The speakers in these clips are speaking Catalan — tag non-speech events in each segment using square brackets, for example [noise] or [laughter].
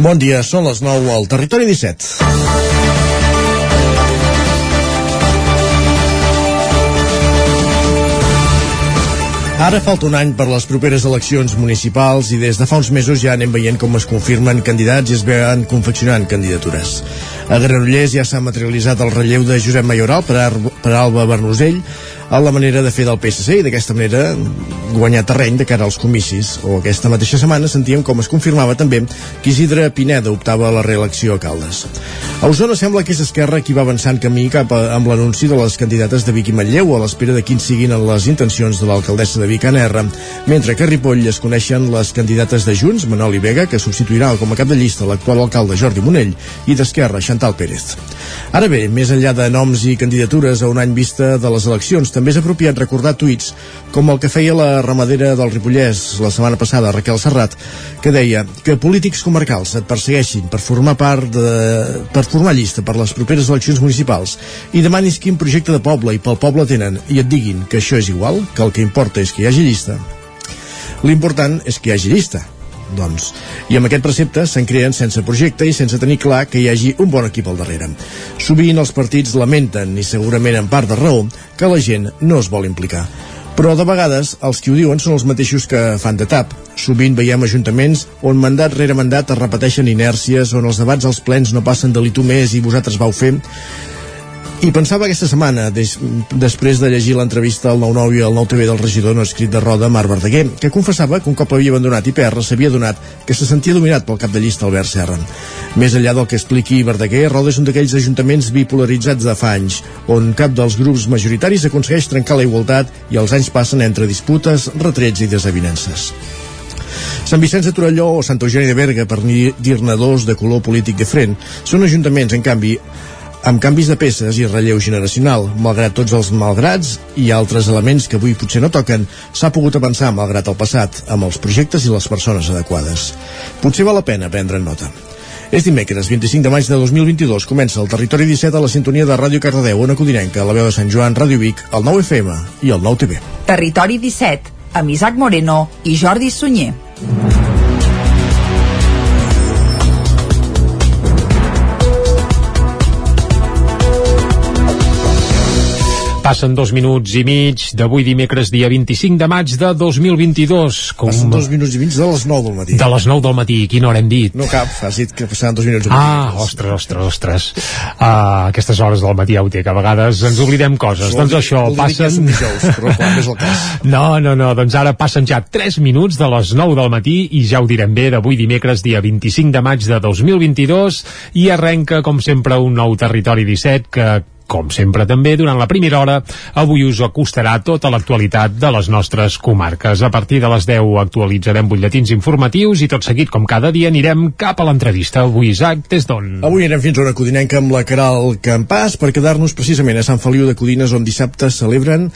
Bon dia, són les 9 al Territori 17. Ara falta un any per les properes eleccions municipals i des de fa uns mesos ja anem veient com es confirmen candidats i es veuen confeccionant candidatures. A Granollers ja s'ha materialitzat el relleu de Josep Mayoral per, Ar per Alba Bernusell a la manera de fer del PSC i d'aquesta manera guanyar terreny de cara als comicis. O aquesta mateixa setmana sentíem com es confirmava també que Isidre Pineda optava a la reelecció a Caldes. A Osona sembla que és Esquerra qui va avançant camí cap a, amb l'anunci de les candidates de Vic i Manlleu a l'espera de quins siguin les intencions de l'alcaldessa de Vic en R, mentre que a Ripoll es coneixen les candidates de Junts, Manoli Vega, que substituirà com a cap de llista l'actual alcalde Jordi Monell, i d'Esquerra, Chantal Pérez. Ara bé, més enllà de noms i candidatures a un any vista de les eleccions, també és apropiat recordar tuits com el que feia la ramadera del Ripollès la setmana passada, Raquel Serrat, que deia que polítics comarcals et persegueixin per formar part de... per formar llista per les properes eleccions municipals i demanis quin projecte de poble i pel poble tenen i et diguin que això és igual, que el que importa és que hi hagi llista. L'important és que hi hagi llista, doncs. I amb aquest precepte se'n creen sense projecte i sense tenir clar que hi hagi un bon equip al darrere. Sovint els partits lamenten, i segurament en part de raó, que la gent no es vol implicar. Però de vegades els qui ho diuen són els mateixos que fan de tap. Sovint veiem ajuntaments on mandat rere mandat es repeteixen inèrcies, on els debats als plens no passen de l'itu més i vosaltres vau fer, i pensava aquesta setmana, des, després de llegir l'entrevista al 9-9 i al 9-TV del regidor no escrit de Roda, Marc Verdaguer, que confessava que un cop havia abandonat IPR s'havia donat que se sentia dominat pel cap de llista Albert Serra. Més enllà del que expliqui Verdaguer, Roda és un d'aquells ajuntaments bipolaritzats de fa anys, on cap dels grups majoritaris aconsegueix trencar la igualtat i els anys passen entre disputes, retrets i desavinences. Sant Vicenç de Torelló o Sant Eugeni de Berga, per dir-ne dos de color polític diferent, són ajuntaments, en canvi, amb canvis de peces i relleu generacional. Malgrat tots els malgrats i altres elements que avui potser no toquen, s'ha pogut avançar malgrat el passat, amb els projectes i les persones adequades. Potser val la pena prendre nota. És dimecres, 25 de maig de 2022, comença el Territori 17 a la sintonia de Ràdio Cardedeu, Ona Codinenca, la veu de Sant Joan, Ràdio Vic, el 9 FM i el 9 TV. Territori 17, amb Isaac Moreno i Jordi Sunyer. Passen dos minuts i mig d'avui dimecres, dia 25 de maig de 2022. Com... Passen dos minuts i mig de les 9 del matí. De les 9 del matí. Quina hora hem dit? No cap, has dit que passaven dos minuts i mig. Ah, ostres, ostres, ostres. Uh, aquestes hores del matí ja ho té, que a vegades ens oblidem coses. Doncs això, vol dir passen... Dijous, però no és el cas. [laughs] No, no, no, doncs ara passen ja 3 minuts de les 9 del matí i ja ho direm bé, d'avui dimecres, dia 25 de maig de 2022 i arrenca, com sempre, un nou Territori 17 que com sempre també, durant la primera hora, avui us acostarà tota l'actualitat de les nostres comarques. A partir de les 10 actualitzarem butlletins informatius i tot seguit, com cada dia, anirem cap a l'entrevista. Avui, Isaac, des d'on? Avui anirem fins a una codinenca amb la Caral Campàs per quedar-nos precisament a Sant Feliu de Codines on dissabte celebren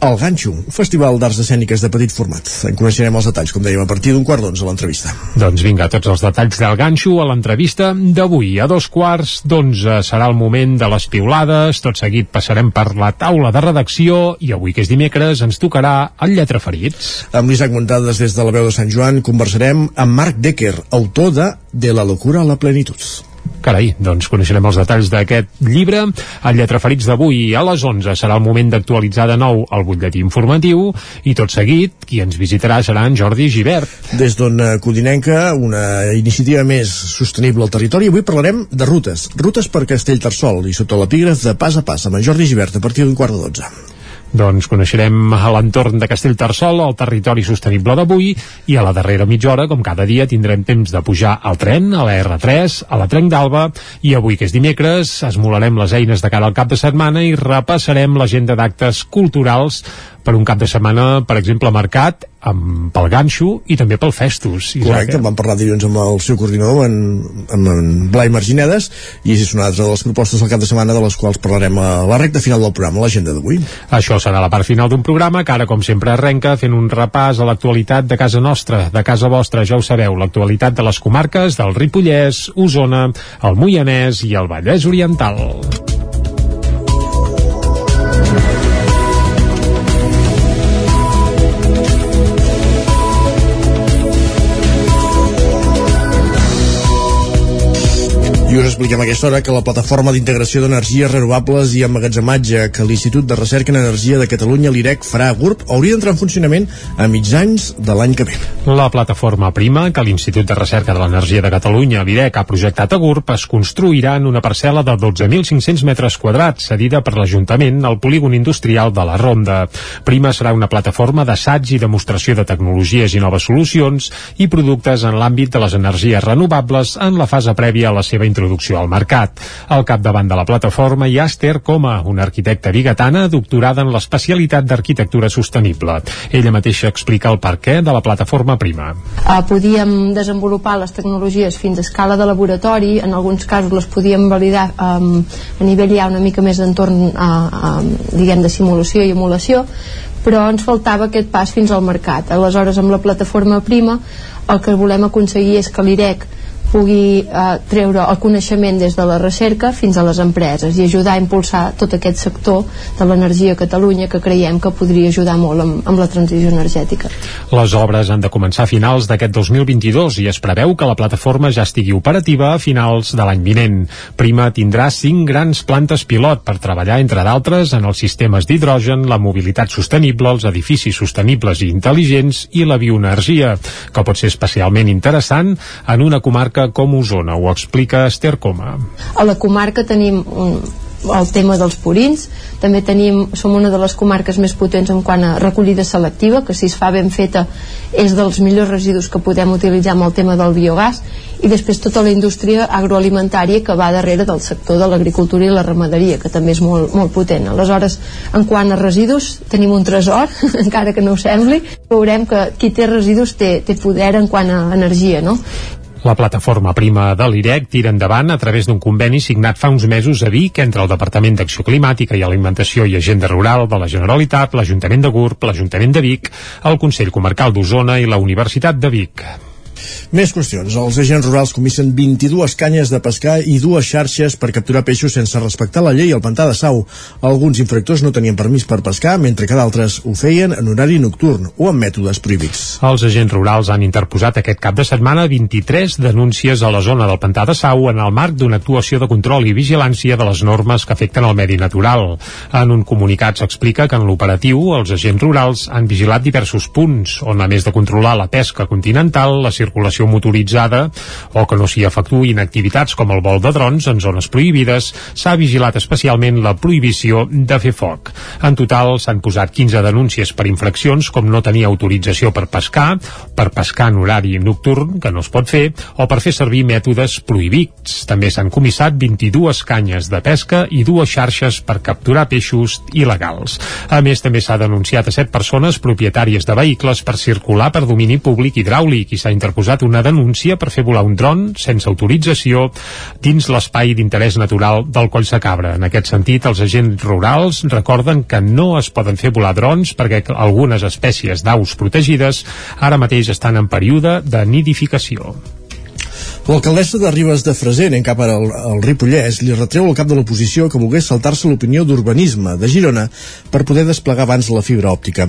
el Ganxo, un festival d'arts escèniques de petit format. En coneixerem els detalls, com dèiem, a partir d'un quart d'onze a l'entrevista. Doncs vinga, tots els detalls del Ganxo a l'entrevista d'avui. A dos quarts d'onze serà el moment de les piulades, tot seguit passarem per la taula de redacció i avui, que és dimecres, ens tocarà el Lletra Ferits. Amb l'Isaac Montades des de la veu de Sant Joan conversarem amb Marc Decker, autor de De la locura a la plenitud. Carai, doncs coneixerem els detalls d'aquest llibre. El Lletraferits d'avui a les 11 serà el moment d'actualitzar de nou el butlletí informatiu i tot seguit qui ens visitarà serà en Jordi Givert. Des d'on Codinenca, una iniciativa més sostenible al territori, avui parlarem de rutes. Rutes per Castellterçol i sota l'epígraf de pas a pas amb en Jordi Givert a partir d'un quart de dotze. Doncs coneixerem a l'entorn de Castellterçol el territori sostenible d'avui i a la darrera mitja hora, com cada dia, tindrem temps de pujar al tren, a la R3, a la Trenc d'Alba i avui, que és dimecres, esmolarem les eines de cara al cap de setmana i repassarem l'agenda d'actes culturals per un cap de setmana, per exemple, marcat amb, pel ganxo i també pel festus. Correcte, en vam parlar dilluns amb el seu coordinador, en, amb en Blai Marginedes, i és una altra de les propostes del cap de setmana de les quals parlarem a la recta final del programa, l'agenda d'avui. Això serà la part final d'un programa que ara, com sempre, arrenca fent un repàs a l'actualitat de casa nostra, de casa vostra, ja ho sabeu, l'actualitat de les comarques del Ripollès, Osona, el Moianès i el Vallès Oriental. Us expliquem a aquesta hora que la plataforma d'integració d'energies renovables i emmagatzematge que l'Institut de Recerca en Energia de Catalunya, l'IREC, farà a GURB, hauria d'entrar en funcionament a mitjans de l'any que ve. La plataforma prima que l'Institut de Recerca de l'Energia de Catalunya, l'IREC, ha projectat a GURB es construirà en una parcel·la de 12.500 metres quadrats, cedida per l'Ajuntament al polígon industrial de la Ronda. Prima serà una plataforma d'assaig i demostració de tecnologies i noves solucions i productes en l'àmbit de les energies renovables en la fase prèvia a la seva introducció introducció al mercat. Al capdavant de la plataforma hi ha Esther Coma, una arquitecta bigatana doctorada en l'especialitat d'arquitectura sostenible. Ella mateixa explica el perquè de la plataforma Prima. Uh, podíem desenvolupar les tecnologies fins a escala de laboratori, en alguns casos les podíem validar um, a nivell ja una mica més d'entorn diguem de simulació i emulació, però ens faltava aquest pas fins al mercat. Aleshores, amb la plataforma Prima, el que volem aconseguir és que l'IREC pugui eh, treure el coneixement des de la recerca fins a les empreses i ajudar a impulsar tot aquest sector de l'energia a Catalunya que creiem que podria ajudar molt amb, amb la transició energètica. Les obres han de començar a finals d'aquest 2022 i es preveu que la plataforma ja estigui operativa a finals de l'any vinent. Prima tindrà cinc grans plantes pilot per treballar, entre d'altres, en els sistemes d'hidrogen, la mobilitat sostenible, els edificis sostenibles i intel·ligents i la bioenergia, que pot ser especialment interessant en una comarca comarca com Osona. Ho explica Esther Coma. A la comarca tenim un, el tema dels purins també tenim, som una de les comarques més potents en quant a recollida selectiva que si es fa ben feta és dels millors residus que podem utilitzar amb el tema del biogàs i després tota la indústria agroalimentària que va darrere del sector de l'agricultura i la ramaderia que també és molt, molt potent aleshores en quant a residus tenim un tresor [laughs] encara que no ho sembli veurem que qui té residus té, té poder en quant a energia no? La plataforma prima de l'IREC tira endavant a través d'un conveni signat fa uns mesos a Vic entre el Departament d'Acció Climàtica i Alimentació i Agenda Rural de la Generalitat, l'Ajuntament de Gurb, l'Ajuntament de Vic, el Consell Comarcal d'Osona i la Universitat de Vic. Més qüestions. Els agents rurals comissen 22 canyes de pescar i dues xarxes per capturar peixos sense respectar la llei al pantà de Sau. Alguns infractors no tenien permís per pescar, mentre que d'altres ho feien en horari nocturn o amb mètodes prohibits. Els agents rurals han interposat aquest cap de setmana 23 denúncies a la zona del pantà de Sau en el marc d'una actuació de control i vigilància de les normes que afecten el medi natural. En un comunicat s'explica que en l'operatiu els agents rurals han vigilat diversos punts on, a més de controlar la pesca continental, la circulació motoritzada o que no s'hi efectuïn activitats com el vol de drons en zones prohibides, s'ha vigilat especialment la prohibició de fer foc. En total s'han posat 15 denúncies per infraccions com no tenir autorització per pescar, per pescar en horari nocturn, que no es pot fer, o per fer servir mètodes prohibits. També s'han comissat 22 canyes de pesca i dues xarxes per capturar peixos il·legals. A més, també s'ha denunciat a set persones propietàries de vehicles per circular per domini públic hidràulic i s'ha interposat una denúncia per fer volar un dron sense autorització dins l'espai d'interès natural del Coll Cabra. En aquest sentit, els agents rurals recorden que no es poden fer volar drons perquè algunes espècies d'aus protegides ara mateix estan en període de nidificació. L'alcaldessa de Ribes de Freser, en cap al, al Ripollès, li retreu al cap de l'oposició que volgués saltar-se l'opinió d'urbanisme de Girona per poder desplegar abans la fibra òptica.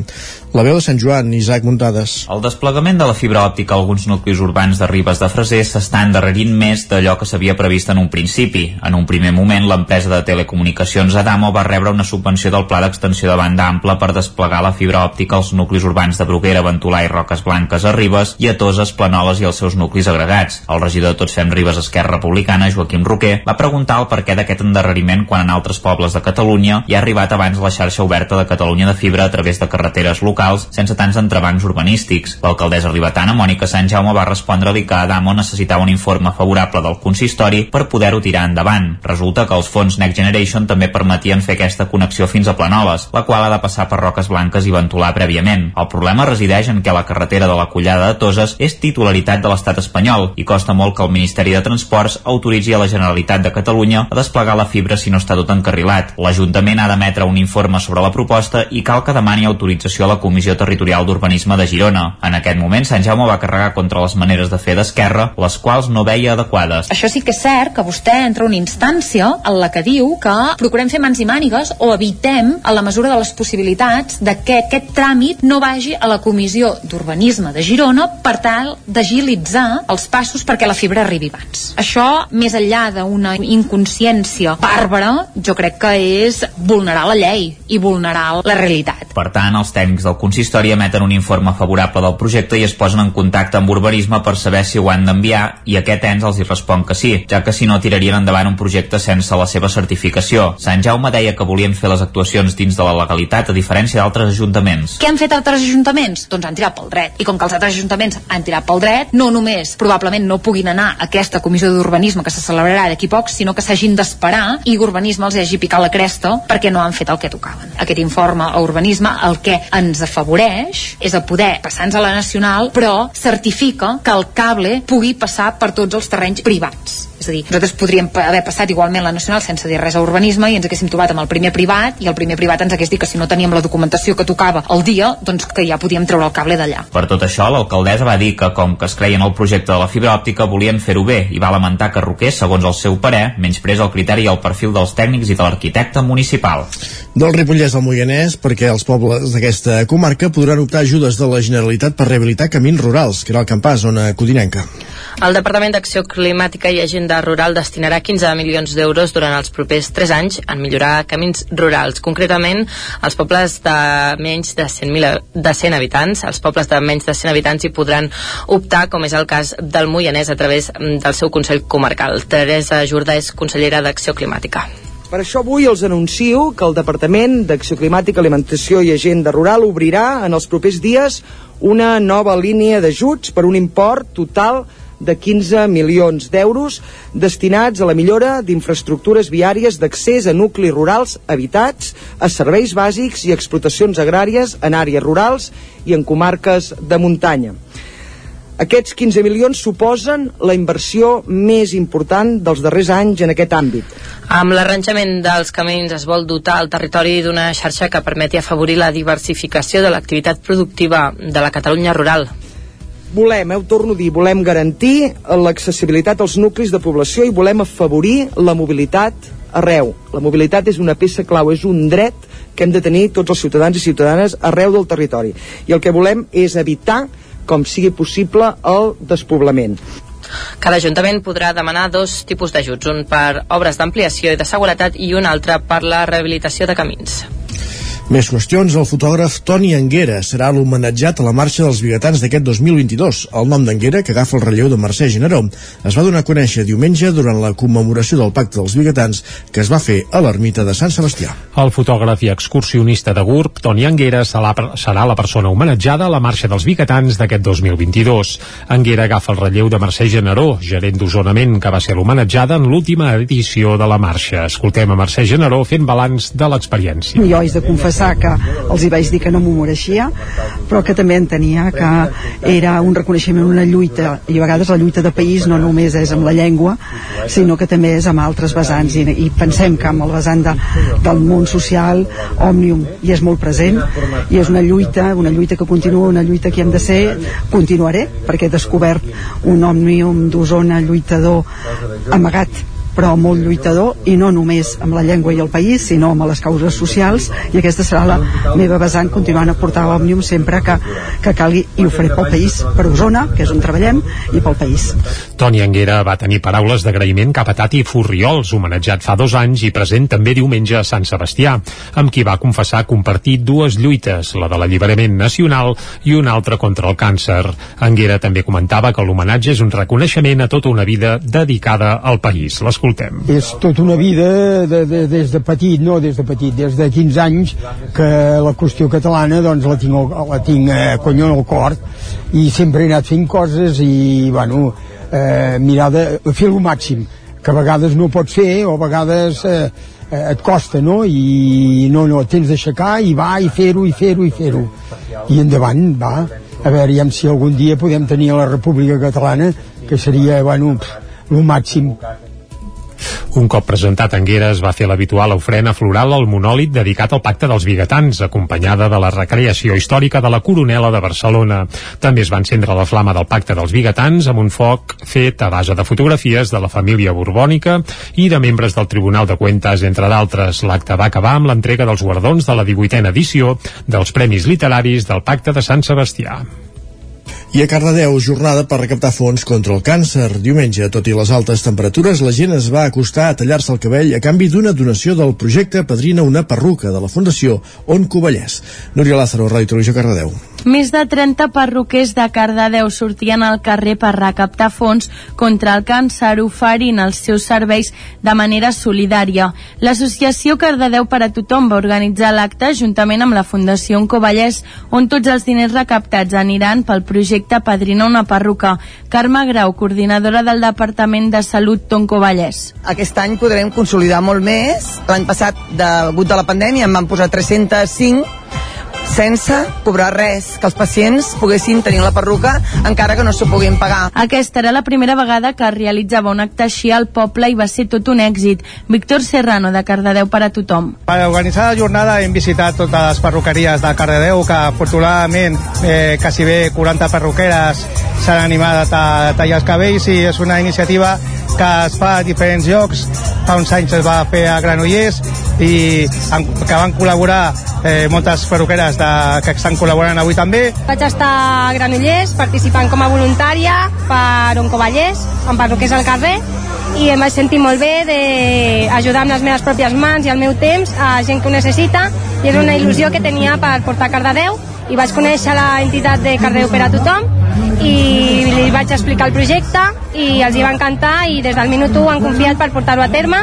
La veu de Sant Joan, Isaac Muntades. El desplegament de la fibra òptica a alguns nuclis urbans de Ribes de Freser s'està endarrerint més d'allò que s'havia previst en un principi. En un primer moment, l'empresa de telecomunicacions Adamo va rebre una subvenció del Pla d'Extensió de Banda Ampla per desplegar la fibra òptica als nuclis urbans de Bruguera, Ventolà i Roques Blanques a Ribes i a Toses, Planoles i els seus nuclis agregats. El regidor de Tots Fem Ribes Esquerra Republicana, Joaquim Roquer, va preguntar el perquè d'aquest endarreriment quan en altres pobles de Catalunya hi ha arribat abans la xarxa oberta de Catalunya de fibra a través de carreteres locals sense tants entrebancs urbanístics. L'alcaldessa ribetana, Mònica Sant Jaume, va respondre-li que Adamo necessitava un informe favorable del consistori per poder-ho tirar endavant. Resulta que els fons Next Generation també permetien fer aquesta connexió fins a Planoles, la qual ha de passar per Roques Blanques i Ventolà prèviament. El problema resideix en que la carretera de la Collada de Toses és titularitat de l'estat espanyol i costa molt que el Ministeri de Transports autoritzi a la Generalitat de Catalunya a desplegar la fibra si no està tot encarrilat. L'Ajuntament ha d'emetre un informe sobre la proposta i cal que demani autorització a la Comissió Territorial d'Urbanisme de Girona. En aquest moment, Sant Jaume va carregar contra les maneres de fer d'Esquerra, les quals no veia adequades. Això sí que és cert que vostè entra una instància en la que diu que procurem fer mans i mànigues o evitem, a la mesura de les possibilitats, de que aquest tràmit no vagi a la Comissió d'Urbanisme de Girona per tal d'agilitzar els passos perquè la fibra fibra arribi abans. Això, més enllà d'una inconsciència bàrbara, jo crec que és vulnerar la llei i vulnerar la realitat. Per tant, els tècnics del consistori emeten un informe favorable del projecte i es posen en contacte amb urbanisme per saber si ho han d'enviar i aquest ens els hi respon que sí, ja que si no tirarien endavant un projecte sense la seva certificació. Sant Jaume deia que volien fer les actuacions dins de la legalitat a diferència d'altres ajuntaments. Què han fet altres ajuntaments? Doncs han tirat pel dret. I com que els altres ajuntaments han tirat pel dret, no només probablement no puguin anar a aquesta comissió d'urbanisme que se celebrarà d'aquí poc, sinó que s'hagin d'esperar i urbanisme els hagi picat la cresta perquè no han fet el que tocaven. Aquest informe a urbanisme el que ens afavoreix és a poder passar-nos a la nacional, però certifica que el cable pugui passar per tots els terrenys privats és a dir, nosaltres podríem haver passat igualment la nacional sense dir res a urbanisme i ens haguéssim trobat amb el primer privat i el primer privat ens hagués dit que si no teníem la documentació que tocava el dia, doncs que ja podíem treure el cable d'allà. Per tot això, l'alcaldessa va dir que, com que es creien el projecte de la fibra òptica, volien fer-ho bé i va lamentar que Roquer, segons el seu parer, menysprés el criteri i el perfil dels tècnics i de l'arquitecte municipal. Del Ripollès al Moianès, perquè els pobles d'aquesta comarca podran optar ajudes de la Generalitat per rehabilitar camins rurals, que era el campàs, zona codinenca. El Departament d'Acció Climàtica i Agenda Rural destinarà 15 milions d'euros durant els propers 3 anys en millorar camins rurals, concretament els pobles de menys de 100, de 100 habitants. Els pobles de menys de 100 habitants hi podran optar, com és el cas del Moianès, a través del seu Consell Comarcal. Teresa Jordà és consellera d'Acció Climàtica. Per això avui els anuncio que el Departament d'Acció Climàtica, Alimentació i Agenda Rural obrirà en els propers dies una nova línia d'ajuts per un import total de 15 milions d'euros destinats a la millora d'infraestructures viàries d'accés a nuclis rurals habitats, a serveis bàsics i explotacions agràries en àrees rurals i en comarques de muntanya. Aquests 15 milions suposen la inversió més important dels darrers anys en aquest àmbit. Amb l'arranjament dels camins es vol dotar el territori d'una xarxa que permeti afavorir la diversificació de l'activitat productiva de la Catalunya rural volem, eh, ho torno a dir, volem garantir l'accessibilitat als nuclis de població i volem afavorir la mobilitat arreu. La mobilitat és una peça clau, és un dret que hem de tenir tots els ciutadans i ciutadanes arreu del territori. I el que volem és evitar, com sigui possible, el despoblament. Cada Ajuntament podrà demanar dos tipus d'ajuts, un per obres d'ampliació i de seguretat i un altre per la rehabilitació de camins. Més qüestions, el fotògraf Toni Anguera serà l'homenatjat a la marxa dels biguetans d'aquest 2022. El nom d'Anguera, que agafa el relleu de Mercè Generó, es va donar a conèixer diumenge durant la commemoració del Pacte dels Biguetans que es va fer a l'ermita de Sant Sebastià. El fotògraf i excursionista de GURB, Toni Anguera, serà la persona homenatjada a la marxa dels biguetans d'aquest 2022. Anguera agafa el relleu de Mercè Generó, gerent d'Osonament, que va ser l'homenatjada en l'última edició de la marxa. Escoltem a Mercè Generó fent balanç de l'experiència. Jo haig de confessar confessar que els hi vaig dir que no m'ho mereixia, però que també entenia que era un reconeixement, una lluita, i a vegades la lluita de país no només és amb la llengua, sinó que també és amb altres vessants, i, i pensem que amb el vessant de, del món social, Òmnium hi és molt present, i és una lluita, una lluita que continua, una lluita que hem de ser, continuaré, perquè he descobert un Òmnium d'Osona lluitador amagat però molt lluitador i no només amb la llengua i el país sinó amb les causes socials i aquesta serà la meva vessant continuant a portar l'Òmnium sempre que, que calgui i ho faré pel país, per Osona que és on treballem, i pel país Toni Anguera va tenir paraules d'agraïment cap a Tati Furriols, homenatjat fa dos anys i present també diumenge a Sant Sebastià, amb qui va confessar compartir dues lluites, la de l'alliberament nacional i una altra contra el càncer. Anguera també comentava que l'homenatge és un reconeixement a tota una vida dedicada al país. L'escoltem. És tota una vida de, de, des de petit, no des de petit, des de 15 anys que la qüestió catalana doncs la tinc, la tinc eh, conyo al cor i sempre he anat fent coses i bueno, eh, mirar de fer el màxim que a vegades no pots fer o a vegades eh, eh, et costa, no? I no, no, tens d'aixecar i va i fer-ho i fer-ho i fer-ho. I endavant, va. A veure, si algun dia podem tenir la República Catalana, que seria, bueno, el màxim un cop presentat Anguera es va fer l'habitual ofrena floral al monòlit dedicat al Pacte dels Bigatans, acompanyada de la recreació històrica de la Coronela de Barcelona. També es va encendre la flama del Pacte dels Bigatans amb un foc fet a base de fotografies de la família borbònica i de membres del Tribunal de Cuentas, entre d'altres. L'acte va acabar amb l'entrega dels guardons de la 18a edició dels Premis Literaris del Pacte de Sant Sebastià. I a Cardedeu, jornada per recaptar fons contra el càncer. Diumenge, tot i les altes temperatures, la gent es va acostar a tallar-se el cabell a canvi d'una donació del projecte Padrina una perruca de la Fundació On Covellès. Núria Lázaro, Ràdio Televisió Cardedeu. Més de 30 perruquers de Cardedeu sortien al carrer per recaptar fons contra el càncer oferint els seus serveis de manera solidària. L'associació Cardedeu per a tothom va organitzar l'acte juntament amb la Fundació Oncovallès on tots els diners recaptats aniran pel projecte Padrina una perruca. Carme Grau, coordinadora del Departament de Salut Toncovallès. Aquest any podrem consolidar molt més. L'any passat, degut a la pandèmia, en van posar 305 sense cobrar res, que els pacients poguessin tenir la perruca encara que no s'ho puguin pagar. Aquesta era la primera vegada que es realitzava un acte així al poble i va ser tot un èxit. Víctor Serrano, de Cardedeu per a tothom. Per organitzar la jornada hem visitat totes les perruqueries de Cardedeu, que afortunadament eh, quasi bé 40 perruqueres s'han animat a tallar els cabells i és una iniciativa que es fa a diferents llocs. Fa uns anys es va fer a Granollers i que van col·laborar eh, moltes perruqueres de, que estan col·laborant avui també. Vaig estar a Granollers participant com a voluntària per Oncovallès, amb perruquers al carrer, i em vaig sentir molt bé d'ajudar amb les meves pròpies mans i el meu temps a gent que ho necessita i és una il·lusió que tenia per portar Cardedeu i vaig conèixer la entitat de Cardedeu per a tothom i li vaig explicar el projecte i els hi va encantar i des del minut 1 han confiat per portar-ho a terme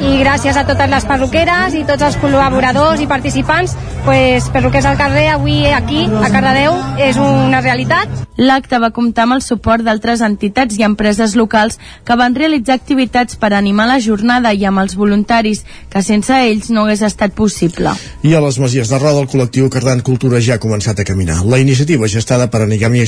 i gràcies a totes les perruqueres i tots els col·laboradors i participants pues, perruquers al carrer avui aquí a Cardedeu és una realitat L'acte va comptar amb el suport d'altres entitats i empreses locals que van realitzar activitats per animar la jornada i amb els voluntaris, que sense ells no hagués estat possible. I a les Masies de Roda, el col·lectiu Cardant Cultura ja ha començat a caminar. La iniciativa gestada per Anigami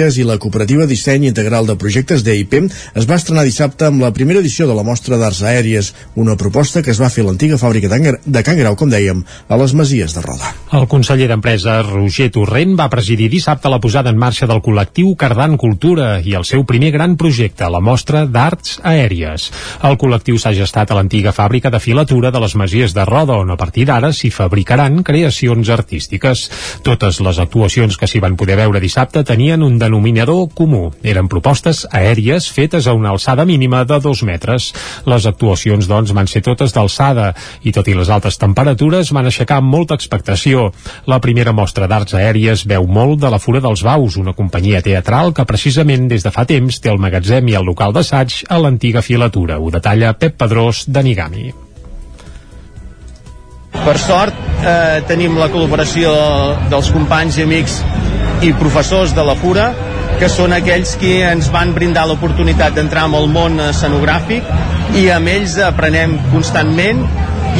Experiències i la cooperativa Disseny Integral de Projectes d'EIP es va estrenar dissabte amb la primera edició de la Mostra d'Arts Aèries, una proposta que es va fer a l'antiga fàbrica de Can Grau, com dèiem, a les Masies de Roda. El conseller d'Empresa, Roger Torrent, va presidir dissabte la posada en marxa del col·lectiu Cardan Cultura i el seu primer gran projecte, la mostra d'arts aèries. El col·lectiu s'ha gestat a l'antiga fàbrica de filatura de les Masies de Roda, on a partir d'ara s'hi fabricaran creacions artístiques. Totes les actuacions que s'hi van poder veure dissabte tenien un denominador comú. Eren propostes aèries fetes a una alçada mínima de dos metres. Les actuacions, doncs, van ser totes d'alçada i, tot i les altes temperatures, van aixecar molta expectació. La primera mostra d'arts aèries veu molt de la Fura dels Baus, una companyia teatral que precisament des de fa temps té el magatzem i el local d'assaig a l'antiga filatura. Ho detalla Pep Pedrós de Nigami. Per sort eh, tenim la col·laboració dels companys i amics i professors de la Fura que són aquells que ens van brindar l'oportunitat d'entrar en el món escenogràfic i amb ells aprenem constantment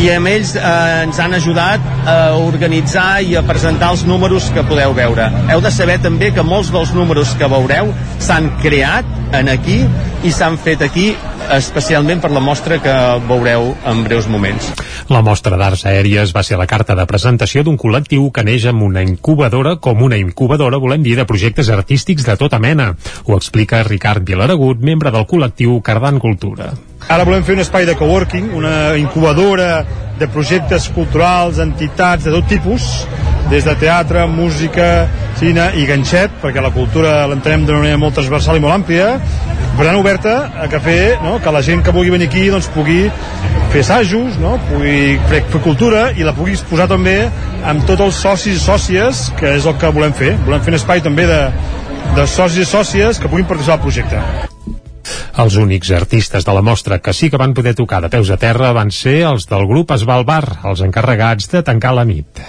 i amb ells eh, ens han ajudat a organitzar i a presentar els números que podeu veure. Heu de saber també que molts dels números que veureu s'han creat en aquí i s'han fet aquí especialment per la mostra que veureu en breus moments. La mostra d'arts aèries va ser la carta de presentació d'un col·lectiu que neix amb una incubadora com una incubadora, volem dir, de projectes artístics de tota mena. Ho explica Ricard Vilaragut, membre del col·lectiu Cardan Cultura. Ara volem fer un espai de coworking, una incubadora de projectes culturals, entitats de tot tipus, des de teatre, música, cine i ganxet, perquè la cultura l'entenem d'una manera molt transversal i molt àmplia, per tant oberta a que fer no? que la gent que vulgui venir aquí doncs, pugui fer assajos, no? pugui fer, fer cultura i la pugui posar també amb tots els socis i sòcies, que és el que volem fer. Volem fer un espai també de, de socis i sòcies que puguin participar al projecte. Els únics artistes de la mostra que sí que van poder tocar de peus a terra van ser els del grup Esbalbar, els encarregats de tancar la nit.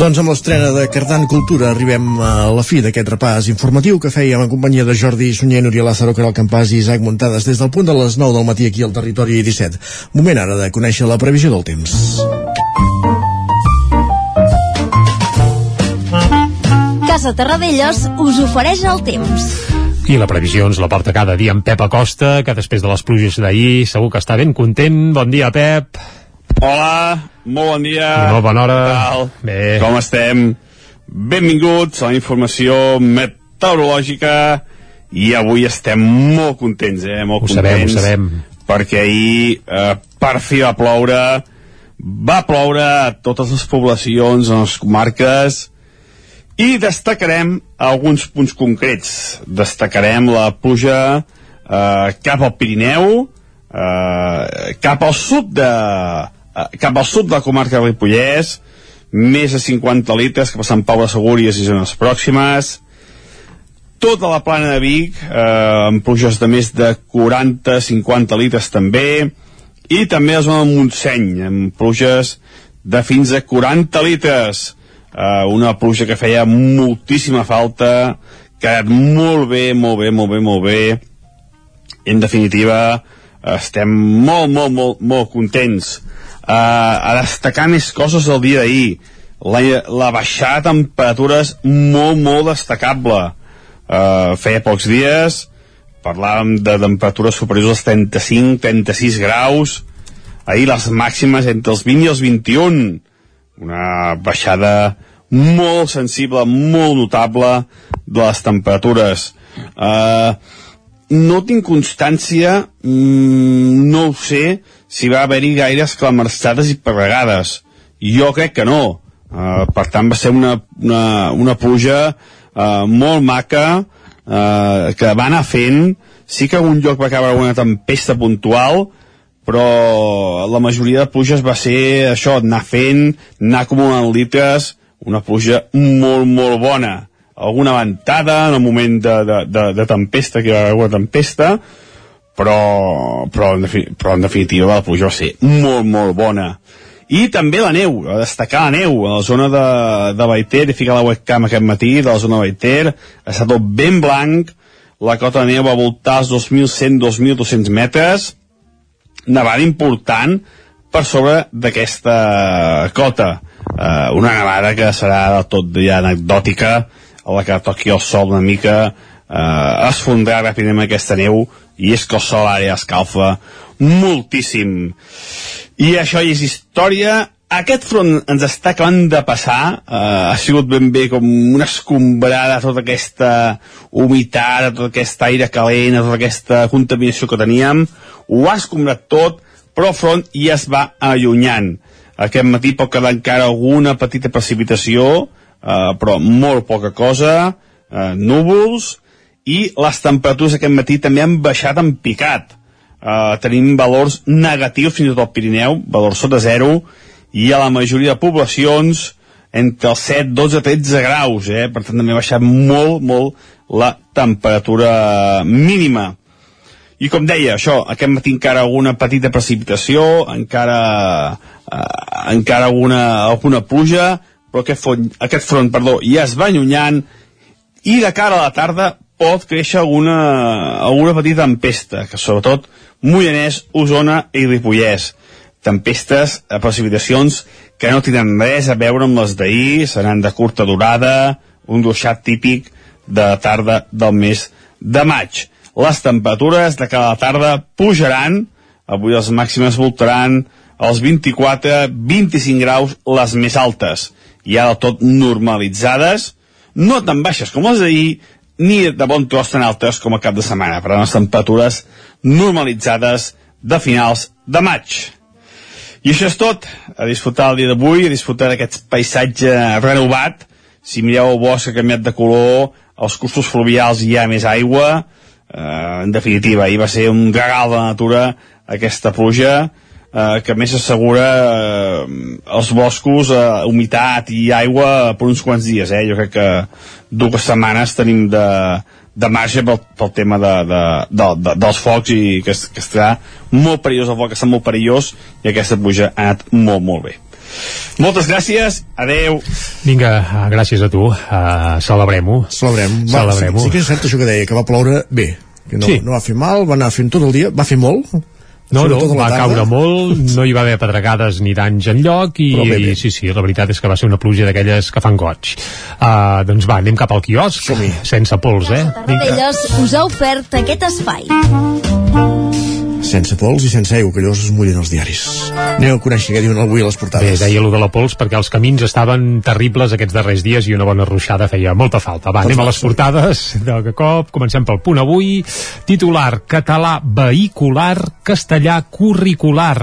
Doncs amb l'estrena de Cardan Cultura arribem a la fi d'aquest repàs informatiu que fèiem en companyia de Jordi Sunyer, Núria Lázaro, Caral Campàs i Isaac Muntades des del punt de les 9 del matí aquí al territori 17. Moment ara de conèixer la previsió del temps. Casa Terradellos us ofereix el temps. I la previsió ens la porta cada dia en Pep Acosta, que després de les pluges d'ahir segur que està ben content. Bon dia, Pep. Hola, molt bon dia. I molt bona hora. Bé. Com estem? Benvinguts a la informació meteorològica i avui estem molt contents, eh? Molt Ho sabem, ho contents. sabem. Perquè ahir, eh, per fi va ploure, va ploure a totes les poblacions, a les comarques, i destacarem alguns punts concrets. Destacarem la pluja eh, cap al Pirineu, eh, cap al sud de eh, cap al sud de la comarca de Ripollès, més de 50 litres cap a Sant Pau de Segúries i zones pròximes, tota la plana de Vic, eh, amb pluges de més de 40-50 litres també, i també la zona de Montseny, amb pluges de fins a 40 litres, eh, una pluja que feia moltíssima falta, que ha molt bé, molt bé, molt bé, molt bé, en definitiva estem molt, molt, molt, molt contents. Uh, a destacar més coses del dia d'ahir. La, la baixada de temperatures molt, molt destacable. Uh, feia pocs dies, parlàvem de temperatures superiors als 35-36 graus, ahir les màximes entre els 20 i els 21. Una baixada molt sensible, molt notable de les temperatures. Uh, no tinc constància, mm, no ho sé, si va haver-hi gaires clamarçades i pregades. Jo crec que no. Uh, per tant, va ser una, una, una pluja uh, molt maca, uh, que va anar fent. Sí que algun lloc va caure una tempesta puntual, però la majoria de pluges va ser això, anar fent, anar acumulant litres, una pluja molt, molt bona alguna ventada en el moment de, de, de, de tempesta, que hi va haver una tempesta, però, però, en, però en definitiva la pluja va ser molt, molt bona. I també la neu, a destacar la neu, a la zona de, de Baiter, he ficat la webcam aquest matí, de la zona de Baiter, estat tot ben blanc, la cota de neu va voltar als 2.100-2.200 metres, nevada important per sobre d'aquesta cota. Uh, una nevada que serà del tot ja anecdòtica, a la que toqui el sol una mica, eh, es fondrà ràpidament aquesta neu i és que el sol ara ja escalfa moltíssim. I això és història. Aquest front ens està acabant de passar, eh, ha sigut ben bé com una escombrada tota aquesta humitat, tot aquest aire calent, tota aquesta contaminació que teníem, ho ha escombrat tot, però el front ja es va allunyant. Aquest matí pot quedar encara alguna petita precipitació, eh, però molt poca cosa, eh, núvols, i les temperatures aquest matí també han baixat en picat. Eh, tenim valors negatius fins i tot al Pirineu, valors sota zero, i a la majoria de poblacions entre els 7, 12, 13 graus, eh? per tant també ha baixat molt, molt la temperatura mínima. I com deia, això, aquest matí encara alguna petita precipitació, encara, eh, encara alguna, alguna pluja, però aquest front, aquest front perdó, ja es va allunyant i de cara a la tarda pot créixer alguna, alguna petita tempesta, que sobretot Mollanès, Osona i Ripollès. Tempestes, precipitacions que no tenen res a veure amb les d'ahir, seran de curta durada, un ruixat típic de la tarda del mes de maig. Les temperatures de cada tarda pujaran, avui les màximes voltaran als 24-25 graus les més altes ja del tot normalitzades, no tan baixes com les d'ahir, ni de bon tros tan altes com a cap de setmana, per a les temperatures normalitzades de finals de maig. I això és tot, a disfrutar el dia d'avui, a disfrutar d'aquest paisatge renovat, si mireu el bosc ha canviat de color, els costos fluvials hi ha més aigua, eh, en definitiva, ahir va ser un regal de natura aquesta pluja, eh, que més assegura eh, els boscos, eh, humitat i aigua per uns quants dies. Eh? Jo crec que dues setmanes tenim de, de marge pel, pel tema de, de, de, de, dels focs i que, que estarà molt perillós el foc, està molt perillós i aquesta puja ha anat molt, molt bé. Moltes gràcies, adeu. Vinga, gràcies a tu. Uh, Celebrem-ho. Celebrem. Va, Celebrem sí, sí que és cert això que deia, que va ploure bé. Que no, Sí. no va fer mal, va anar fent tot el dia, va fer molt. No, no, va tarda. caure molt, no hi va haver pedregades ni danys en lloc i, bé. sí, sí, la veritat és que va ser una pluja d'aquelles que fan goig. Uh, doncs va, anem cap al quiosc, sense pols, eh? Tarradellas us ha ofert aquest espai. Sense pols i sense aigua, que llavors es mullen els diaris. Anem a conèixer què diuen avui a les Bé, portades. deia allò de la pols perquè els camins estaven terribles aquests darrers dies i una bona ruixada feia molta falta. Va, anem a les portades de cop. Comencem pel punt avui. Titular, català vehicular, castellà curricular.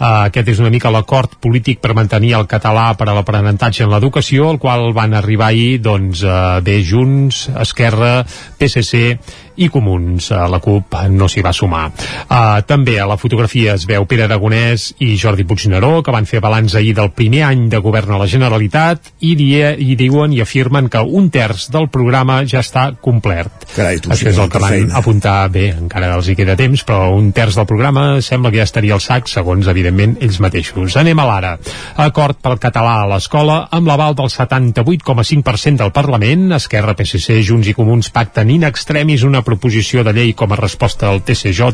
Uh, aquest és una mica l'acord polític per mantenir el català per a l'aprenentatge en l'educació, al qual van arribar ahir doncs, uh, bé Junts, Esquerra, PSC i Comuns. Uh, la CUP no s'hi va sumar. Uh, també a la fotografia es veu Pere Aragonès i Jordi Puigneró, que van fer balanç ahir del primer any de govern a la Generalitat i, die, i diuen i afirmen que un terç del programa ja està complert. Carai, tu, Això és el que van feina. apuntar bé, encara els hi queda temps, però un terç del programa sembla que ja estaria al sac, segons, evidentment, ells mateixos. Anem a l'ara. Acord pel català a l'escola amb l'aval del 78,5% del Parlament. Esquerra, PSC, Junts i Comuns pacten in extremis una proposició de llei com a resposta al TCJ.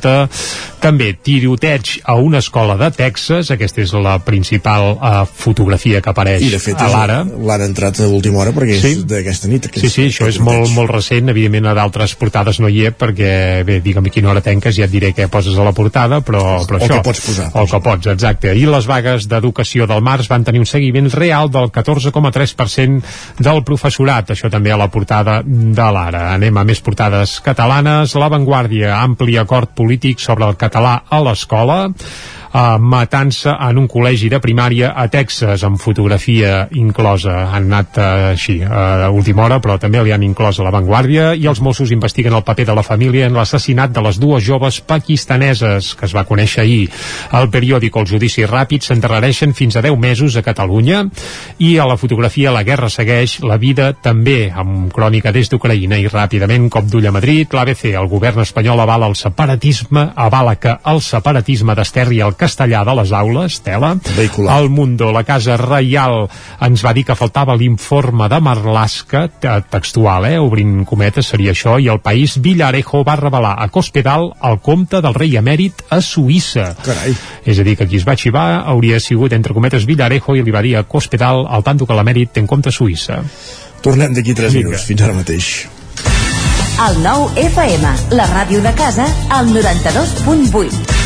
També tiroteig a una escola de Texas. Aquesta és la principal uh, fotografia que apareix I de fet a l'ara. l'han entrat a última hora perquè Sí. és d'aquesta nit. Sí, sí, això és molt, molt recent, evidentment a d'altres portades no hi és perquè, bé, digue'm a quina hora tanques, ja et diré què poses a la portada, però, però O això... què pots posar. O que pots, exacte. I les vagues d'educació del març van tenir un seguiment real del 14,3% del professorat, això també a la portada de l'Ara. Anem a més portades catalanes. La Vanguardia, ampli acord polític sobre el català a l'escola uh, matança en un col·legi de primària a Texas amb fotografia inclosa. Han anat uh, així a última hora però també li han inclòs a la Vanguardia i els Mossos investiguen el paper de la família en l'assassinat de les dues joves pakistaneses que es va conèixer ahir. Al periòdic El Judici Ràpid s'endarrereixen fins a 10 mesos a Catalunya i a la fotografia la guerra segueix la vida també amb crònica des d'Ucraïna i ràpidament cop d'ull a Madrid l'ABC, el govern espanyol avala el separatisme avala que el separatisme desterri el castellà de les aules, tela. Vehicular. El Mundo, la Casa Reial, ens va dir que faltava l'informe de Marlaska, te- textual, eh? obrint cometes seria això, i el país Villarejo va revelar a Cospedal el compte del rei emèrit a Suïssa. Carai. És a dir, que qui es va xivar hauria sigut, entre cometes, Villarejo i li va dir a Cospedal al tanto que l'emèrit té en compte Suïssa. Tornem d'aquí 3 Vinga. minuts. Fins ara mateix. El nou FM, la ràdio de casa, al 92.8.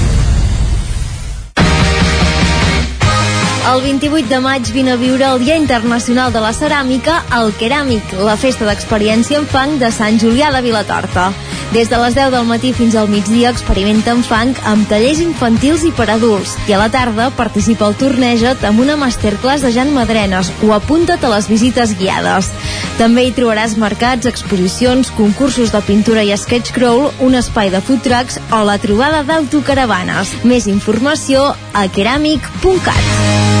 El 28 de maig vine a viure el Dia Internacional de la Ceràmica al Keràmic, la festa d'experiència en fang de Sant Julià de Vilatorta. Des de les 10 del matí fins al migdia experimenta en fang amb tallers infantils i per adults i a la tarda participa al torneja't amb una masterclass de Jan Madrenes o apunta't a les visites guiades. També hi trobaràs mercats, exposicions, concursos de pintura i sketch crawl, un espai de food trucks o la trobada d'autocaravanes. Més informació a keramic.cat.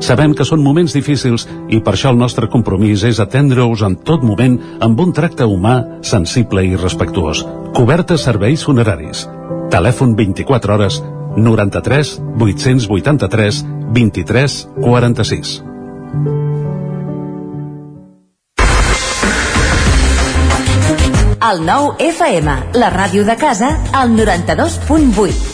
Sabem que són moments difícils i per això el nostre compromís és atendre-us en tot moment amb un tracte humà, sensible i respectuós. Cobertes serveis funeraris. Telèfon 24 hores 93 883 23 46. El nou FM, la ràdio de casa, al 92.8.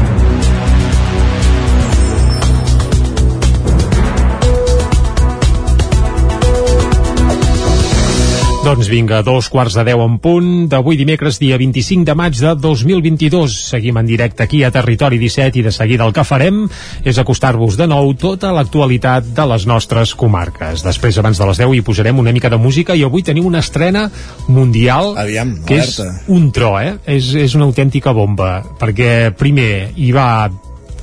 Doncs vinga, dos quarts de deu en punt d'avui dimecres, dia 25 de maig de 2022. Seguim en directe aquí a Territori 17 i de seguida el que farem és acostar-vos de nou tota l'actualitat de les nostres comarques. Després, abans de les 10, hi posarem una mica de música i avui tenim una estrena mundial Aviam, que és un tro, eh? És, és una autèntica bomba, perquè primer hi va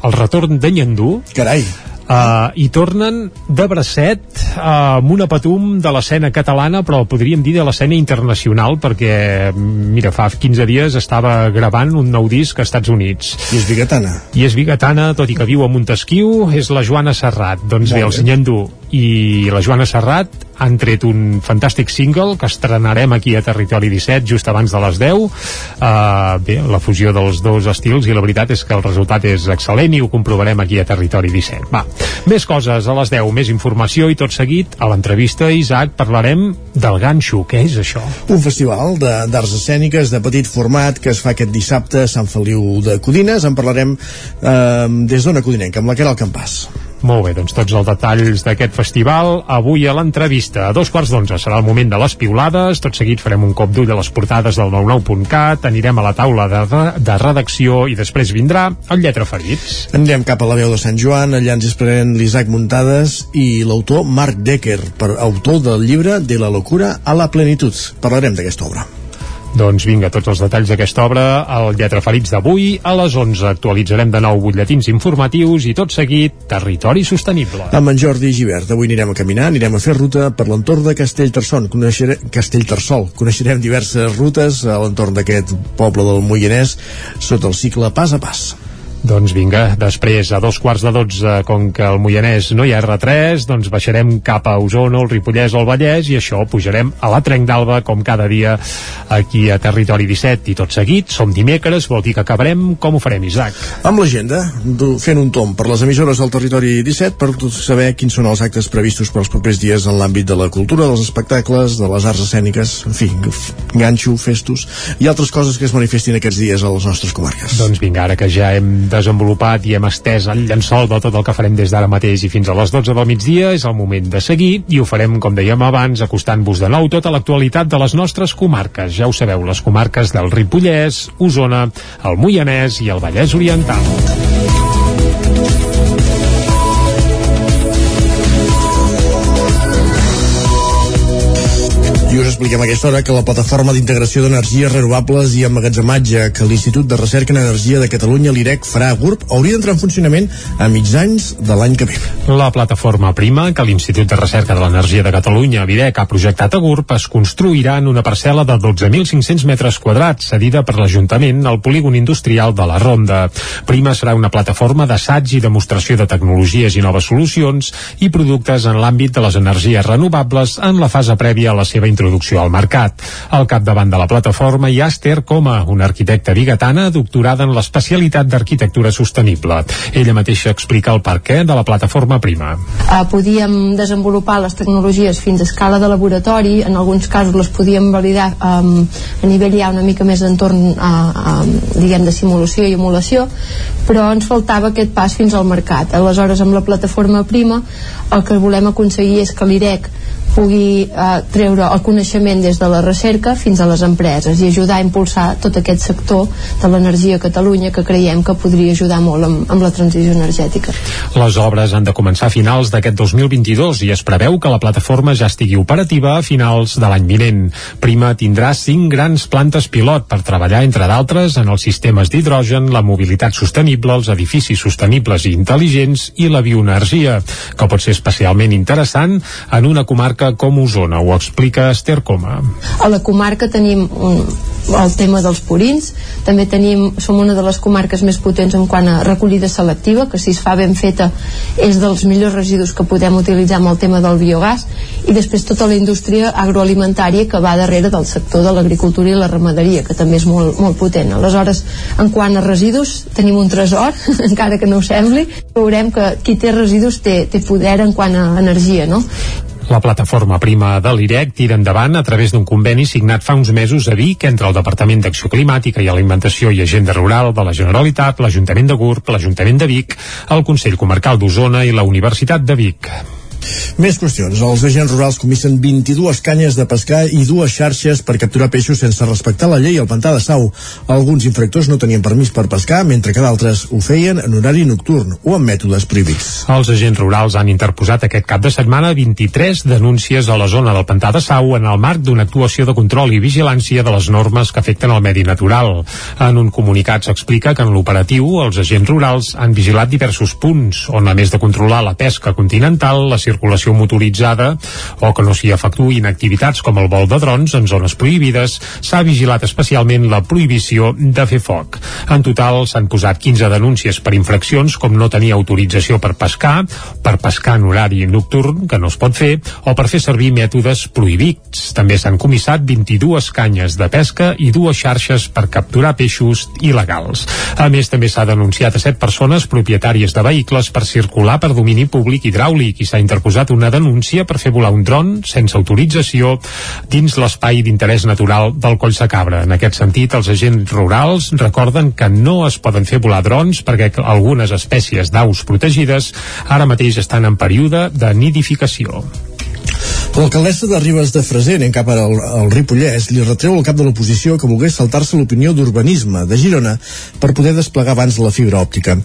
el retorn de Nyandú. Carai. Uh, i tornen de bracet uh, amb una patum de l'escena catalana però podríem dir de l'escena internacional perquè, mira, fa 15 dies estava gravant un nou disc als Estats Units. I és bigatana. i és bigatana, tot i que viu a Montesquieu és la Joana Serrat. Doncs bé, el Senyendú i la Joana Serrat han tret un fantàstic single que estrenarem aquí a Territori 17 just abans de les 10 uh, bé, la fusió dels dos estils i la veritat és que el resultat és excel·lent i ho comprovarem aquí a Territori 17 va, més coses a les 10 més informació i tot seguit a l'entrevista Isaac parlarem del ganxo, què és això? Un festival d'arts escèniques de petit format que es fa aquest dissabte a Sant Feliu de Codines. En parlarem eh, des d'Ona Codinenca, amb la Caral Campàs. Molt bé, doncs tots els detalls d'aquest festival avui a l'entrevista. A dos quarts d'onze serà el moment de les piulades, tot seguit farem un cop d'ull a les portades del 99.cat, anirem a la taula de, de redacció i després vindrà el Lletra Ferits. Anirem cap a la veu de Sant Joan, allà ens esperem l'Isaac Muntades i l'autor Marc Decker, per autor del llibre De la locura a la plenitud. Parlarem d'aquesta obra. Doncs vinga, tots els detalls d'aquesta obra al Lletra Ferits d'avui. A les 11 actualitzarem de nou butlletins informatius i tot seguit Territori Sostenible. Amb en Jordi Givert, avui anirem a caminar, anirem a fer ruta per l'entorn de Castellterçol. Coneixere... Castellterçol. Coneixerem diverses rutes a l'entorn d'aquest poble del Moianès sota el cicle pas a pas. Doncs vinga, després a dos quarts de dotze, com que al Moianès no hi ha R3, doncs baixarem cap a Osona, el Ripollès o el Vallès i això pujarem a la Trenc d'Alba com cada dia aquí a Territori 17 i tot seguit, som dimecres, vol dir que acabarem com ho farem, Isaac? Amb l'agenda, fent un tom per les emissores del territori 17 per saber quins són els actes previstos per als propers dies en l'àmbit de la cultura, dels espectacles, de les arts escèniques, en fi, ganxo, festos i altres coses que es manifestin aquests dies a les nostres comarques. Doncs vinga, ara que ja hem desenvolupat i hem estès el llençol de tot el que farem des d'ara mateix i fins a les 12 del migdia, és el moment de seguir i ho farem, com dèiem abans, acostant-vos de nou tota l'actualitat de les nostres comarques. Ja ho sabeu, les comarques del Ripollès, Osona, el Moianès i el Vallès Oriental. Expliquem a aquesta hora que la plataforma d'integració d'energies renovables i emmagatzematge que l'Institut de Recerca en Energia de Catalunya, l'IREC, farà a GURB, hauria d'entrar en funcionament a mig anys de l'any que ve. La plataforma Prima, que l'Institut de Recerca de l'Energia de Catalunya, VIDEC, ha projectat a GURB, es construirà en una parcel·la de 12.500 metres quadrats, cedida per l'Ajuntament al polígon industrial de la Ronda. Prima serà una plataforma d'assaig i demostració de tecnologies i noves solucions i productes en l'àmbit de les energies renovables en la fase prèvia a la seva introducció al mercat. Al capdavant de la plataforma hi ha Esther Coma, una arquitecta bigatana doctorada en l'especialitat d'arquitectura sostenible. Ella mateixa explica el perquè de la plataforma Prima. Uh, podíem desenvolupar les tecnologies fins a escala de laboratori, en alguns casos les podíem validar um, a nivell ja una mica més d'entorn diguem de simulació i emulació, però ens faltava aquest pas fins al mercat. Aleshores, amb la plataforma Prima, el que volem aconseguir és que l'IREC pugui eh, treure el coneixement des de la recerca fins a les empreses i ajudar a impulsar tot aquest sector de l'energia a Catalunya que creiem que podria ajudar molt amb, amb la transició energètica. Les obres han de començar a finals d'aquest 2022 i es preveu que la plataforma ja estigui operativa a finals de l'any vinent. Prima tindrà cinc grans plantes pilot per treballar, entre d'altres, en els sistemes d'hidrogen, la mobilitat sostenible, els edificis sostenibles i intel·ligents i la bioenergia, que pot ser especialment interessant en una comarca com Osona, ho explica Esther Coma. A la comarca tenim un, el tema dels purins també tenim, som una de les comarques més potents en quant a recollida selectiva que si es fa ben feta és dels millors residus que podem utilitzar amb el tema del biogàs i després tota la indústria agroalimentària que va darrere del sector de l'agricultura i la ramaderia que també és molt, molt potent aleshores en quant a residus tenim un tresor [laughs] encara que no ho sembli veurem que qui té residus té, té poder en quant a energia no? La plataforma prima de l'IREC tira endavant a través d'un conveni signat fa uns mesos a Vic entre el Departament d'Acció Climàtica i Alimentació i Agenda Rural de la Generalitat, l'Ajuntament de Gurb, l'Ajuntament de Vic, el Consell Comarcal d'Osona i la Universitat de Vic. Més qüestions. Els agents rurals comissen 22 canyes de pescar i dues xarxes per capturar peixos sense respectar la llei al pantà de Sau. Alguns infractors no tenien permís per pescar, mentre que d'altres ho feien en horari nocturn o amb mètodes prohibits. Els agents rurals han interposat aquest cap de setmana 23 denúncies a la zona del pantà de Sau en el marc d'una actuació de control i vigilància de les normes que afecten el medi natural. En un comunicat s'explica que en l'operatiu els agents rurals han vigilat diversos punts on, a més de controlar la pesca continental, la circulació motoritzada o que no s'hi efectuïn activitats com el vol de drons en zones prohibides, s'ha vigilat especialment la prohibició de fer foc. En total s'han posat 15 denúncies per infraccions com no tenir autorització per pescar, per pescar en horari nocturn, que no es pot fer, o per fer servir mètodes prohibits. També s'han comissat 22 canyes de pesca i dues xarxes per capturar peixos il·legals. A més, també s'ha denunciat a 7 persones propietàries de vehicles per circular per domini públic hidràulic i s'ha interposat una denúncia per fer volar un dron sense autorització dins l'espai d'interès natural del Coll de Cabra. En aquest sentit, els agents rurals recorden que no es poden fer volar drons perquè algunes espècies d'aus protegides ara mateix estan en període de nidificació. L'alcaldessa de Ribes de Freser, anem cap al, al Ripollès, li retreu al cap de l'oposició que volgués saltar-se l'opinió d'urbanisme de Girona per poder desplegar abans la fibra òptica.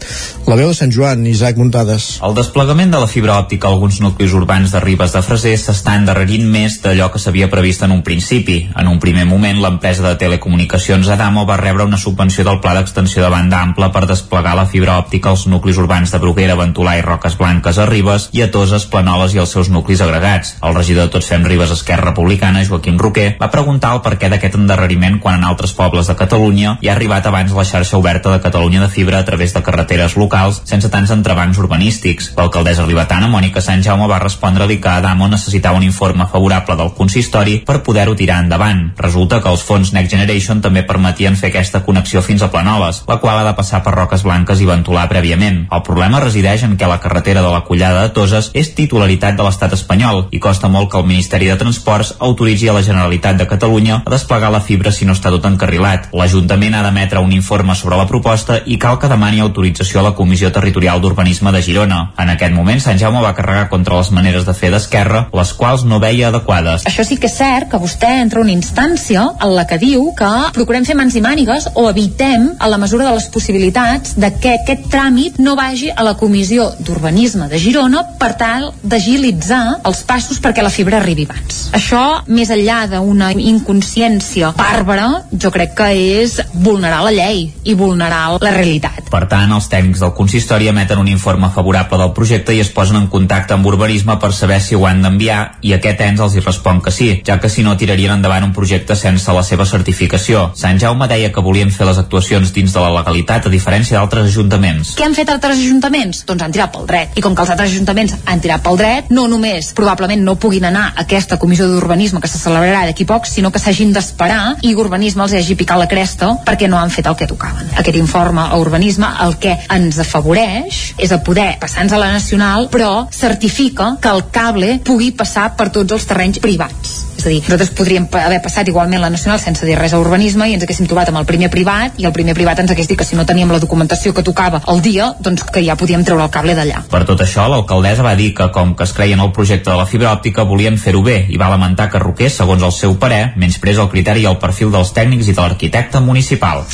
La veu de Sant Joan, Isaac Muntades. El desplegament de la fibra òptica a alguns nuclis urbans de Ribes de Freser s'està endarrerint més d'allò que s'havia previst en un principi. En un primer moment, l'empresa de telecomunicacions Adamo va rebre una subvenció del Pla d'Extensió de Banda Ampla per desplegar la fibra òptica als nuclis urbans de Bruguera, Ventolà i Roques Blanques a Ribes i a Toses, Planoles i els seus nuclis agregats. El regidor de Tots Fem Ribes Esquerra Republicana, Joaquim Roquer, va preguntar el perquè d'aquest endarreriment quan en altres pobles de Catalunya hi ha arribat abans la xarxa oberta de Catalunya de fibra a través de carreteres locals sense tants entrebancs urbanístics. L'alcaldessa ribetana, Mònica Sant Jaume, va respondre-li que Adamo necessitava un informe favorable del consistori per poder-ho tirar endavant. Resulta que els fons Next Generation també permetien fer aquesta connexió fins a Planoles, la qual ha de passar per Roques Blanques i Ventolà prèviament. El problema resideix en què la carretera de la Collada de Toses és titularitat de l'estat espanyol i costa molt que el Ministeri de Transports autoritzi a la Generalitat de Catalunya a desplegar la fibra si no està tot encarrilat. L'Ajuntament ha d'emetre un informe sobre la proposta i cal que demani autorització a la Comissió Territorial d'Urbanisme de Girona. En aquest moment, Sant Jaume va carregar contra les maneres de fer d'Esquerra, les quals no veia adequades. Això sí que és cert que vostè entra una instància en la que diu que procurem fer mans i mànigues o evitem, a la mesura de les possibilitats, de que aquest tràmit no vagi a la Comissió d'Urbanisme de Girona per tal d'agilitzar els passos perquè la fibra arribi abans. Això, més enllà d'una inconsciència bàrbara, jo crec que és vulnerar la llei i vulnerar la realitat. Per tant, els tècnics del consistori emeten un informe favorable del projecte i es posen en contacte amb urbanisme per saber si ho han d'enviar i aquest ens els hi respon que sí, ja que si no tirarien endavant un projecte sense la seva certificació. Sant Jaume deia que volien fer les actuacions dins de la legalitat a diferència d'altres ajuntaments. Què han fet altres ajuntaments? Doncs han tirat pel dret. I com que els altres ajuntaments han tirat pel dret, no només probablement no puguin anar a aquesta comissió d'urbanisme que se celebrarà d'aquí poc, sinó que s'hagin d'esperar i urbanisme els hagi picat la cresta perquè no han fet el que tocaven. Aquest informe a urbanisme el que ens afavoreix és a poder passar-nos a la nacional, però certifica que el cable pugui passar per tots els terrenys privats. És a dir, nosaltres podríem haver passat igualment la nacional sense dir res a urbanisme i ens haguéssim trobat amb el primer privat i el primer privat ens hagués dit que si no teníem la documentació que tocava el dia, doncs que ja podíem treure el cable d'allà. Per tot això, l'alcaldessa va dir que com que es creien el projecte de la fibra òptica volien fer-ho bé i va lamentar que Roquer, segons el seu parer, menysprés el criteri i el perfil dels tècnics i de l'arquitecte municipal.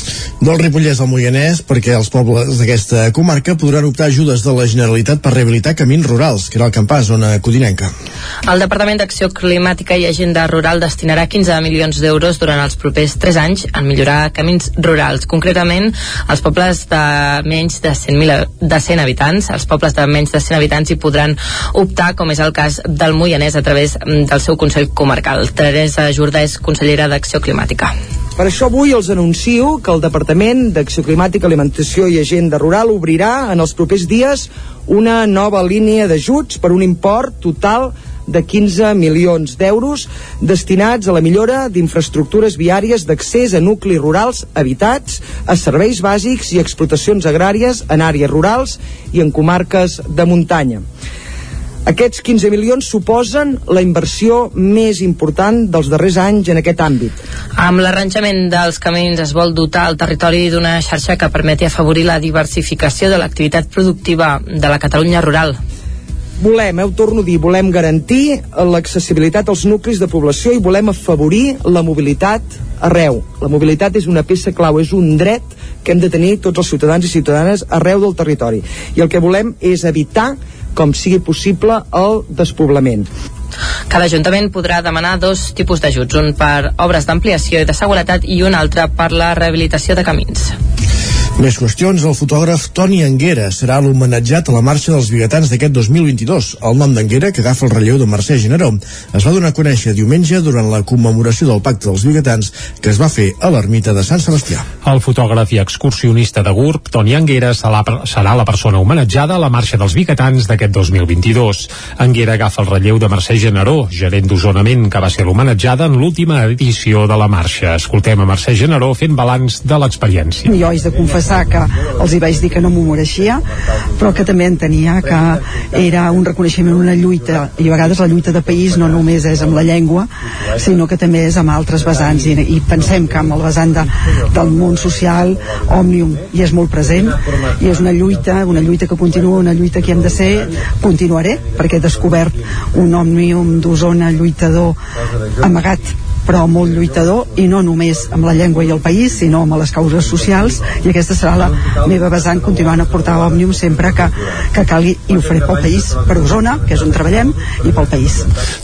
Del Ripollès al Moianès, perquè els pobles d'aquesta comarca podran optar ajudes de la Generalitat per rehabilitar camins rurals, que era el campàs, zona codinenca. El Departament d'Acció Climàtica i Agenda Rural destinarà 15 milions d'euros durant els propers 3 anys en millorar camins rurals, concretament els pobles de menys de 100, de 100 habitants. Els pobles de menys de 100 habitants hi podran optar, com és el cas del Moianès, a través del seu Consell Comarcal. Teresa Jordà és consellera d'Acció Climàtica. Per això avui els anuncio que el Departament d'Acció Climàtica, Alimentació i Agenda Rural obrirà en els propers dies una nova línia d'ajuts per un import total de 15 milions d'euros destinats a la millora d'infraestructures viàries d'accés a nuclis rurals habitats, a serveis bàsics i explotacions agràries en àrees rurals i en comarques de muntanya. Aquests 15 milions suposen la inversió més important dels darrers anys en aquest àmbit. Amb l'arranjament dels camins es vol dotar el territori d'una xarxa que permeti afavorir la diversificació de l'activitat productiva de la Catalunya rural. Volem, eh, ho torno a dir, volem garantir l'accessibilitat als nuclis de població i volem afavorir la mobilitat arreu. La mobilitat és una peça clau, és un dret que hem de tenir tots els ciutadans i ciutadanes arreu del territori. I el que volem és evitar com sigui possible el despoblament. Cada ajuntament podrà demanar dos tipus d'ajuts, un per obres d'ampliació i de seguretat i un altre per la rehabilitació de camins. Més qüestions, el fotògraf Toni Anguera serà l'homenatjat a la marxa dels biguetans d'aquest 2022. El nom d'Anguera, que agafa el relleu de Mercè Generó, es va donar a conèixer diumenge durant la commemoració del Pacte dels Biguetans que es va fer a l'ermita de Sant Sebastià. El fotògraf i excursionista de GURB, Toni Anguera, serà la persona homenatjada a la marxa dels biguetans d'aquest 2022. Anguera agafa el relleu de Mercè Generó, gerent d'Osonament, que va ser l'homenatjada en l'última edició de la marxa. Escoltem a Mercè Generó fent balanç de l'experiència. Jo haig de confessar que els hi vaig dir que no m'ho mereixia però que també entenia que era un reconeixement, una lluita i a vegades la lluita de país no només és amb la llengua sinó que també és amb altres vessants. I, i pensem que amb el vessant de, del món social Òmnium hi és molt present i és una lluita, una lluita que continua una lluita que hem de ser, continuaré perquè he descobert un Òmnium d'Osona lluitador amagat però molt lluitador i no només amb la llengua i el país sinó amb les causes socials i aquesta serà la meva vessant continuant a portar l'Òmnium sempre que, que calgui i ho faré pel país, per Osona que és on treballem, i pel país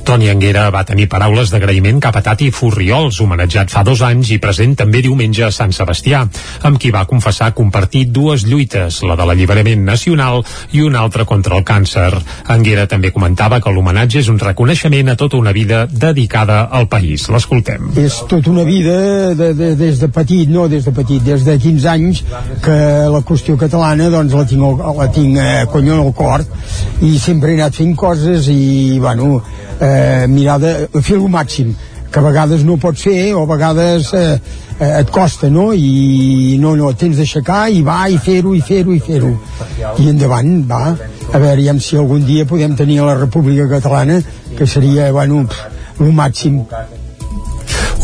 Toni Anguera va tenir paraules d'agraïment cap a Tati Furriols, homenatjat fa dos anys i present també diumenge a Sant Sebastià amb qui va confessar compartir dues lluites, la de l'alliberament nacional i una altra contra el càncer. Anguera també comentava que l'homenatge és un reconeixement a tota una vida dedicada al país. L'escoltem. És tota una vida de, de, des de petit, no des de petit, des de 15 anys que la qüestió catalana doncs la tinc, la tinc eh, conyo al cor i sempre he anat fent coses i bueno, eh, mirar de fer el màxim que a vegades no pots fer o a vegades eh, et costa, no? I no, no, tens d'aixecar i va i fer-ho i fer-ho i fer-ho. I endavant, va. A veure, si algun dia podem tenir la República Catalana, que seria, bueno, pff, el màxim.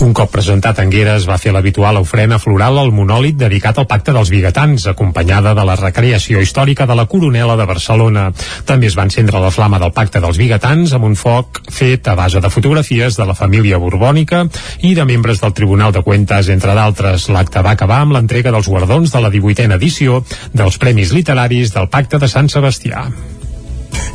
Un cop presentat Anguera es va fer l'habitual ofrena floral al monòlit dedicat al Pacte dels Bigatans, acompanyada de la recreació històrica de la Coronela de Barcelona. També es va encendre la flama del Pacte dels Bigatans amb un foc fet a base de fotografies de la família borbònica i de membres del Tribunal de Cuentas, entre d'altres. L'acte va acabar amb l'entrega dels guardons de la 18a edició dels Premis Literaris del Pacte de Sant Sebastià.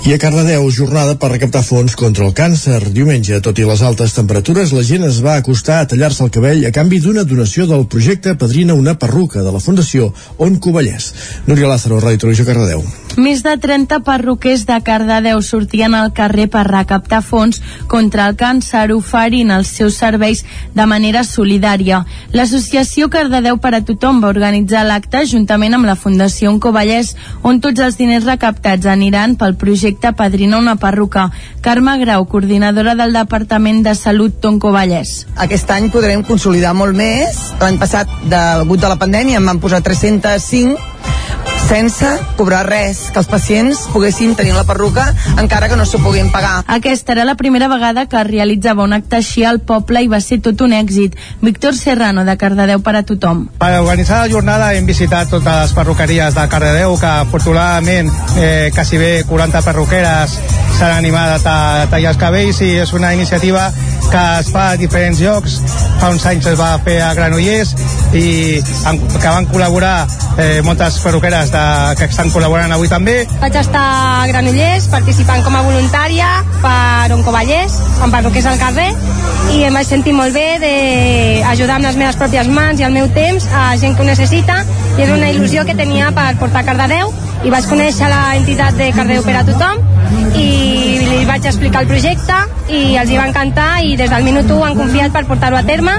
I a Cardedeu, jornada per recaptar fons contra el càncer. Diumenge, tot i les altes temperatures, la gent es va acostar a tallar-se el cabell a canvi d'una donació del projecte Padrina una perruca de la Fundació On Covellès. Núria Lázaro, Ràdio Televisió Cardedeu. Més de 30 perruquers de Cardedeu sortien al carrer per recaptar fons contra el càncer oferint els seus serveis de manera solidària. L'associació Cardedeu per a tothom va organitzar l'acte juntament amb la Fundació Oncovallès on tots els diners recaptats aniran pel projecte Padrina una perruca. Carme Grau, coordinadora del Departament de Salut d'Oncovallès. Aquest any podrem consolidar molt més. L'any passat, degut a la pandèmia, en van posar 305 sense cobrar res, que els pacients poguessin tenir la perruca encara que no s'ho puguin pagar. Aquesta era la primera vegada que es realitzava un acte així al poble i va ser tot un èxit. Víctor Serrano, de Cardedeu per a tothom. Per organitzar la jornada hem visitat totes les perruqueries de Cardedeu, que afortunadament eh, quasi bé 40 perruqueres s'han animat a, ta a tallar els cabells i és una iniciativa que es fa a diferents llocs. Fa uns anys es va fer a Granollers i en, que van col·laborar eh, moltes perruqueres de, que estan col·laborant avui també. Vaig estar a Granollers participant com a voluntària per Oncovallès, amb perruquers al carrer, i em vaig sentir molt bé d'ajudar amb les meves pròpies mans i el meu temps a gent que ho necessita, i és una il·lusió que tenia per portar Cardedeu, i vaig conèixer la entitat de Cardedeu per a tothom, i li vaig explicar el projecte i els hi va encantar i des del minut 1 han confiat per portar-ho a terme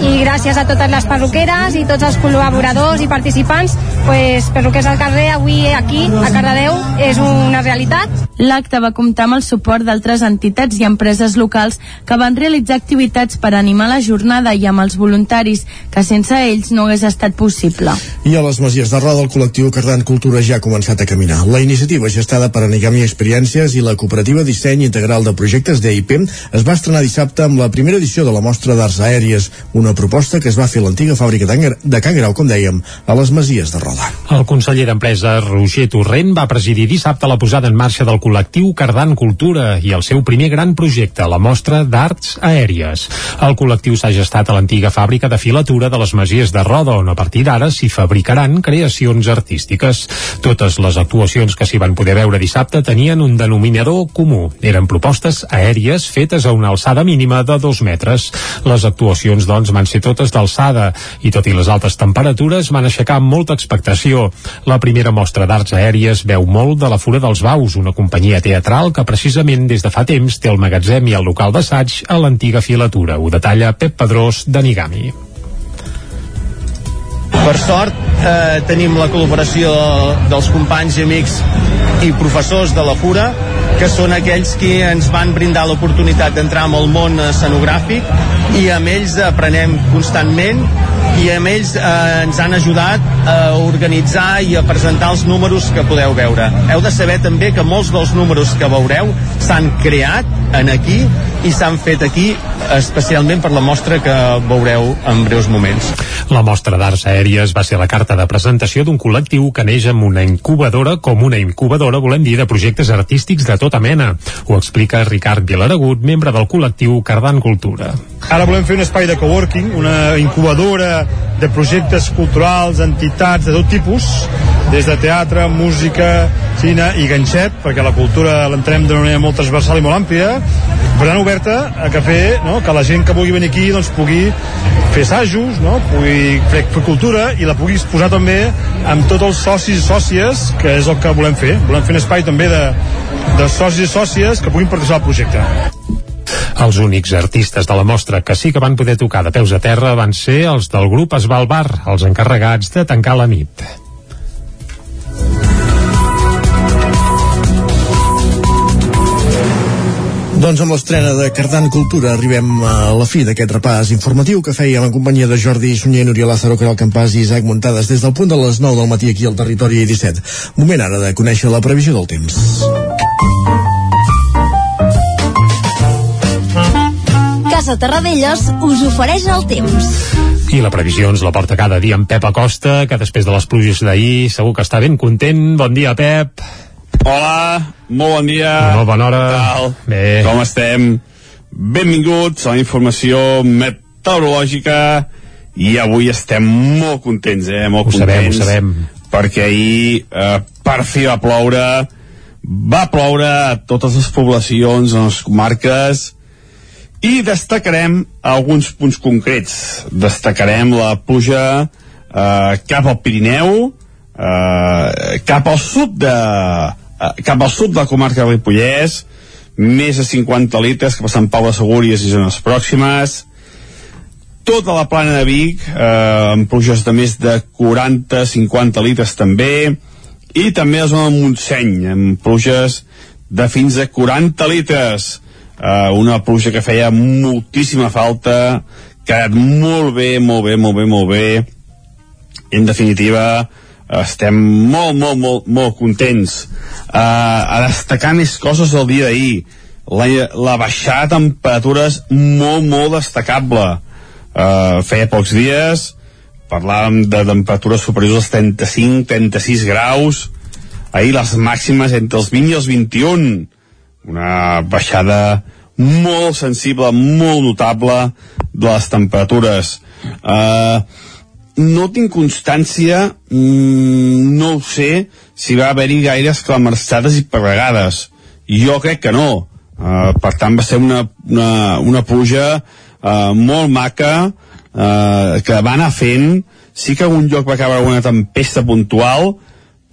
i gràcies a totes les perruqueres i tots els col·laboradors i participants pues, Perruquers al carrer avui aquí a Cardedeu és una realitat L'acte va comptar amb el suport d'altres entitats i empreses locals que van realitzar activitats per animar la jornada i amb els voluntaris, que sense ells no hagués estat possible. I a les Masies de Roda, el col·lectiu Cardant Cultura ja ha començat a caminar. La iniciativa gestada per Anigami Experiències i la cooperativa Disseny Integral de Projectes d'EIP es va estrenar dissabte amb la primera edició de la mostra d'arts aèries, una proposta que es va fer a l'antiga fàbrica de Can Grau, com dèiem, a les Masies de Roda. El conseller d'Empresa Roger Torrent va presidir dissabte la posada en marxa del col·lectiu Cardant Cultura i el seu primer gran projecte, la mostra d'arts aèries. El col·lectiu s'ha gestat a l'antiga fàbrica de filatura de les Masies de Roda, on a partir d'ara s'hi fabricaran creacions artístiques. Totes les actuacions que s'hi van poder veure dissabte tenien un denominador comú. Eren propostes aèries fetes a una alçada mínima de dos metres. Les actuacions, doncs, van ser totes d'alçada i tot i les altes temperatures van aixecar molta expectació. La primera mostra d'arts aèries veu molt de la Fura dels Baus, una companyia teatral que precisament des de fa temps té el magatzem i el local d'assaig a l'antiga filatura. Ho detalla Pep Pedrós de Nigami. Per sort eh, tenim la col·laboració dels companys i amics i professors de la Fura que són aquells qui ens van brindar l'oportunitat d'entrar en el món escenogràfic i amb ells aprenem constantment i amb ells eh, ens han ajudat a organitzar i a presentar els números que podeu veure. Heu de saber també que molts dels números que veureu s'han creat en aquí i s'han fet aquí especialment per la mostra que veureu en breus moments. La mostra d'arts aèries va ser la carta de presentació d'un col·lectiu que neix amb una incubadora com una incubadora, volem dir, de projectes artístics de tota mena. Ho explica Ricard Vilaragut, membre del col·lectiu Cardant Cultura. Ara volem fer un espai de coworking, una incubadora de projectes culturals, entitats de tot tipus, des de teatre, música, cine i ganxet, perquè la cultura l'entrem d'una manera molt transversal i molt àmplia, per tant oberta a que fer, no? que la gent que vulgui venir aquí doncs, pugui fer assajos, no? pugui fer, fer cultura i la pugui exposar també amb tots els socis i sòcies, que és el que volem fer. Volem fer un espai també de, de socis i sòcies que puguin participar al projecte. Els únics artistes de la mostra que sí que van poder tocar de peus a terra van ser els del grup Esbalbar, els encarregats de tancar la nit. Doncs amb l'estrena de Cardant Cultura arribem a la fi d'aquest repàs informatiu que fèiem en companyia de Jordi Sunyer, Núria Lázaro, Caral Campàs i Isaac Muntades des del punt de les 9 del matí aquí al territori 17. Moment ara de conèixer la previsió del temps. Casa Terradellos us ofereix el temps. I la previsió ens la porta cada dia en Pep Acosta, que després de les pluges d'ahir segur que està ben content. Bon dia, Pep. Hola, molt bon dia. Molt bona hora. Tal? Bé. Com estem? Benvinguts a la informació meteorològica i avui estem molt contents, eh? Molt Ho sabem, contents. ho sabem. Perquè ahir, eh, per fi va ploure, va ploure a totes les poblacions, a les comarques, i destacarem alguns punts concrets. Destacarem la pluja eh, cap al Pirineu, eh, cap al sud de eh, cap al sud de la comarca de Ripollès, més de 50 litres cap a Sant Pau de Segúries i zones pròximes, tota la plana de Vic, eh, amb pluges de més de 40-50 litres també, i també la zona de Montseny, amb pluges de fins a 40 litres, eh, una pluja que feia moltíssima falta, quedat molt bé, molt bé, molt bé, molt bé, en definitiva estem molt, molt, molt, molt contents. Uh, a destacar més coses del dia d'ahir. La, la baixada de temperatures molt, molt destacable. Uh, feia pocs dies parlàvem de temperatures superiors als 35-36 graus. Ahir les màximes entre els 20 i els 21 una baixada molt sensible, molt notable de les temperatures uh, no tinc constància, mm, no ho sé, si va haver-hi gaires clamarçades i pregades. Jo crec que no. Uh, per tant, va ser una, una, una pluja uh, molt maca uh, que va anar fent. Sí que algun lloc va acabar una tempesta puntual,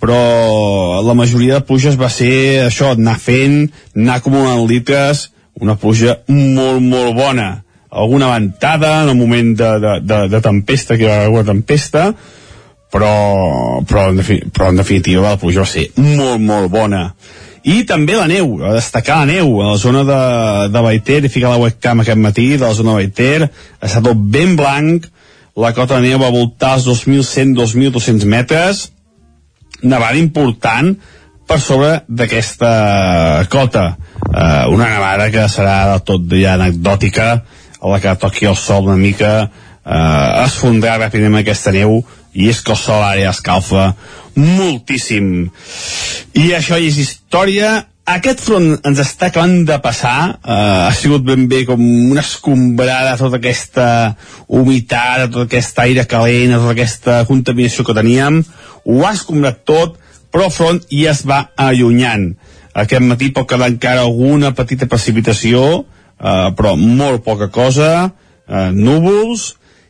però la majoria de pluges va ser això, anar fent, anar acumulant litres, una pluja molt, molt bona. Alguna ventada en el moment de, de, de, de tempesta, que hi va haver una tempesta, però, però, en però en definitiva la pluja va ser molt, molt bona. I també la neu, a destacar la neu a la zona de, de Baiter, i ficar la webcam aquest matí de la zona de Baiter, ha estat tot ben blanc, la cota de neu va voltar als 2.100-2.200 metres, nevada important per sobre d'aquesta cota. Uh, una nevada que serà del tot ja anecdòtica, a la que toqui el sol una mica, uh, es fondrà ràpidament aquesta neu i és que el sol ara ja escalfa moltíssim. I això és història. Aquest front ens està acabant de passar, uh, ha sigut ben bé com una escombrada tota aquesta humitat, tot aquest aire calent, tota aquesta contaminació que teníem, ho ha escombrat tot, però el front ja es va allunyant. Aquest matí pot quedar encara alguna petita precipitació, eh, però molt poca cosa, eh, núvols,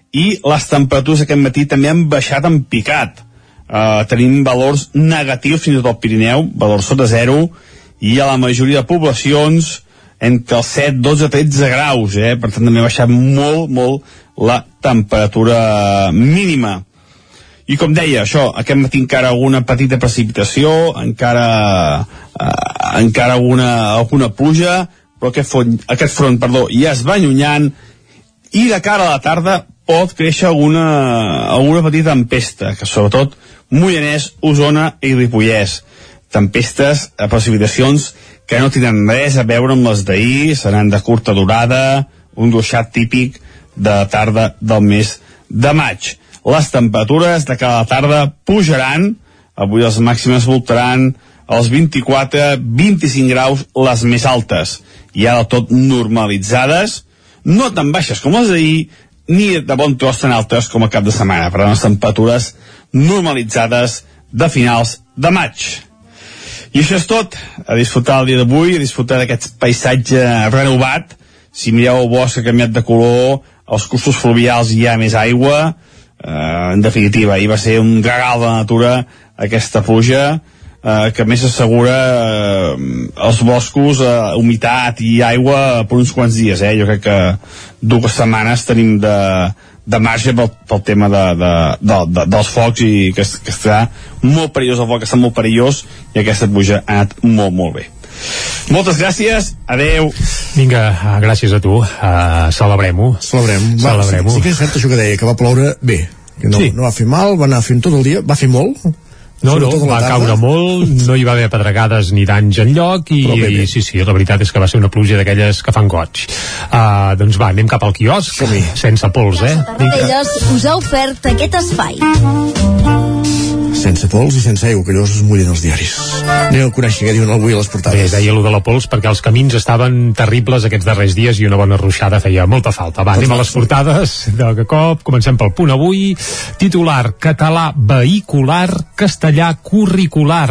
i les temperatures aquest matí també han baixat en picat. Eh, tenim valors negatius fins i tot al Pirineu, valors sota zero, i a la majoria de poblacions entre els 7, 12, 13 graus, eh? per tant també ha baixat molt, molt la temperatura mínima i com deia, això, aquest matí encara alguna petita precipitació, encara, eh, encara alguna, alguna pluja, però aquest front, aquest front perdó, ja es va allunyant i de cara a la tarda pot créixer alguna, alguna petita tempesta, que sobretot Mollanès, Osona i Ripollès. Tempestes, a precipitacions que no tenen res a veure amb les d'ahir, seran de curta durada, un ruixat típic de tarda del mes de maig. Les temperatures de cada tarda pujaran, avui les màximes voltaran els 24-25 graus les més altes, i ara tot normalitzades, no tan baixes com les d'ahir, ni de bon tros tan altes com a cap de setmana, per a les temperatures normalitzades de finals de maig. I això és tot, a disfrutar el dia d'avui, a disfrutar d'aquest paisatge renovat, si mireu el bosc ha canviat de color, als cursos fluvials hi ha més aigua, eh, en definitiva, ahir va ser un regal de natura aquesta pluja eh, que més assegura eh, els boscos, eh, humitat i aigua per uns quants dies. Eh? Jo crec que dues setmanes tenim de, de marge pel, pel tema de, de, de, de, dels focs i que, que està molt perillós el foc, està molt perillós i aquesta pluja ha anat molt, molt bé. Moltes gràcies, adeu. Vinga, ah, gràcies a tu. Uh, Celebrem-ho. Celebrem. Va, Celebrem-ho. sí, sí que és cert això que deia, que va ploure bé. Que no, Sí. no va fer mal, va anar fent tot el dia, va fer molt. No, no, va tarda. caure molt, no hi va haver pedregades ni danys en lloc i, bé, bé. i sí, sí, la veritat és que va ser una pluja d'aquelles que fan goig. Uh, doncs va, anem cap al quiosc, sense pols, eh? Tarradellas us ha ofert aquest espai. Sense pols i sense aigua, que llavors es mullen els diaris. Anem a conèixer què diuen avui a les Bé, portades. deia allò de la pols perquè els camins estaven terribles aquests darrers dies i una bona ruixada feia molta falta. Va, anem a les portades de cop. Comencem pel punt avui. Titular, català vehicular, castellà curricular.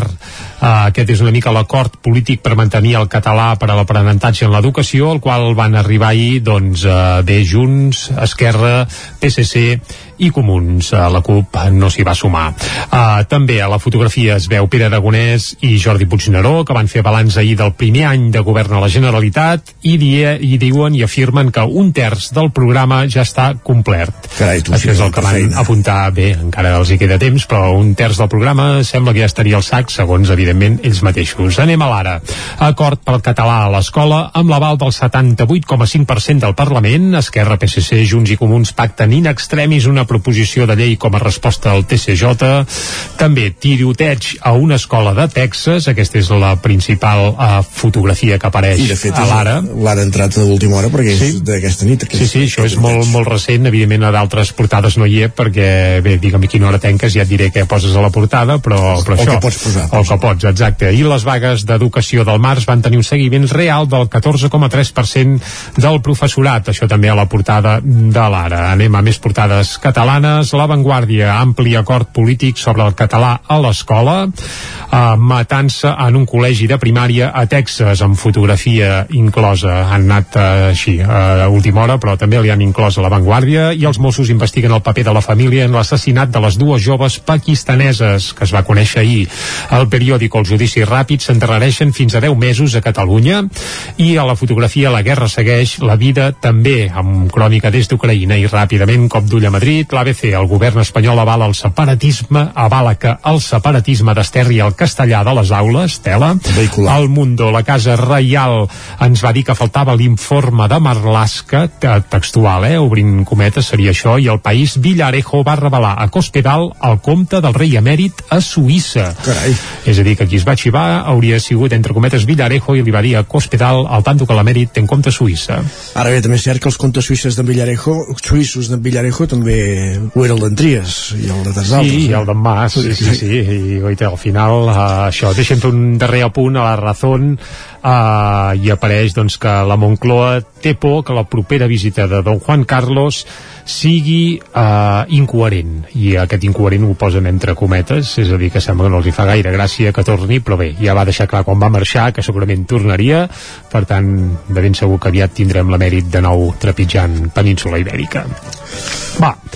Uh, aquest és una mica l'acord polític per mantenir el català per a l'aprenentatge en l'educació, al qual van arribar ahir, doncs, uh, bé, Junts, Esquerra, PSC i Comuns. La CUP no s'hi va sumar. Uh, també a la fotografia es veu Pere Aragonès i Jordi Puigneró, que van fer balanç ahir del primer any de govern a la Generalitat i, die, i diuen i afirmen que un terç del programa ja està complert. Carai, tu, Això és el que van feina. apuntar bé, encara els hi queda temps, però un terç del programa sembla que ja estaria al sac, segons, evidentment, ells mateixos. Anem a l'ara. Acord pel català a l'escola amb l'aval del 78,5% del Parlament. Esquerra, PSC, Junts i Comuns pacten in extremis una proposició de llei com a resposta al TCJ. També tiroteig a una escola de Texas. Aquesta és la principal uh, fotografia que apareix I de fet a és l'ara. l'ara entrat a última hora perquè és d'aquesta nit. Sí, sí, això és molt, molt recent, evidentment a d'altres portades no hi he perquè, bé, digue'm a quina hora tenques ja et diré què poses a la portada, però, però O això... què pots posar. O que pots, exacte. I les vagues d'educació del març van tenir un seguiment real del 14,3% del professorat, això també a la portada de l'Ara. Anem a més portades catalanes catalanes. La Vanguardia, ampli acord polític sobre el català a l'escola. Uh, matança en un col·legi de primària a Texas, amb fotografia inclosa. Han anat uh, així, a última hora, però també li han inclòs a La Vanguardia. I els Mossos investiguen el paper de la família en l'assassinat de les dues joves pakistaneses, que es va conèixer ahir. El periòdic El Judici Ràpid s'enterrareixen fins a 10 mesos a Catalunya i a la fotografia La guerra segueix, la vida també, amb crònica des d'Ucraïna i ràpidament cop d'ull a Madrid, l'ABC, el govern espanyol avala el separatisme, avala que el separatisme desterri el castellà de les aules, tela, Vehicular. el Mundo, la Casa Reial, ens va dir que faltava l'informe de Marlaska, textual, eh, obrint cometes, seria això, i el país Villarejo va revelar a Cospedal el compte del rei emèrit a Suïssa. Carai. És a dir, que qui es va xivar hauria sigut, entre cometes, Villarejo i li va dir a Cospedal al tanto que l'emèrit té en compte Suïssa. Ara bé, també és cert que els comptes suïsses d'en Villarejo, suïssos d'en Villarejo també ho era el d'en Tries i el de tants Sí, i el d'en Mas, sí, sí, sí, i oita, al final uh, això, deixem fer un darrer apunt a la Razón. Uh, i apareix doncs, que la Moncloa té por que la propera visita de Don Juan Carlos sigui uh, incoherent. I aquest incoherent ho posen entre cometes és a dir que sembla que no els hi fa gaire gràcia que torni però bé, ja va deixar clar quan va marxar que segurament tornaria. Per tant de ben segur que aviat tindrem l'emèrit de nou trepitjant península ibèrica. Va,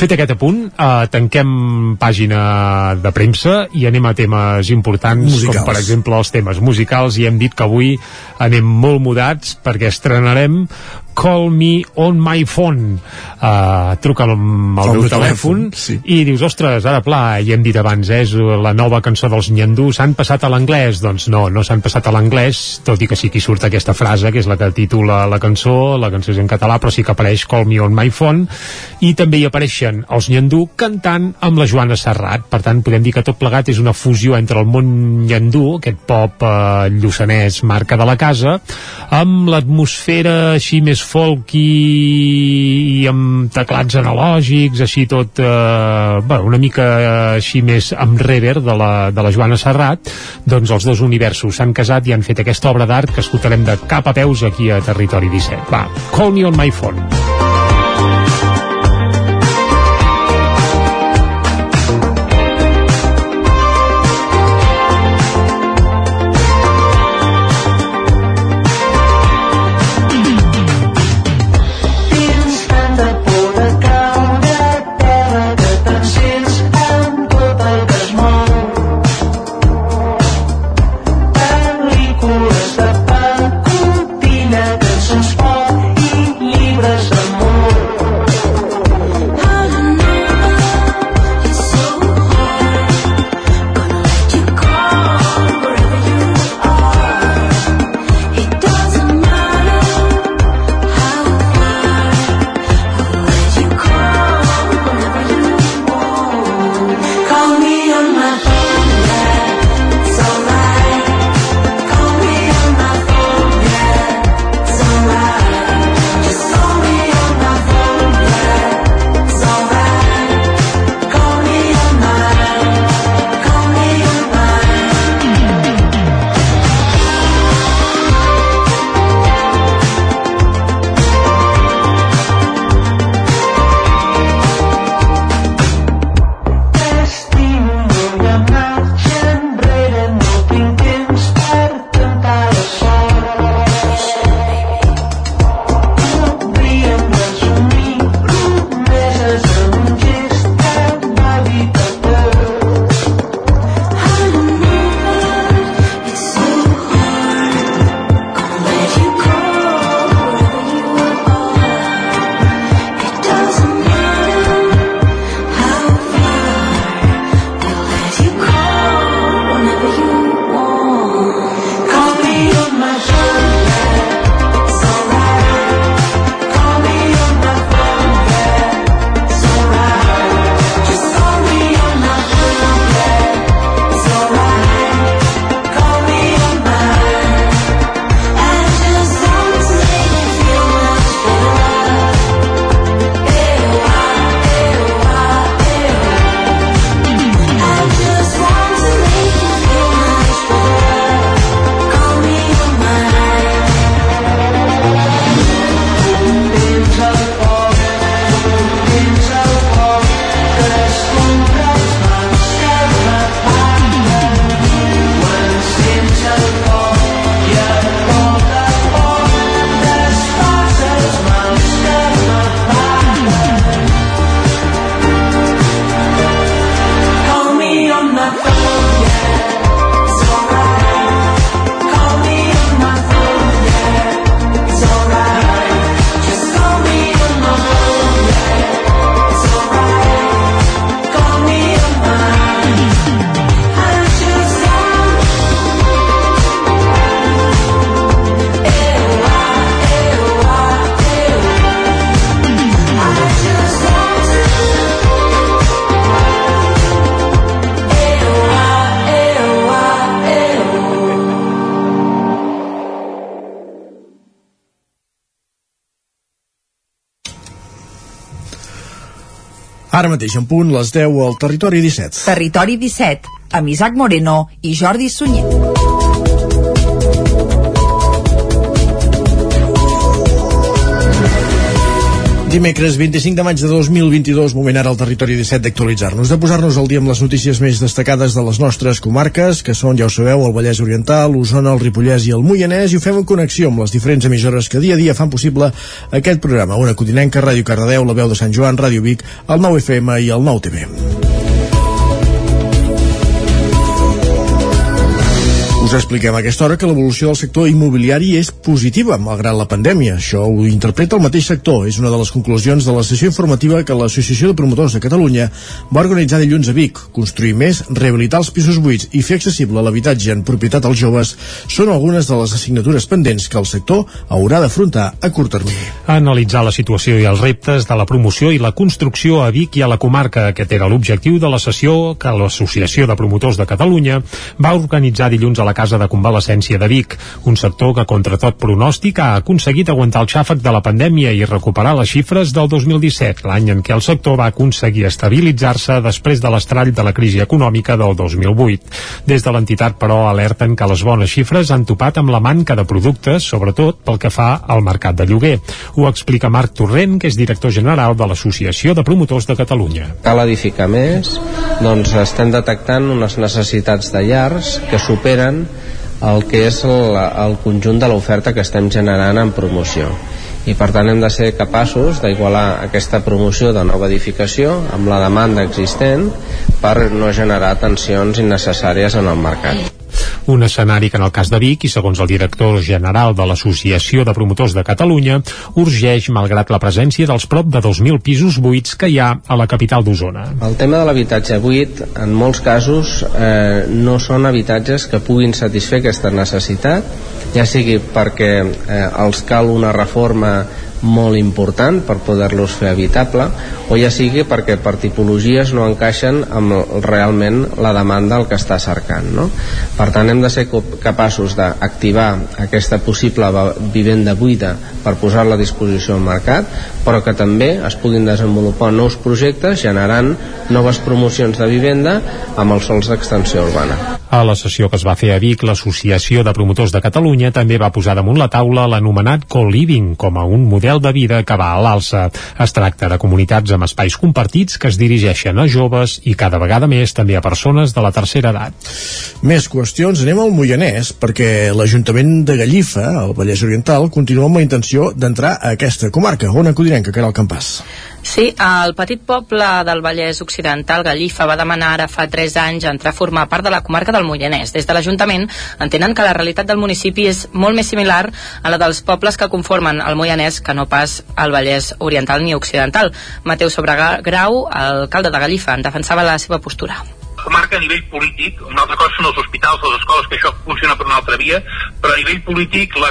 fet aquest apunt, eh, tanquem pàgina de premsa i anem a temes importants, Musicals. com per exemple els temes musicals, i hem dit que avui anem molt mudats perquè estrenarem Call Me On My Phone. Uh, truca amb el Al meu telèfon, telèfon, sí. i dius, ostres, ara pla, i hem dit abans eh, és la nova cançó dels Nyandú s'han passat a l'anglès, doncs no, no s'han passat a l'anglès, tot i que sí que surt aquesta frase que és la que titula la cançó la cançó és en català, però sí que apareix Call Me On My Phone. I també hi apareixen els Nyandú cantant amb la Joana Serrat. Per tant podem dir que tot plegat és una fusió entre el món Nyandú, aquest pop eh, lluçanès marca de la casa amb l'atmosfera així més folky i amb teclats analògics així tot eh, bueno, una mica així més amb rever de la, de la Joana Serrat. Doncs els dos universos s'han casat i han fet aquesta obra d'art que escoltarem de cap a peus aquí a Territori 17 va, Call Me On My Phone mateix en punt, les 10 al Territori 17. Territori 17, amb Isaac Moreno i Jordi Sunyer. Dimecres 25 de maig de 2022, moment ara al territori 17 d'actualitzar-nos, de posar-nos al dia amb les notícies més destacades de les nostres comarques, que són, ja ho sabeu, el Vallès Oriental, l'Osona, el Ripollès i el Moianès, i ho fem en connexió amb les diferents emissores que dia a dia fan possible aquest programa. Una Codinenca, Ràdio Cardedeu, la veu de Sant Joan, Ràdio Vic, el 9 FM i el 9 TV. Us expliquem a aquesta hora que l'evolució del sector immobiliari és positiva, malgrat la pandèmia. Això ho interpreta el mateix sector. És una de les conclusions de la sessió informativa que l'Associació de Promotors de Catalunya va organitzar dilluns a Vic. Construir més, rehabilitar els pisos buits i fer accessible l'habitatge en propietat als joves són algunes de les assignatures pendents que el sector haurà d'afrontar a curt termini. Analitzar la situació i els reptes de la promoció i la construcció a Vic i a la comarca. Aquest era l'objectiu de la sessió que l'Associació de Promotors de Catalunya va organitzar dilluns a la Casa de Convalescència de Vic, un sector que contra tot pronòstic ha aconseguit aguantar el xàfec de la pandèmia i recuperar les xifres del 2017, l'any en què el sector va aconseguir estabilitzar-se després de l'estrall de la crisi econòmica del 2008. Des de l'entitat, però, alerten que les bones xifres han topat amb la manca de productes, sobretot pel que fa al mercat de lloguer. Ho explica Marc Torrent, que és director general de l'Associació de Promotors de Catalunya. cal edificar més, doncs estem detectant unes necessitats de llars que superen el que és el, el conjunt de l'oferta que estem generant en promoció i per tant hem de ser capaços d'igualar aquesta promoció de nova edificació amb la demanda existent per no generar tensions innecessàries en el mercat. Un escenari que en el cas de Vic, i segons el director general de l'Associació de Promotors de Catalunya, urgeix malgrat la presència dels prop de 2.000 pisos buits que hi ha a la capital d'Osona. El tema de l'habitatge buit, en molts casos, eh, no són habitatges que puguin satisfer aquesta necessitat, ja sigui perquè eh, els cal una reforma molt important per poder-los fer habitable o ja sigui perquè per tipologies no encaixen amb realment la demanda el que està cercant no? per tant hem de ser capaços d'activar aquesta possible vivenda buida per posar-la a disposició al mercat però que també es puguin desenvolupar nous projectes generant noves promocions de vivenda amb els sols d'extensió urbana A la sessió que es va fer a Vic, l'Associació de Promotors de Catalunya també va posar damunt la taula l'anomenat co-living com a un model de vida que va a l'alça. Es tracta de comunitats amb espais compartits que es dirigeixen a joves i cada vegada més també a persones de la tercera edat. Més qüestions, anem al Moianès, perquè l'Ajuntament de Gallifa, al Vallès Oriental, continua amb la intenció d'entrar a aquesta comarca. On acudirem, que el Campàs? Sí, el petit poble del Vallès Occidental, Gallifa, va demanar ara fa 3 anys entrar a formar part de la comarca del Moianès. Des de l'Ajuntament entenen que la realitat del municipi és molt més similar a la dels pobles que conformen el Moianès que no pas al Vallès Oriental ni Occidental. Mateu Sobregrau, alcalde de Gallifa, en defensava la seva postura comarca a nivell polític, una altra cosa són els hospitals, les escoles, que això funciona per una altra via, però a nivell polític la,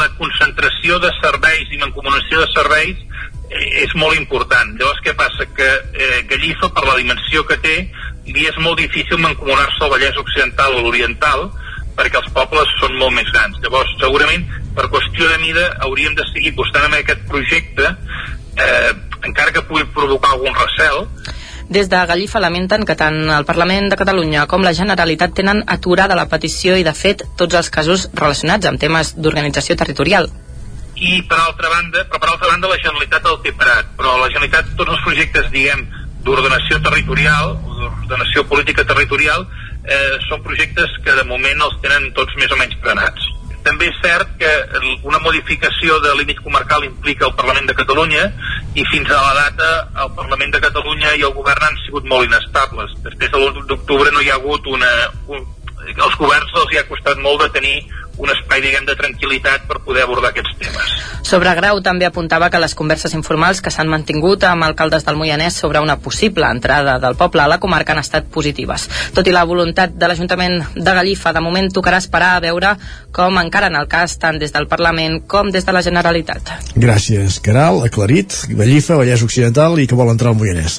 la concentració de serveis i mancomunació de serveis és molt important. Llavors, què passa? Que eh, Gallifa, per la dimensió que té, li és molt difícil mancomunar-se al Vallès Occidental o l'Oriental, perquè els pobles són molt més grans. Llavors, segurament, per qüestió de mida, hauríem de seguir apostant en aquest projecte, eh, encara que pugui provocar algun recel, Des de Gallifa lamenten que tant el Parlament de Catalunya com la Generalitat tenen aturada la petició i, de fet, tots els casos relacionats amb temes d'organització territorial. I per altra banda, però per altra banda la Generalitat el té parat, però la Generalitat tots els projectes, diguem, d'ordenació territorial, d'ordenació política territorial, eh, són projectes que de moment els tenen tots més o menys frenats. També és cert que una modificació de límit comarcal implica el Parlament de Catalunya i fins a la data el Parlament de Catalunya i el govern han sigut molt inestables. Després de l'1 d'octubre no hi ha hagut una... Un, els governs els hi ha costat molt de tenir un espai, diguem, de tranquil·litat per poder abordar aquests temes. Sobre Grau també apuntava que les converses informals que s'han mantingut amb alcaldes del Moianès sobre una possible entrada del poble a la comarca han estat positives. Tot i la voluntat de l'Ajuntament de Gallifa, de moment tocarà esperar a veure com encaren el cas tant des del Parlament com des de la Generalitat. Gràcies, Caral, aclarit, Gallifa, Vallès Occidental i que vol entrar al Moianès.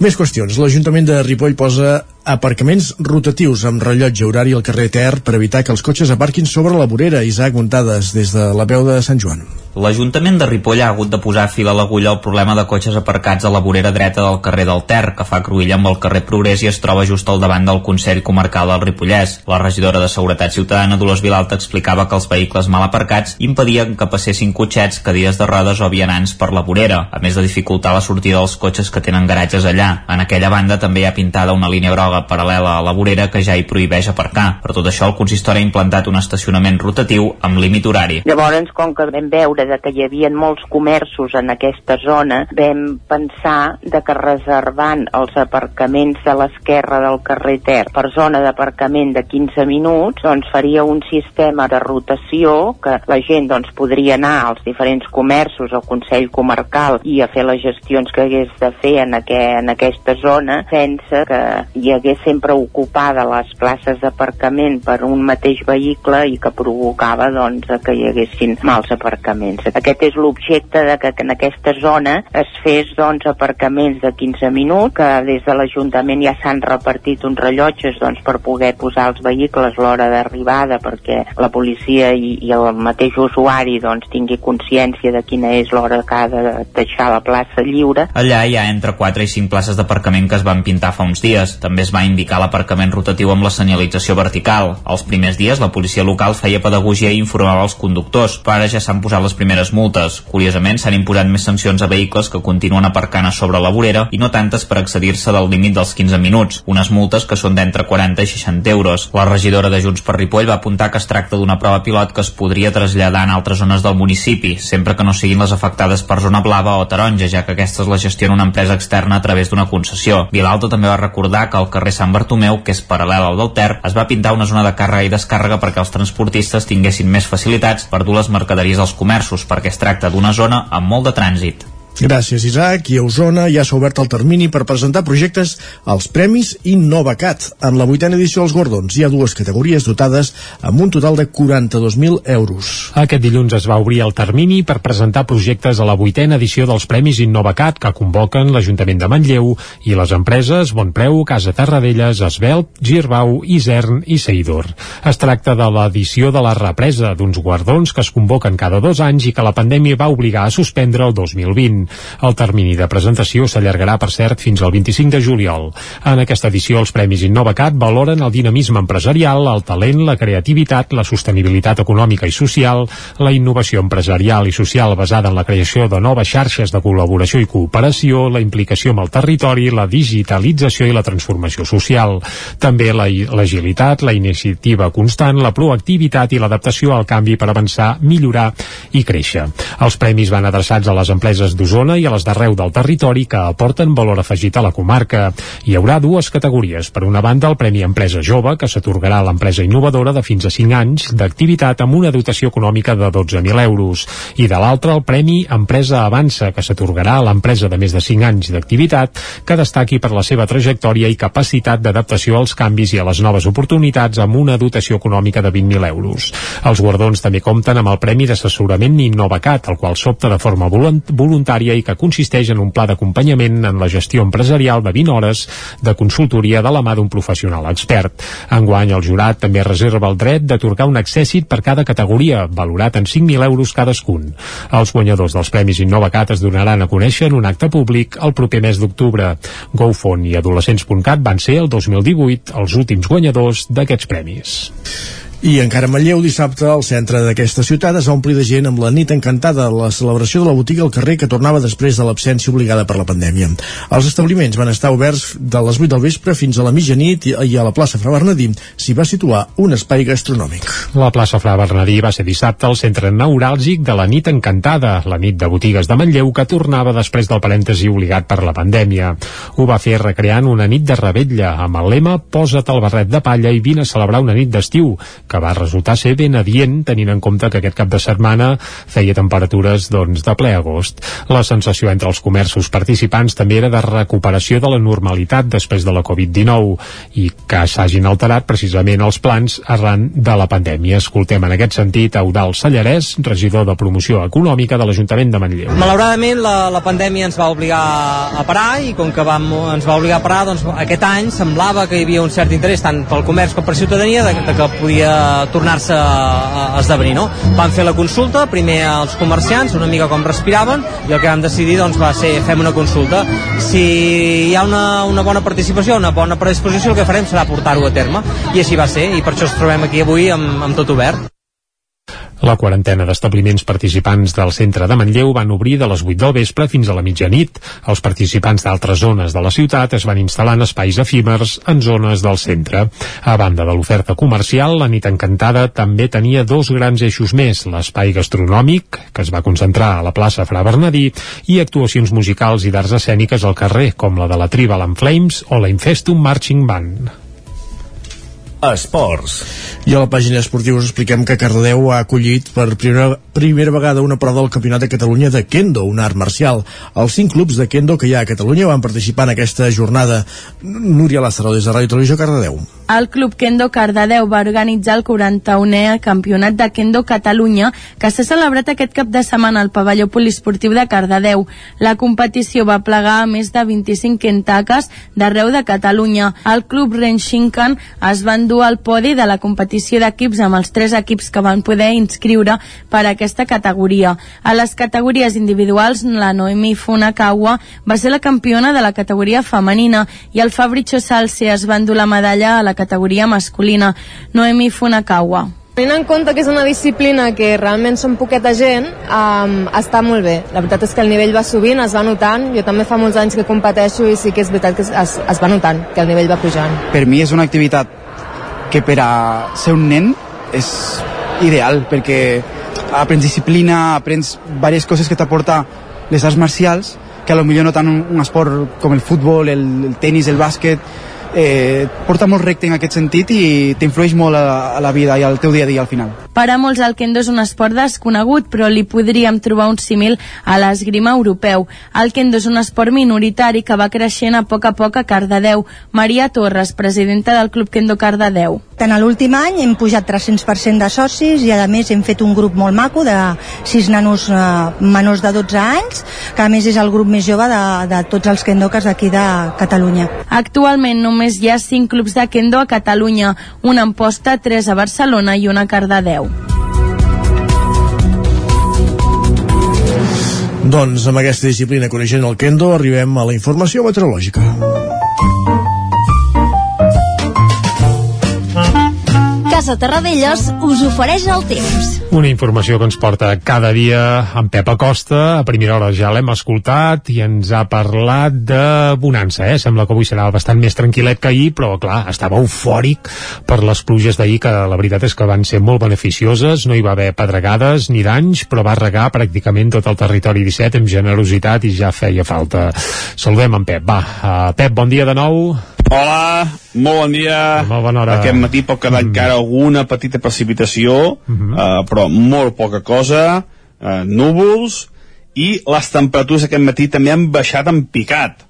Més qüestions. L'Ajuntament de Ripoll posa aparcaments rotatius amb rellotge horari al carrer Ter per evitar que els cotxes aparquin sobre la vorera. Isaac Montades, des de la veu de Sant Joan. L'Ajuntament de Ripoll ha hagut de posar fil a l'agulla al problema de cotxes aparcats a la vorera dreta del carrer del Ter, que fa cruïlla amb el carrer Progrés i es troba just al davant del Consell Comarcal del Ripollès. La regidora de Seguretat Ciutadana, Dolors Vilalta, explicava que els vehicles mal aparcats impedien que passessin cotxets, cadires de rodes o vianants per la vorera, a més de dificultar la sortida dels cotxes que tenen garatges allà. En aquella banda també hi ha pintada una línia groga paral·lela a la vorera que ja hi prohibeix aparcar. Per tot això, el consistori ha implantat un estacionament rotatiu amb límit horari. Llavors, com que vam veure de que hi havia molts comerços en aquesta zona, vam pensar de que reservant els aparcaments de l'esquerra del carrer Ter per zona d'aparcament de 15 minuts, doncs faria un sistema de rotació que la gent doncs podria anar als diferents comerços al Consell Comarcal i a fer les gestions que hagués de fer en, aqu en aquesta zona. Sense que hi hagués sempre ocupada les places d'aparcament per un mateix vehicle i que provocava doncs que hi haguessin mals aparcaments aparcaments. Aquest és l'objecte de que, en aquesta zona es fes doncs, aparcaments de 15 minuts, que des de l'Ajuntament ja s'han repartit uns rellotges doncs, per poder posar els vehicles l'hora d'arribada perquè la policia i, i el mateix usuari doncs, tingui consciència de quina és l'hora que ha de deixar la plaça lliure. Allà hi ha entre 4 i 5 places d'aparcament que es van pintar fa uns dies. També es va indicar l'aparcament rotatiu amb la senyalització vertical. Els primers dies la policia local feia pedagogia i informava els conductors, però ara ja s'han posat les primeres multes. Curiosament, s'han imposat més sancions a vehicles que continuen aparcant a sobre la vorera i no tantes per accedir-se del límit dels 15 minuts, unes multes que són d'entre 40 i 60 euros. La regidora de Junts per Ripoll va apuntar que es tracta d'una prova pilot que es podria traslladar en altres zones del municipi, sempre que no siguin les afectades per zona blava o taronja, ja que aquestes la gestiona una empresa externa a través d'una concessió. Vilalta també va recordar que al carrer Sant Bartomeu, que és paral·lel al del Ter, es va pintar una zona de càrrega i descàrrega perquè els transportistes tinguessin més facilitats per dur les mercaderies als comerços Passos perquè es tracta d'una zona amb molt de trànsit. Gràcies, Isaac. I a Osona ja s'ha obert el termini per presentar projectes als Premis Innovacat. En la vuitena edició dels Gordons hi ha dues categories dotades amb un total de 42.000 euros. Aquest dilluns es va obrir el termini per presentar projectes a la vuitena edició dels Premis Innovacat que convoquen l'Ajuntament de Manlleu i les empreses Bonpreu, Casa Terradellas, Esbelt, Girbau, Isern i Seidor. Es tracta de l'edició de la represa d'uns guardons que es convoquen cada dos anys i que la pandèmia va obligar a suspendre el 2020. El termini de presentació s'allargarà, per cert, fins al 25 de juliol. En aquesta edició, els Premis Innovacat valoren el dinamisme empresarial, el talent, la creativitat, la sostenibilitat econòmica i social, la innovació empresarial i social basada en la creació de noves xarxes de col·laboració i cooperació, la implicació amb el territori, la digitalització i la transformació social. També l'agilitat, la, la iniciativa constant, la proactivitat i l'adaptació al canvi per avançar, millorar i créixer. Els premis van adreçats a les empreses d'Osona i a les d'arreu del territori que aporten valor afegit a la comarca. Hi haurà dues categories. Per una banda, el Premi Empresa Jove, que s'atorgarà a l'empresa innovadora de fins a 5 anys d'activitat amb una dotació econòmica de 12.000 euros. I de l'altra, el Premi Empresa Avança, que s'atorgarà a l'empresa de més de 5 anys d'activitat que destaqui per la seva trajectòria i capacitat d'adaptació als canvis i a les noves oportunitats amb una dotació econòmica de 20.000 euros. Els guardons també compten amb el Premi d'Assessorament Innovacat, el qual s'opta de forma voluntària i que consisteix en un pla d'acompanyament en la gestió empresarial de 20 hores de consultoria de la mà d'un professional expert. Enguany, el jurat també reserva el dret d'atorgar un accèssit per cada categoria, valorat en 5.000 euros cadascun. Els guanyadors dels Premis Innovacat es donaran a conèixer en un acte públic el proper mes d'octubre. GoFon i Adolescents.cat van ser el 2018 els últims guanyadors d'aquests premis. I encara a Manlleu, dissabte, al centre d'aquesta ciutat es va omplir de gent amb la nit encantada, la celebració de la botiga al carrer que tornava després de l'absència obligada per la pandèmia. Els establiments van estar oberts de les 8 del vespre fins a la mitjanit i a la plaça Fra Bernadí s'hi va situar un espai gastronòmic. La plaça Fra Bernadí va ser dissabte el centre neuràlgic de la nit encantada, la nit de botigues de Manlleu que tornava després del parèntesi obligat per la pandèmia. Ho va fer recreant una nit de rebetlla amb el lema Posa't el barret de palla i vine a celebrar una nit d'estiu, que va resultar ser ben adient tenint en compte que aquest cap de setmana feia temperatures doncs, de ple agost. La sensació entre els comerços participants també era de recuperació de la normalitat després de la Covid-19 i que s'hagin alterat precisament els plans arran de la pandèmia. Escoltem en aquest sentit a Eudal Sallarès, regidor de promoció econòmica de l'Ajuntament de Manlleu. Malauradament la, la pandèmia ens va obligar a parar i com que vam, ens va obligar a parar doncs, aquest any semblava que hi havia un cert interès tant pel comerç com per ciutadania de, de que podia tornar-se a, esdevenir, no? Van fer la consulta, primer als comerciants, una mica com respiraven, i el que vam decidir doncs, va ser fem una consulta. Si hi ha una, una bona participació, una bona predisposició, el que farem serà portar-ho a terme, i així va ser, i per això ens trobem aquí avui amb, amb tot obert. La quarantena d'establiments participants del centre de Manlleu van obrir de les 8 del vespre fins a la mitjanit. Els participants d'altres zones de la ciutat es van instal·lar en espais efímers en zones del centre. A banda de l'oferta comercial, la nit encantada també tenia dos grans eixos més, l'espai gastronòmic, que es va concentrar a la plaça Fra Bernadí, i actuacions musicals i d'arts escèniques al carrer, com la de la Tribal and Flames o la Infestum Marching Band. Esports. I a la pàgina esportiva us expliquem que Cardedeu ha acollit per primera, primera vegada una prova del Campionat de Catalunya de Kendo, un art marcial. Els cinc clubs de Kendo que hi ha a Catalunya van participar en aquesta jornada. Núria Lázaro, des de Ràdio Televisió Cardedeu. El Club Kendo Cardedeu va organitzar el 41è Campionat de Kendo Catalunya, que s'ha celebrat aquest cap de setmana al pavelló poliesportiu de Cardedeu. La competició va plegar a més de 25 kentaques d'arreu de Catalunya. El Club Renshinkan es va endur al podi de la competició d'equips amb els tres equips que van poder inscriure per a aquesta categoria. A les categories individuals, la Noemi Funakawa va ser la campiona de la categoria femenina i el Fabricio Salse es va endur la medalla a la categoria masculina. Noemi Funakawa. Tenint en compte que és una disciplina que realment són poqueta gent, um, està molt bé. La veritat és que el nivell va subint, es va notant. Jo també fa molts anys que competeixo i sí que és veritat que es, es, es va notant, que el nivell va pujant. Per mi és una activitat que per a ser un nen és ideal, perquè aprens disciplina, aprens diverses coses que t'aporta les arts marcials, que a lo millor no tant un, esport com el futbol, el, el tennis, el bàsquet, eh, porta molt recte en aquest sentit i t'influeix molt a, a la vida i al teu dia a dia al final. Per a molts el kendo és un esport desconegut, però li podríem trobar un símil a l'esgrima europeu. El kendo és un esport minoritari que va creixent a poc a poc a Cardedeu. Maria Torres, presidenta del Club Kendo Cardedeu. En l'últim any hem pujat 300% de socis i a més hem fet un grup molt maco de sis nanos eh, menors de 12 anys, que a més és el grup més jove de, de tots els kendokers d'aquí de Catalunya. Actualment només hi ha cinc clubs de kendo a Catalunya, un a Amposta, tres a Barcelona i un a Cardedeu. Doncs amb aquesta disciplina coneixent el kendo arribem a la informació meteorològica. Casa Terradellos us ofereix el temps. Una informació que ens porta cada dia en Pep Acosta. A primera hora ja l'hem escoltat i ens ha parlat de bonança, eh? Sembla que avui serà bastant més tranquil·let que ahir, però clar, estava eufòric per les pluges d'ahir, que la veritat és que van ser molt beneficioses, no hi va haver pedregades ni danys, però va regar pràcticament tot el territori 17 amb generositat i ja feia falta. Saludem en Pep. Va, uh, Pep, bon dia de nou. Hola, molt bon dia. Molt bona hora. Aquest matí pot quedar encara alguna petita precipitació, eh, però molt poca cosa, eh, núvols, i les temperatures aquest matí també han baixat en picat.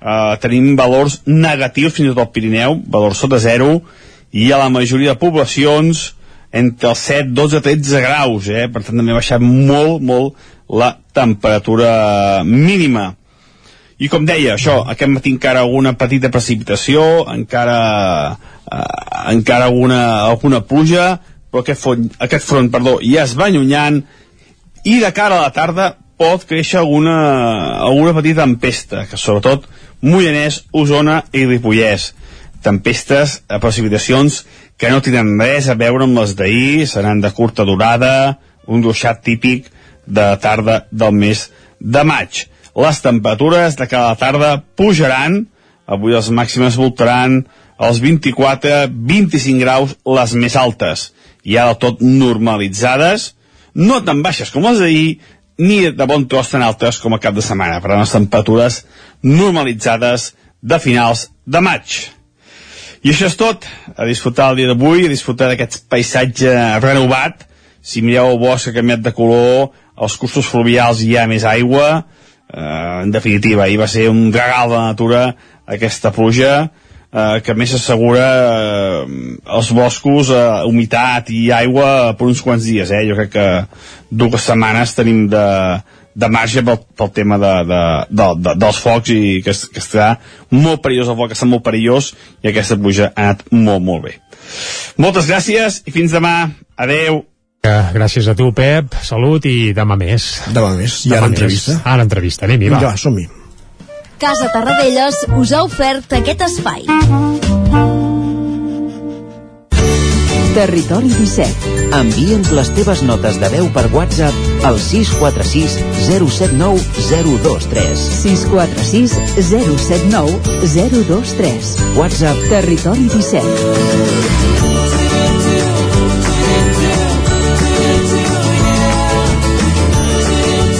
Eh, tenim valors negatius fins i tot al Pirineu, valors sota zero, i a la majoria de poblacions entre els 7, 12, 13 graus, eh? per tant també ha baixat molt, molt la temperatura mínima. I com deia, això, aquest matí encara alguna petita precipitació, encara, eh, encara alguna, alguna pluja, però aquest front, aquest front perdó, ja es va allunyant i de cara a la tarda pot créixer alguna, alguna petita tempesta, que sobretot Mollanès, Osona i Ripollès. Tempestes, eh, precipitacions que no tenen res a veure amb les d'ahir, seran de curta durada, un ruixat típic de tarda del mes de maig. Les temperatures de cada tarda pujaran, avui les màximes voltaran als 24-25 graus les més altes, ja del tot normalitzades, no tan baixes com les d'ahir, ni de bon tros tan altes com a cap de setmana, per les temperatures normalitzades de finals de maig. I això és tot, a disfrutar el dia d'avui, a disfrutar d'aquest paisatge renovat, si mireu el bosc ha canviat de color, als cursos fluvials hi ha més aigua, en definitiva, ahir va ser un regal de natura aquesta pluja, eh, que més assegura eh, els boscos, eh, humitat i aigua per uns quants dies, eh? jo crec que dues setmanes tenim de, de marge pel, pel tema de, de, de, de, dels focs i que, que està molt perillós el foc, està molt perillós i aquesta pluja ha anat molt molt bé Moltes gràcies i fins demà. Adeu. Gràcies a tu, Pep. Salut i demà més. Demà més. I Demà ara més. entrevista. Ara entrevista. Anem-hi, va. Vinga, va, som-hi. Casa Tarradellas us ha ofert aquest espai. Territori 17. Envia'ns les teves notes de veu per WhatsApp al 646 079 023. 646 079 023. WhatsApp Territori 17.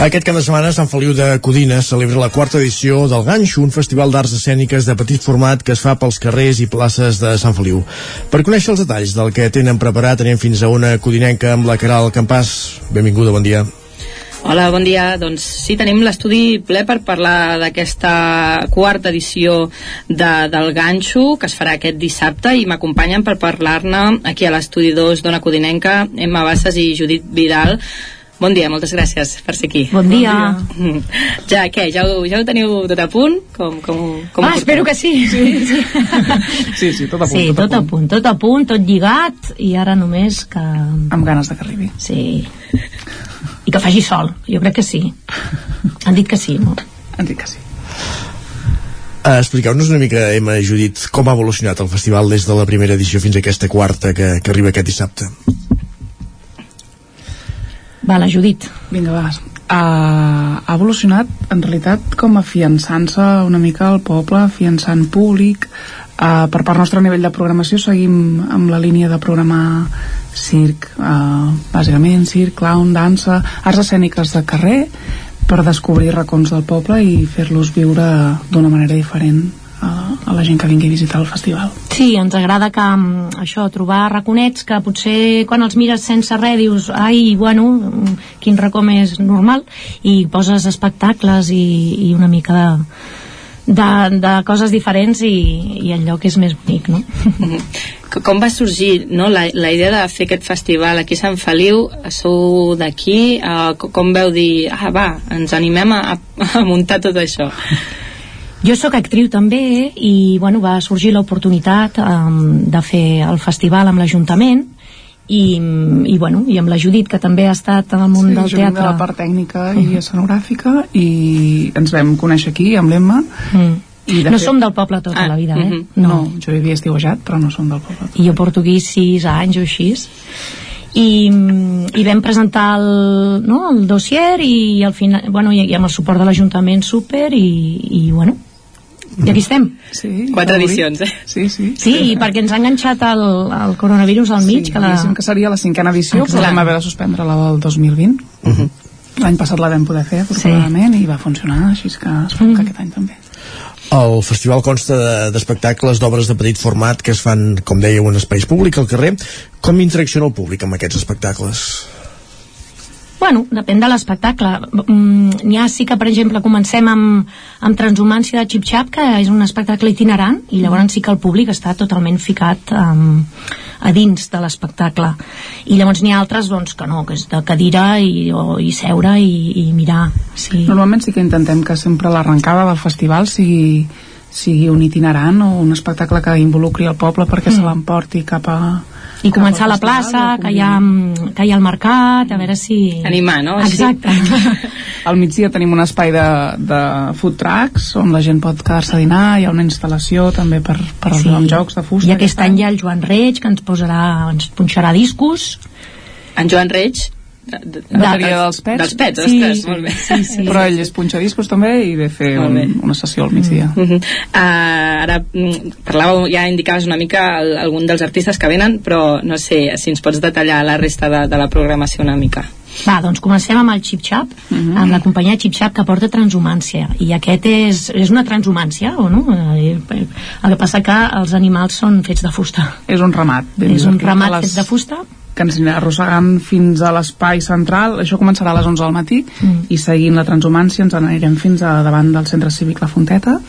Aquest cap de setmana Sant Feliu de Codines celebra la quarta edició del Ganxo, un festival d'arts escèniques de petit format que es fa pels carrers i places de Sant Feliu. Per conèixer els detalls del que tenen preparat anem fins a una codinenca amb la Caral Campàs. Benvinguda, bon dia. Hola, bon dia. Doncs sí, tenim l'estudi ple per parlar d'aquesta quarta edició de, del Ganxo, que es farà aquest dissabte, i m'acompanyen per parlar-ne aquí a l'estudi 2 d'Ona Codinenca, Emma Bassas i Judit Vidal. Bon dia, moltes gràcies per ser aquí. Bon dia. Mm. Ja, què, ja ho, ja ho teniu tot a punt? Com, com, com ah, espero que sí. Sí, sí. [laughs] sí, sí tot sí, tot, a punt, tot a punt, tot lligat, i ara només que... Amb ganes de que arribi. Sí. I que faci sol, jo crec que sí. Han dit que sí, no? Han dit que sí. Uh, Expliqueu-nos una mica, Emma i Judit, com ha evolucionat el festival des de la primera edició fins a aquesta quarta que, que arriba aquest dissabte. Va, la Judit. Vinga, va. Uh, ha evolucionat, en realitat, com a fiançant-se una mica al poble, fiançant públic. Uh, per part nostra, a nivell de programació, seguim amb la línia de programar circ, uh, bàsicament circ, clown, dansa, arts escèniques de carrer, per descobrir racons del poble i fer-los viure d'una manera diferent a, a la gent que vingui a visitar el festival. Sí, ens agrada que mm, això, trobar raconets que potser quan els mires sense res dius ai, bueno, mm, quin racó més normal i poses espectacles i, i una mica de, de, de coses diferents i, i el lloc és més bonic, no? Com va sorgir no, la, la idea de fer aquest festival aquí a Sant Feliu? Sou d'aquí? Uh, com veu dir, ah, va, ens animem a, a muntar tot això? Jo sóc actriu també i bueno, va sorgir l'oportunitat um, de fer el festival amb l'Ajuntament i, i, bueno, i amb la Judit que també ha estat en el món sí, del jo teatre de la part tècnica i escenogràfica i ens vam conèixer aquí amb l'Emma mm. I no som del poble tota ah, la vida, eh? Uh -huh. no. no, jo vivia estiuejat, però no som del poble. I jo porto aquí sis anys o així. I, i vam presentar el, no, el dossier i al final, bueno, i, i amb el suport de l'Ajuntament super i, i bueno, i aquí estem. Sí, Quatre edicions, eh? Sí, sí. Sí, perquè ens ha enganxat el, el coronavirus al mig. Sí, que, la... que seria la cinquena edició, Exacte. però vam haver de suspendre la del 2020. Uh -huh. L'any passat la vam poder fer, afortunadament, sí. i va funcionar, així que esperem que aquest any també. El festival consta de- d'espectacles d'obres de petit format que es fan, com dèieu, en espais públics al carrer. Com interacciona el públic amb aquests espectacles? Bueno, depèn de l'espectacle. Mm, N'hi ha sí que, per exemple, comencem amb, amb Transhumància de Chip Chap, que és un espectacle itinerant, i llavors sí que el públic està totalment ficat um, a dins de l'espectacle. I llavors n'hi ha altres, doncs, que no, que és de cadira i, o, i seure i, i mirar. Sí. Normalment sí que intentem que sempre l'arrencada del festival sigui, sigui un itinerant o un espectacle que involucri el poble perquè se l'emporti cap a I començar a la plaça, que hi, ha, mm, que hi ha el mercat, a veure si... Animar, no? Així. Exacte. [laughs] Al migdia tenim un espai de, de food trucks on la gent pot quedar-se a dinar, hi ha una instal·lació també per, per sí. amb jocs de fusta. I aquest any hi ha el Joan Reig, que ens posarà, ens punxarà discos. En Joan Reig? De, de, de, bateria dels pets. Dels pets, Sí, ostres, sí, molt bé. sí, sí. Però ell és punxadiscos també i ve fer un, una sessió al migdia. Uh -huh. uh, ara mm, parlàveu, ja indicaves una mica el, algun dels artistes que venen, però no sé si ens pots detallar la resta de, de la programació una mica. Va, doncs comencem amb el Chip Chap, uh -huh. amb la companyia Chip Chap que porta transhumància. I aquest és, és una transhumància, o no? Eh, El que passa que els animals són fets de fusta. És un ramat. És un ramat les- fet de fusta. Que ens anirà arrossegant fins a l'espai central això començarà a les 11 del matí Mm. i seguint la transhumància ens n'anirem fins a davant del centre cívic La Fonteta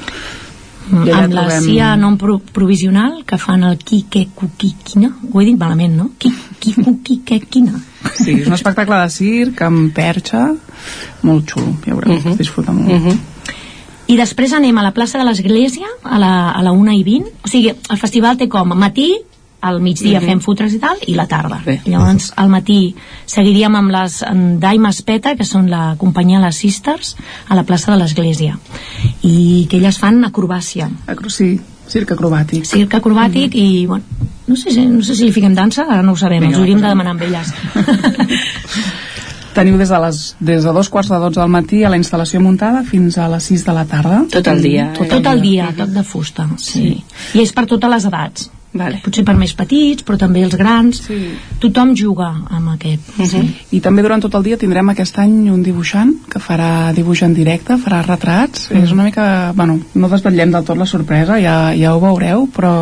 Mm, I amb la trobem- CIA nom pro provisional que fan el Kikekukikina ho he dit malament, no? Kikekukikina Sí, és un espectacle de circ amb perxa, molt xulo, ja veureu, uh Mhm. -huh. disfruta molt. i després anem a la plaça de l'Església a la, a la 1 i 20 o sigui, el festival té com matí al migdia Mhm. fem fotres i tal i la tarda. Llavors al matí seguiríem amb les Daimes Peta que són la companyia Les Sisters a la plaça de l'Església. I que elles fan acrobàcia. Acro sí, circ acrobàtic. Circ acrobàtic i bueno, no sé, si- no sé si li fiquem dansa ara no ho sabem, Vinga, ens hauríem de demanar amb elles. [laughs] Teniu des de, les, des de dos quarts de dotze del matí a la instal·lació muntada fins a les 6 de la tarda. Tot el dia, Mm, tot, el dia, tot de fusta sí. i és per totes les edats vale. potser per més petits però també els grans sí. tothom juga amb aquest sí. I també durant tot el dia tindrem aquest any un dibuixant que farà dibuix en directe, farà retrats. Mm. És una mica... Bueno, no desvetllem del tot la sorpresa, ja, ja ho veureu, però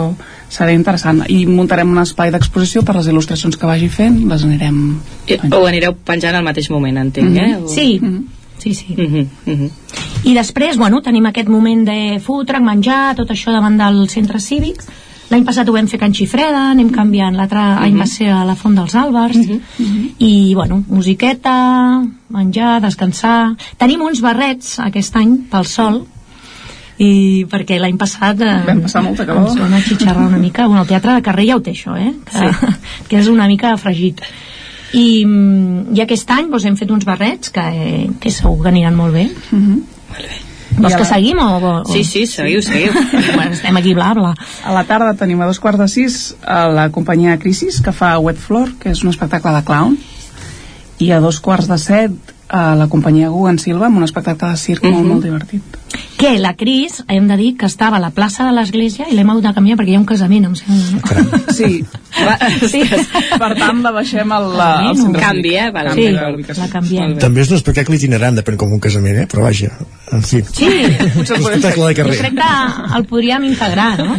serà interessant. I muntarem un espai d'exposició per les il·lustracions que vagi fent, les anirem... I, ho anireu penjant al mateix moment, entenc, eh? O... Sí, sí, sí. Mm -hmm, mm -hmm. I després, bueno, tenim aquest moment de fotre, menjar, tot això davant del centre cívic. L'any passat ho vam fer a Can Xifreda, anem canviant, l'altre any va ser a la Font dels Àlbers, i, bueno, musiqueta, menjar, descansar... Tenim uns barrets aquest any pel sol, i perquè l'any passat eh, Vam passar molta calor. ens van atxitxarrar una mica. Bueno, el teatre de carrer ja ho té això eh? que, sí. [laughs] que és una mica fregit i, mm, i aquest any doncs, hem fet uns barrets que, eh, que segur que aniran molt bé. Uh -huh. Vols I a que la- seguim o, o... Sí, sí, seguiu, seguiu. [laughs] bueno, estem aquí bla bla. A la tarda tenim a dos quarts de sis a la companyia Crisis, que fa Wet Floor, que és un espectacle de clown, i a dos quarts de set a la companyia Gugan Silva, amb un espectacle de circ molt, Mhm. molt divertit. Que la Cris, hem de dir que estava a la plaça de l'església i l'hem hagut de canviar perquè hi ha un casament, em sembla. No? [laughs] Sí, sí. per tant la baixem al, al centre Canvi, eh? Canvi Sí, ubicació. la canviem. També és un espectacle itinerant, depèn com un casament, eh? Però vaja, en fi. Sí, Un espectacle de jo carrer. crec que el podríem integrar, no?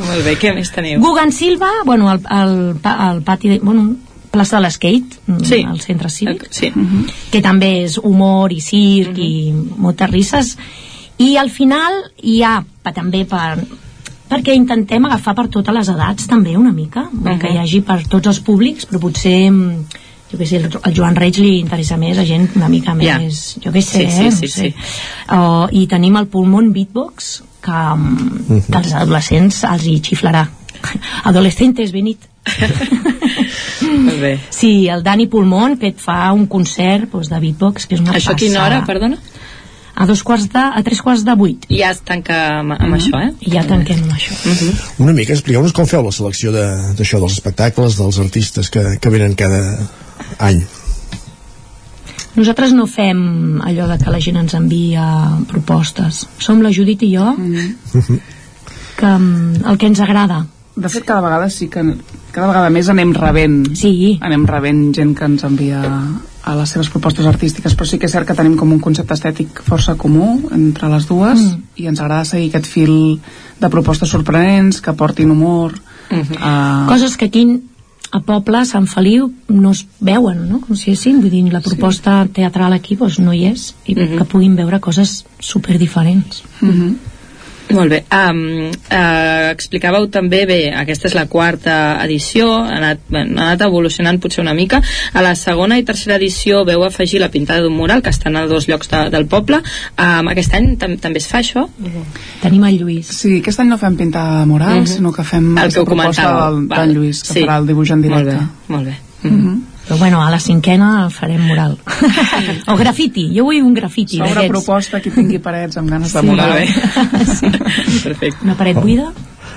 Molt bé, què més teniu? Gugan Silva, bueno, al, al, pa- al pati de... Bueno, plaça de l'Skate, Sí. al centre cívic, Sí. que també és humor i circ i moltes risses. I al final hi ha també per perquè intentem agafar per totes les edats també una mica, uh -huh. que hi hagi per tots els públics, però potser mm, jo què sé, el, Joan Reig li interessa més a gent una mica més, jo què sé, Sí, sí, eh? sí, no sé. sí. Uh, i tenim el pulmón beatbox que, um, que als adolescents els hi xiflarà [laughs] adolescentes, venit bé. Sí, el Dani Pulmón que et fa un concert doncs, de beatbox que és una Això a quina hora, perdona? A dos quarts de, a tres quarts de vuit I ja es tanca amb, amb això, eh? i ja tanquem amb això Una mica, expliqueu-nos com feu la selecció de- d'això, dels espectacles, dels artistes que, que venen cada any. nosaltres no fem allò de que la gent ens envia propostes som la Judit i jo que mm, el que ens agrada De fet, cada vegada sí que cada vegada més anem rebent sí. anem rebent gent que ens envia a les seves propostes artístiques però sí que és cert que tenim com un concepte estètic força comú entre les dues Mm. i ens agrada seguir aquest fil de propostes sorprenents que portin humor a... coses que aquí a Poble, Sant Feliu no es veuen, no? com si diguéssim vull dir, la proposta teatral aquí doncs, no hi és i que puguin veure coses super diferents Molt bé. Um, uh, explicàveu també, bé, aquesta és la quarta edició, ha anat, bueno, ha anat evolucionant potser una mica. A la segona i tercera edició veu afegir la pintada d'un mural, que estan a dos llocs de, del poble. Um, aquest any tam també es fa això? Tenim el Lluís. Sí, aquest any no fem pintar mural, Mhm. sinó que fem El que proposta del, del Lluís, que Sí. farà el dibuix en directe. Molt bé, molt bé. Mhm. Però bueno, a la cinquena farem mural o grafiti, jo vull un grafiti S'obre proposta qui tingui parets amb ganes de Sí. mural. Perfecte. una paret buida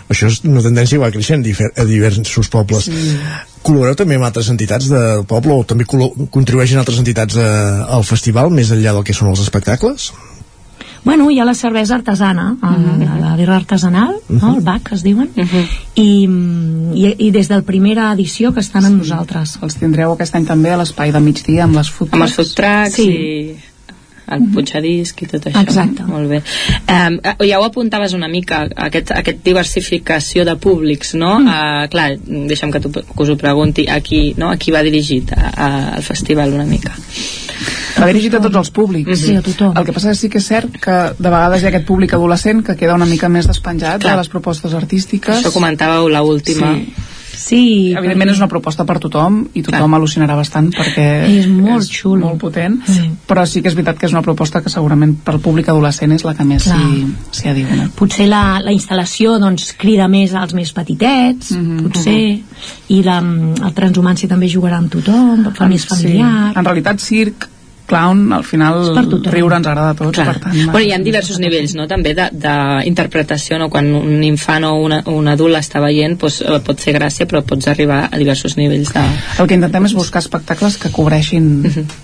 Això és una tendència que va creixent a diversos pobles. Sí. Col·laboreu també amb altres entitats del poble o també contribueixen altres entitats a, al festival, més enllà del que són els espectacles? Bueno, hi ha la cervesa artesana, el, la birra artesanal, no? el BAC, es diuen, Mhm. I, mm, i, i des de la primera edició que estan amb nosaltres. Els tindreu aquest any també a l'espai de migdia amb les food Amb els food trucks Sí. i el punxadisc i tot això. Exacte. Molt bé. Um, ja ho apuntaves una mica, aquest, aquest diversificació de públics, no? Mm. Uh, clar, deixa'm que, tu, que us ho pregunti, a qui, no? a qui va dirigit a, a, al festival una mica? Està dirigit a tots els públics. Sí, a tothom. El que passa és que sí que és cert que de vegades hi ha aquest públic adolescent que queda una mica més despenjat Clar. de les propostes artístiques. Això comentàveu la última. Sí. Sí, Evidentment és una proposta per tothom i tothom al·lucinarà bastant perquè És molt xulo. molt potent, Sí. però sí que és veritat que és una proposta que segurament per al públic adolescent és la que més Clar. s'hi adiu. potser la, la instal·lació doncs, crida més als més petitets, Mhm, potser, i la, el transhumància també jugarà amb tothom, fa més familiar. Sí. En realitat, circ, clown, al final riure ens agrada a tots, Clar. per tant... Bueno, hi ha diversos nivells, no?, també d'interpretació, no? Quan un infant o una, un adult està veient, doncs, eh, pot fer gràcia, però pots arribar a diversos nivells de... El que intentem és buscar espectacles que cobreixin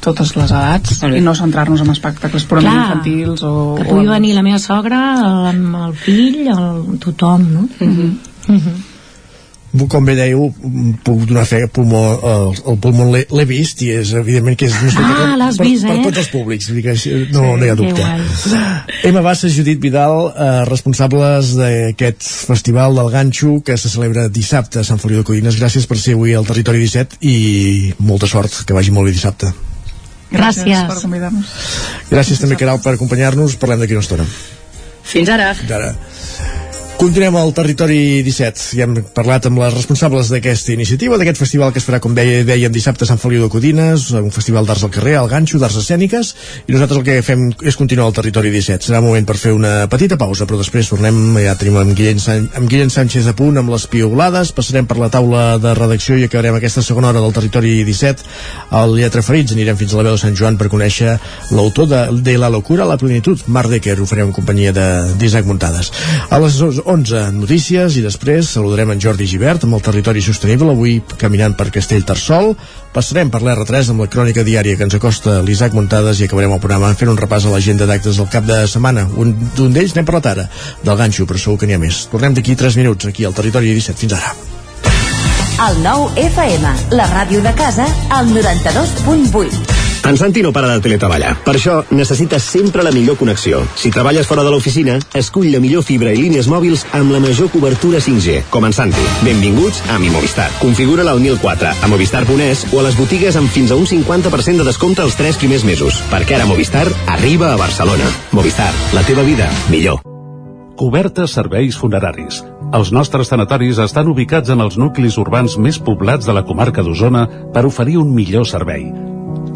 totes les edats i no centrar-nos en espectacles purament Clar. infantils o... Que o pugui en- venir la meva sogra, el, el fill, el, tothom, no? Mhm. Mhm. Com bé dèieu, puc donar fe pulmó, el, el pulmó l'he vist i és evidentment que és un espectacle Ah, per, vist, per eh? tots els públics vull dir que així no, no hi ha Que dubte. Emma Bassa, Judit Vidal eh, responsables d'aquest festival del Ganxo que se celebra dissabte a Sant Feliu de Codines gràcies per ser avui al Territori 17 i molta sort, que vagi molt bé dissabte Gràcies. per convidar-nos. gràcies també Caral per acompanyar-nos parlem d'aquí una estona Fins ara. Fins ara. Continuem al territori 17. Ja hem parlat amb les responsables d'aquesta iniciativa, d'aquest festival que es farà, com deia, dèiem, dissabte a Sant Feliu de Codines, un festival d'arts al carrer, al ganxo, d'arts escèniques, i nosaltres el que fem és continuar al territori 17. Serà moment per fer una petita pausa, però després tornem, ja tenim amb Guillem, San amb Guillem Sánchez a punt, amb les piolades, passarem per la taula de redacció i acabarem aquesta segona hora del territori 17 al Lletra Ferits. Anirem fins a la veu de Sant Joan per conèixer l'autor de, de La locura a la plenitud, Marc Decker, ho farem en companyia d'Isaac Muntades. A les 11 notícies i després saludarem en Jordi Givert amb el territori sostenible, avui caminant per Castellterçol. Passarem per l'R3 amb la crònica diària que ens acosta l'Isaac Muntades i acabarem el programa fent un repàs a l'agenda d'actes del cap de setmana. Un d'un d'ells n'hem parlat ara, del ganxo, però segur que n'hi ha més. Tornem d'aquí 3 minuts, aquí al territori 17. Fins ara. El nou FM, la ràdio de casa, al 92.8. En Santi no para de teletreballar. Per això necessites sempre la millor connexió. Si treballes fora de l'oficina, escull la millor fibra i línies mòbils amb la major cobertura 5G, com en Santi. Benvinguts a Mi Movistar. Configura-la al 1004, a movistar.es o a les botigues amb fins a un 50% de descompte els 3 primers mesos. Perquè ara Movistar arriba a Barcelona. Movistar, la teva vida, millor. Cobertes serveis funeraris. Els nostres tanatoris estan ubicats en els nuclis urbans més poblats de la comarca d'Osona per oferir un millor servei.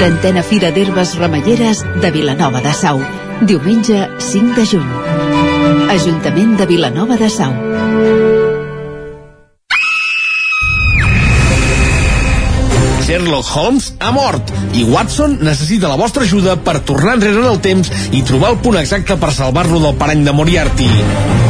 Trentena Fira d'Herbes Remeieres de Vilanova de Sau. Diumenge 5 de juny. Ajuntament de Vilanova de Sau. Sherlock Holmes ha mort i Watson necessita la vostra ajuda per tornar enrere en el temps i trobar el punt exacte per salvar-lo del parany de Moriarty.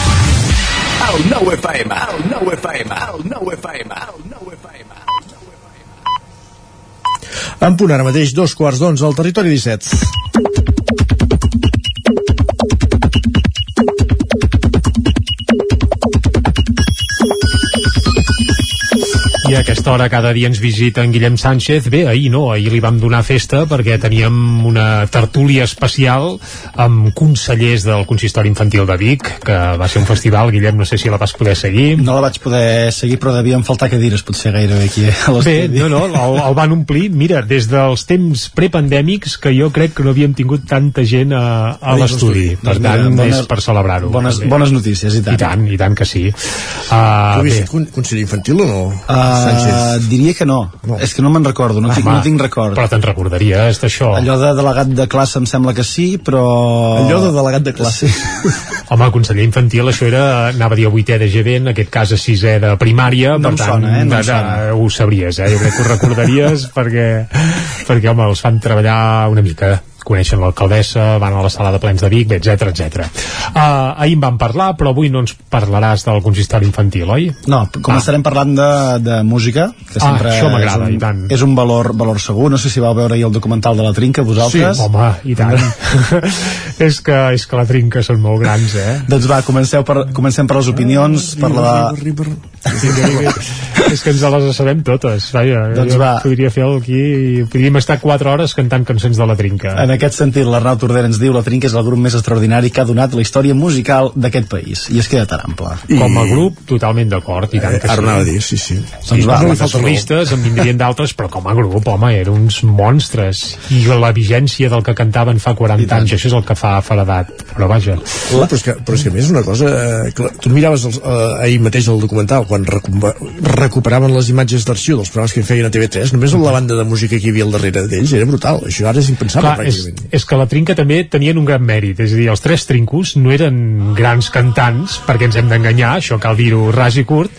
El nou FM, el nou FM, el nou FM, el nou FM. En punt ara mateix, dos quarts d'onze al territori 17. I a aquesta hora cada dia ens visita en Guillem Sánchez. Bé, ahir no, ahir li vam donar festa perquè teníem una tertúlia especial amb consellers del Consistori Infantil de Vic, que va ser un festival, Guillem, no sé si la vas poder seguir. No la vaig poder seguir, però devien faltar cadires potser gairebé aquí a Bé, no, no, el, el van omplir, mira, des dels temps prepandèmics que jo crec que no havíem tingut tanta gent a, a Ai, l'estudi. doncs Per mira, tant, bones- és per celebrar-ho. bones- bones notícies, i tant. I tant, i tant que sí. Tu Uh, has bé, vist con conseller infantil o no? Uh, diria que no. no. És que no me'n recordo, no, tinc, Home, no tinc record. Però te'n recordaries d'això? Allò de delegat de classe em sembla que sí, però... Allò de delegat de classe. Sí. [laughs] Home, conseller infantil, això era, anava a dir a vuitè de GB, en aquest cas a sisè de primària, No per em tant, sona, eh? No de- de- sona. ho sabries, eh? Jo crec que ho recordaries [laughs] perquè, perquè, home, els fan treballar una mica coneixen l'alcaldessa, van a la sala de plens de Vic, etc etc. Uh, ahir en vam parlar, però avui no ens parlaràs del consistori infantil, oi? No, començarem ah. parlant de, de música, que Ah, sempre això m'agrada, és, i tant. un, és un valor, valor segur. No sé si vau veure ahir el documental de la Trinca, vosaltres. Sí, home, i tant. [laughs] és, que, és que la trinca són molt grans, eh? Doncs va, comenceu per, comencem per les opinions, per la... Vinga, vinga. és que ens les sabem totes, vaja. Doncs jo va. podria fer aquí i podríem estar 4 hores cantant cançons de la trinca. En aquest sentit, l'Arnau Tordera ens diu la Trinca és el grup més extraordinari que ha donat la història musical d'aquest país. I es queda tan ample. I... Com a grup, totalment d'acord. I tant que Ara sí. dir, sí, sí. Doncs va, no falta raó. solistes en vindrien d'altres, però com a grup, home, eren uns monstres. I la vigència del que cantaven fa 40 anys, això és el que fa faradat. Però vaja. La... Però, és que, però és que a més una cosa eh, que tu miraves els, eh, ahir mateix el documental quan recu recuperaven les imatges d'arxiu dels programes que feien a TV3 només la banda de música que hi havia al darrere d'ells era brutal, això ara és impensable Clar, és, és que la trinca també tenien un gran mèrit, és a dir, els tres trincos no eren grans cantants, perquè ens hem d'enganyar, això cal dir-ho ras i curt,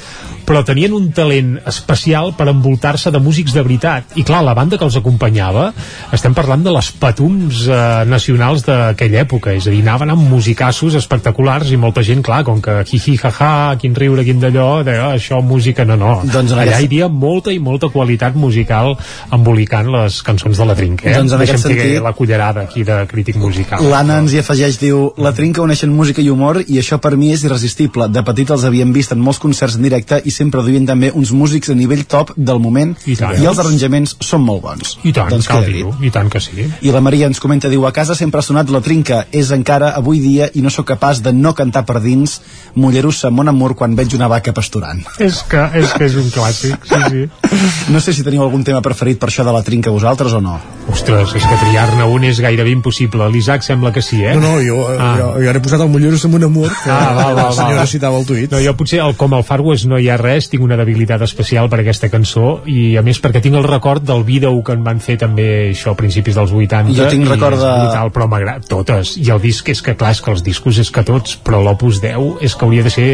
però tenien un talent especial per envoltar-se de músics de veritat. I clar, la banda que els acompanyava, estem parlant de les patums eh, nacionals d'aquella època, és a dir, anaven amb musicassos espectaculars i molta gent, clar, com que hi-hi, ha-ha, quin riure, quin d'allò, de, oh, això música, no, no. Doncs Allà aquest- hi havia molta i molta qualitat musical embolicant les cançons de la trinca. Eh? Doncs en que sentit- la cullerada aquí de crític musical. L'Anna ens hi afegeix, diu La Trinca uneixen música i humor i això per mi és irresistible. De petit els havíem vist en molts concerts en directe i sempre duien també uns músics a nivell top del moment I tant. i els arranjaments són molt bons. I tant, doncs cal dir-ho, i tant que sí. I la Maria ens comenta, diu, a casa sempre ha sonat la trinca, és encara avui dia i no sóc capaç de no cantar per dins Mollerussa, mon amor, quan veig una vaca pasturant. És que és, que és un clàssic, sí, sí. No sé si teniu algun tema preferit per això de la trinca vosaltres o no. Ostres, és que triar-ne un és gairebé impossible. L'Isaac sembla que sí, eh? no, no, jo, ah. jo, jo ara he posat el Molleros amb un amor que Ah, val, val, la senyora val. citava el tuit No, jo potser, el, com el Far West no hi ha res, tinc una debilitat especial per aquesta cançó i a més perquè tinc el record del vídeo que en van fer també això a principis dels 80 Jo tinc record de- brutal, però m'agrada totes i el disc és que clar, és que els discos és que tots però l'Opus 10 és que hauria de ser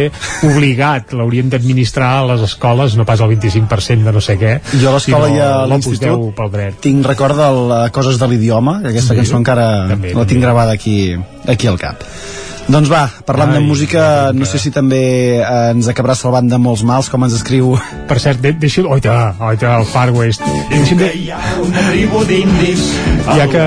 obligat, [laughs] l'haurien d'administrar a les escoles, no pas el 25% de no sé què Jo a l'escola i a l'Opus 10 l'institut tinc record de la Coses de l'idioma, que aquesta Sí. cançó encara També, la tinc també. gravada aquí, aquí al cap. Doncs va, parlant de Ai, música, no sé si també eh, ens acabarà salvant de molts mals, com ens escriu... per cert, de, deixa... Oita, oita, el Far West deixa'm de... Una tribu d'indis ja que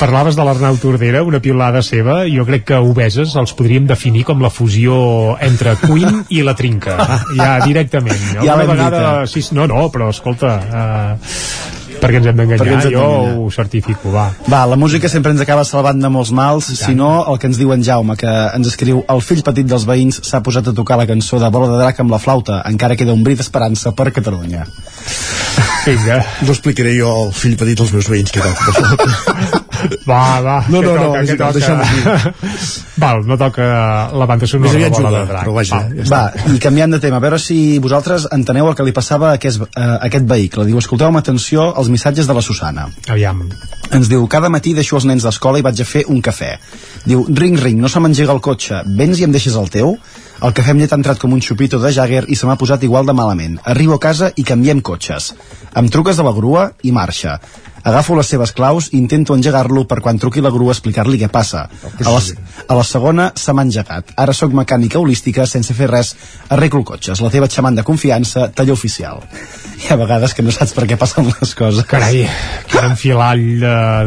parlaves de l'Arnau Tordera, una piulada seva, jo crec que obeses els podríem definir com la fusió entre Queen i la trinca. [laughs] Ja, directament. Ja l'hem vegada... dit, Sí, no, no, però escolta... Uh, perquè ens hem d'enganyar, jo ho certifico, va. Va, la música sempre ens acaba salvant de molts mals, si no, el que ens diu en Jaume, que ens escriu el fill petit dels veïns s'ha posat a tocar la cançó de Bola de Drac amb la flauta, encara queda un bri d'esperança per Catalunya. Vinga. no explicaré jo al fill petit dels meus veïns què toca [laughs] Va, va, No, no, no, toca, és que igual, toca. deixem-ho Val, no toca la banda sonora Més aviat juga, però vaja, Val. ja Va, i canviant de tema, a veure si vosaltres enteneu el que li passava a aquest, a aquest vehicle. Diu, escolteu amb atenció els missatges de la Susana. Aviam. Ens diu, cada matí deixo els nens d'escola i vaig a fer un cafè. Diu, ring, ring, no se m'engega el cotxe, vens i em deixes el teu? El cafè amb llet ha entrat com un xupito de Jagger i se m'ha posat igual de malament. Arribo a casa i canviem cotxes. Em truques de la grua i marxa. Agafo les seves claus i intento engegar-lo per quan truqui la grua explicar-li què passa. A la, a la segona se m'ha engegat. Ara sóc mecànica holística sense fer res. Arreglo cotxes. La teva xamant de confiança, taller oficial. Hi ha vegades que no saps per què passen les coses. Carai, quin enfilall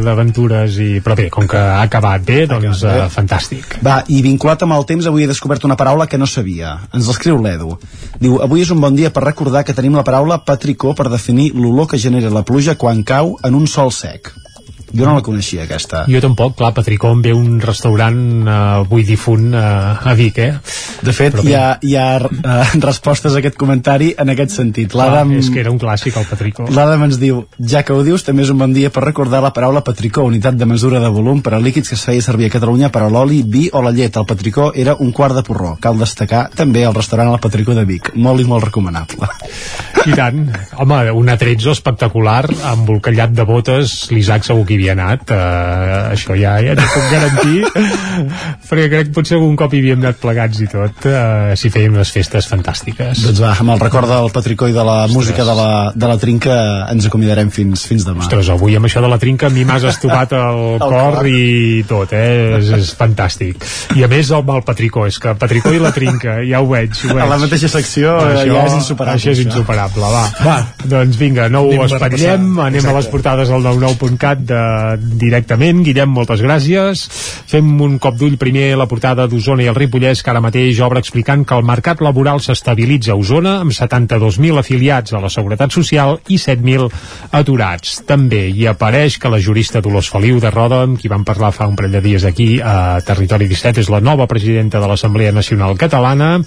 d'aventures i... Però bé, com que ha acabat bé, doncs eh, fantàstic. Va, i vinculat amb el temps, avui he descobert una paraula que no sabia. Ens l'escriu l'Edu. Diu, avui és un bon dia per recordar que tenim la paraula patricó per definir l'olor que genera la pluja quan cau en un sol sec. Jo no la coneixia, aquesta. Jo tampoc, clar, Patricó em ve un restaurant eh, avui difunt eh, a Vic, eh? De fet, Però hi ha, hi ha uh, [laughs] respostes a aquest comentari en aquest sentit. L'Adam és que era un clàssic, el Patricó. l'Adam ens diu, ja que ho dius, també és un bon dia per recordar la paraula patricó, unitat de mesura de volum per a líquids que es feia servir a Catalunya per a l'oli, vi o la llet. El patricó era un quart de porró. Cal destacar també el restaurant El Patricó de Vic. Molt i molt recomanable. I tant. Home, un atrezzo espectacular, embolcallat de botes, l'Isaac segur que havia anat, eh, això ja, ja t'ho puc garantir, [laughs] perquè crec que potser algun cop hi havíem anat plegats i tot, eh, si fèiem unes festes fantàstiques. Doncs va, amb el record del patricó i de la música de la, de la trinca ens acomiadarem fins, fins demà. Ostres, avui amb això de la trinca a mi m'has estopat [laughs] el, El cor, cor. i tot, eh? És, és fantàstic. I a més el, el Patricó, és que Patricó i la trinca, ja ho veig, ho veig. A la mateixa secció eh, ja és insuperable. Això és això. insuperable, va. va. Doncs vinga, no ho espatllem, anem a les Exacte. portades al 99.cat de, directament. Guillem, moltes gràcies. Fem un cop d'ull primer a la portada d'Osona i el Ripollès, que ara mateix obre explicant que el mercat laboral s'estabilitza a Osona amb 72.000 afiliats a la Seguretat Social i 7.000 aturats. També hi apareix que la jurista Dolors Feliu de Roda, amb qui vam parlar fa un parell de dies aquí a Territori 17, és la nova presidenta de l'Assemblea Nacional Catalana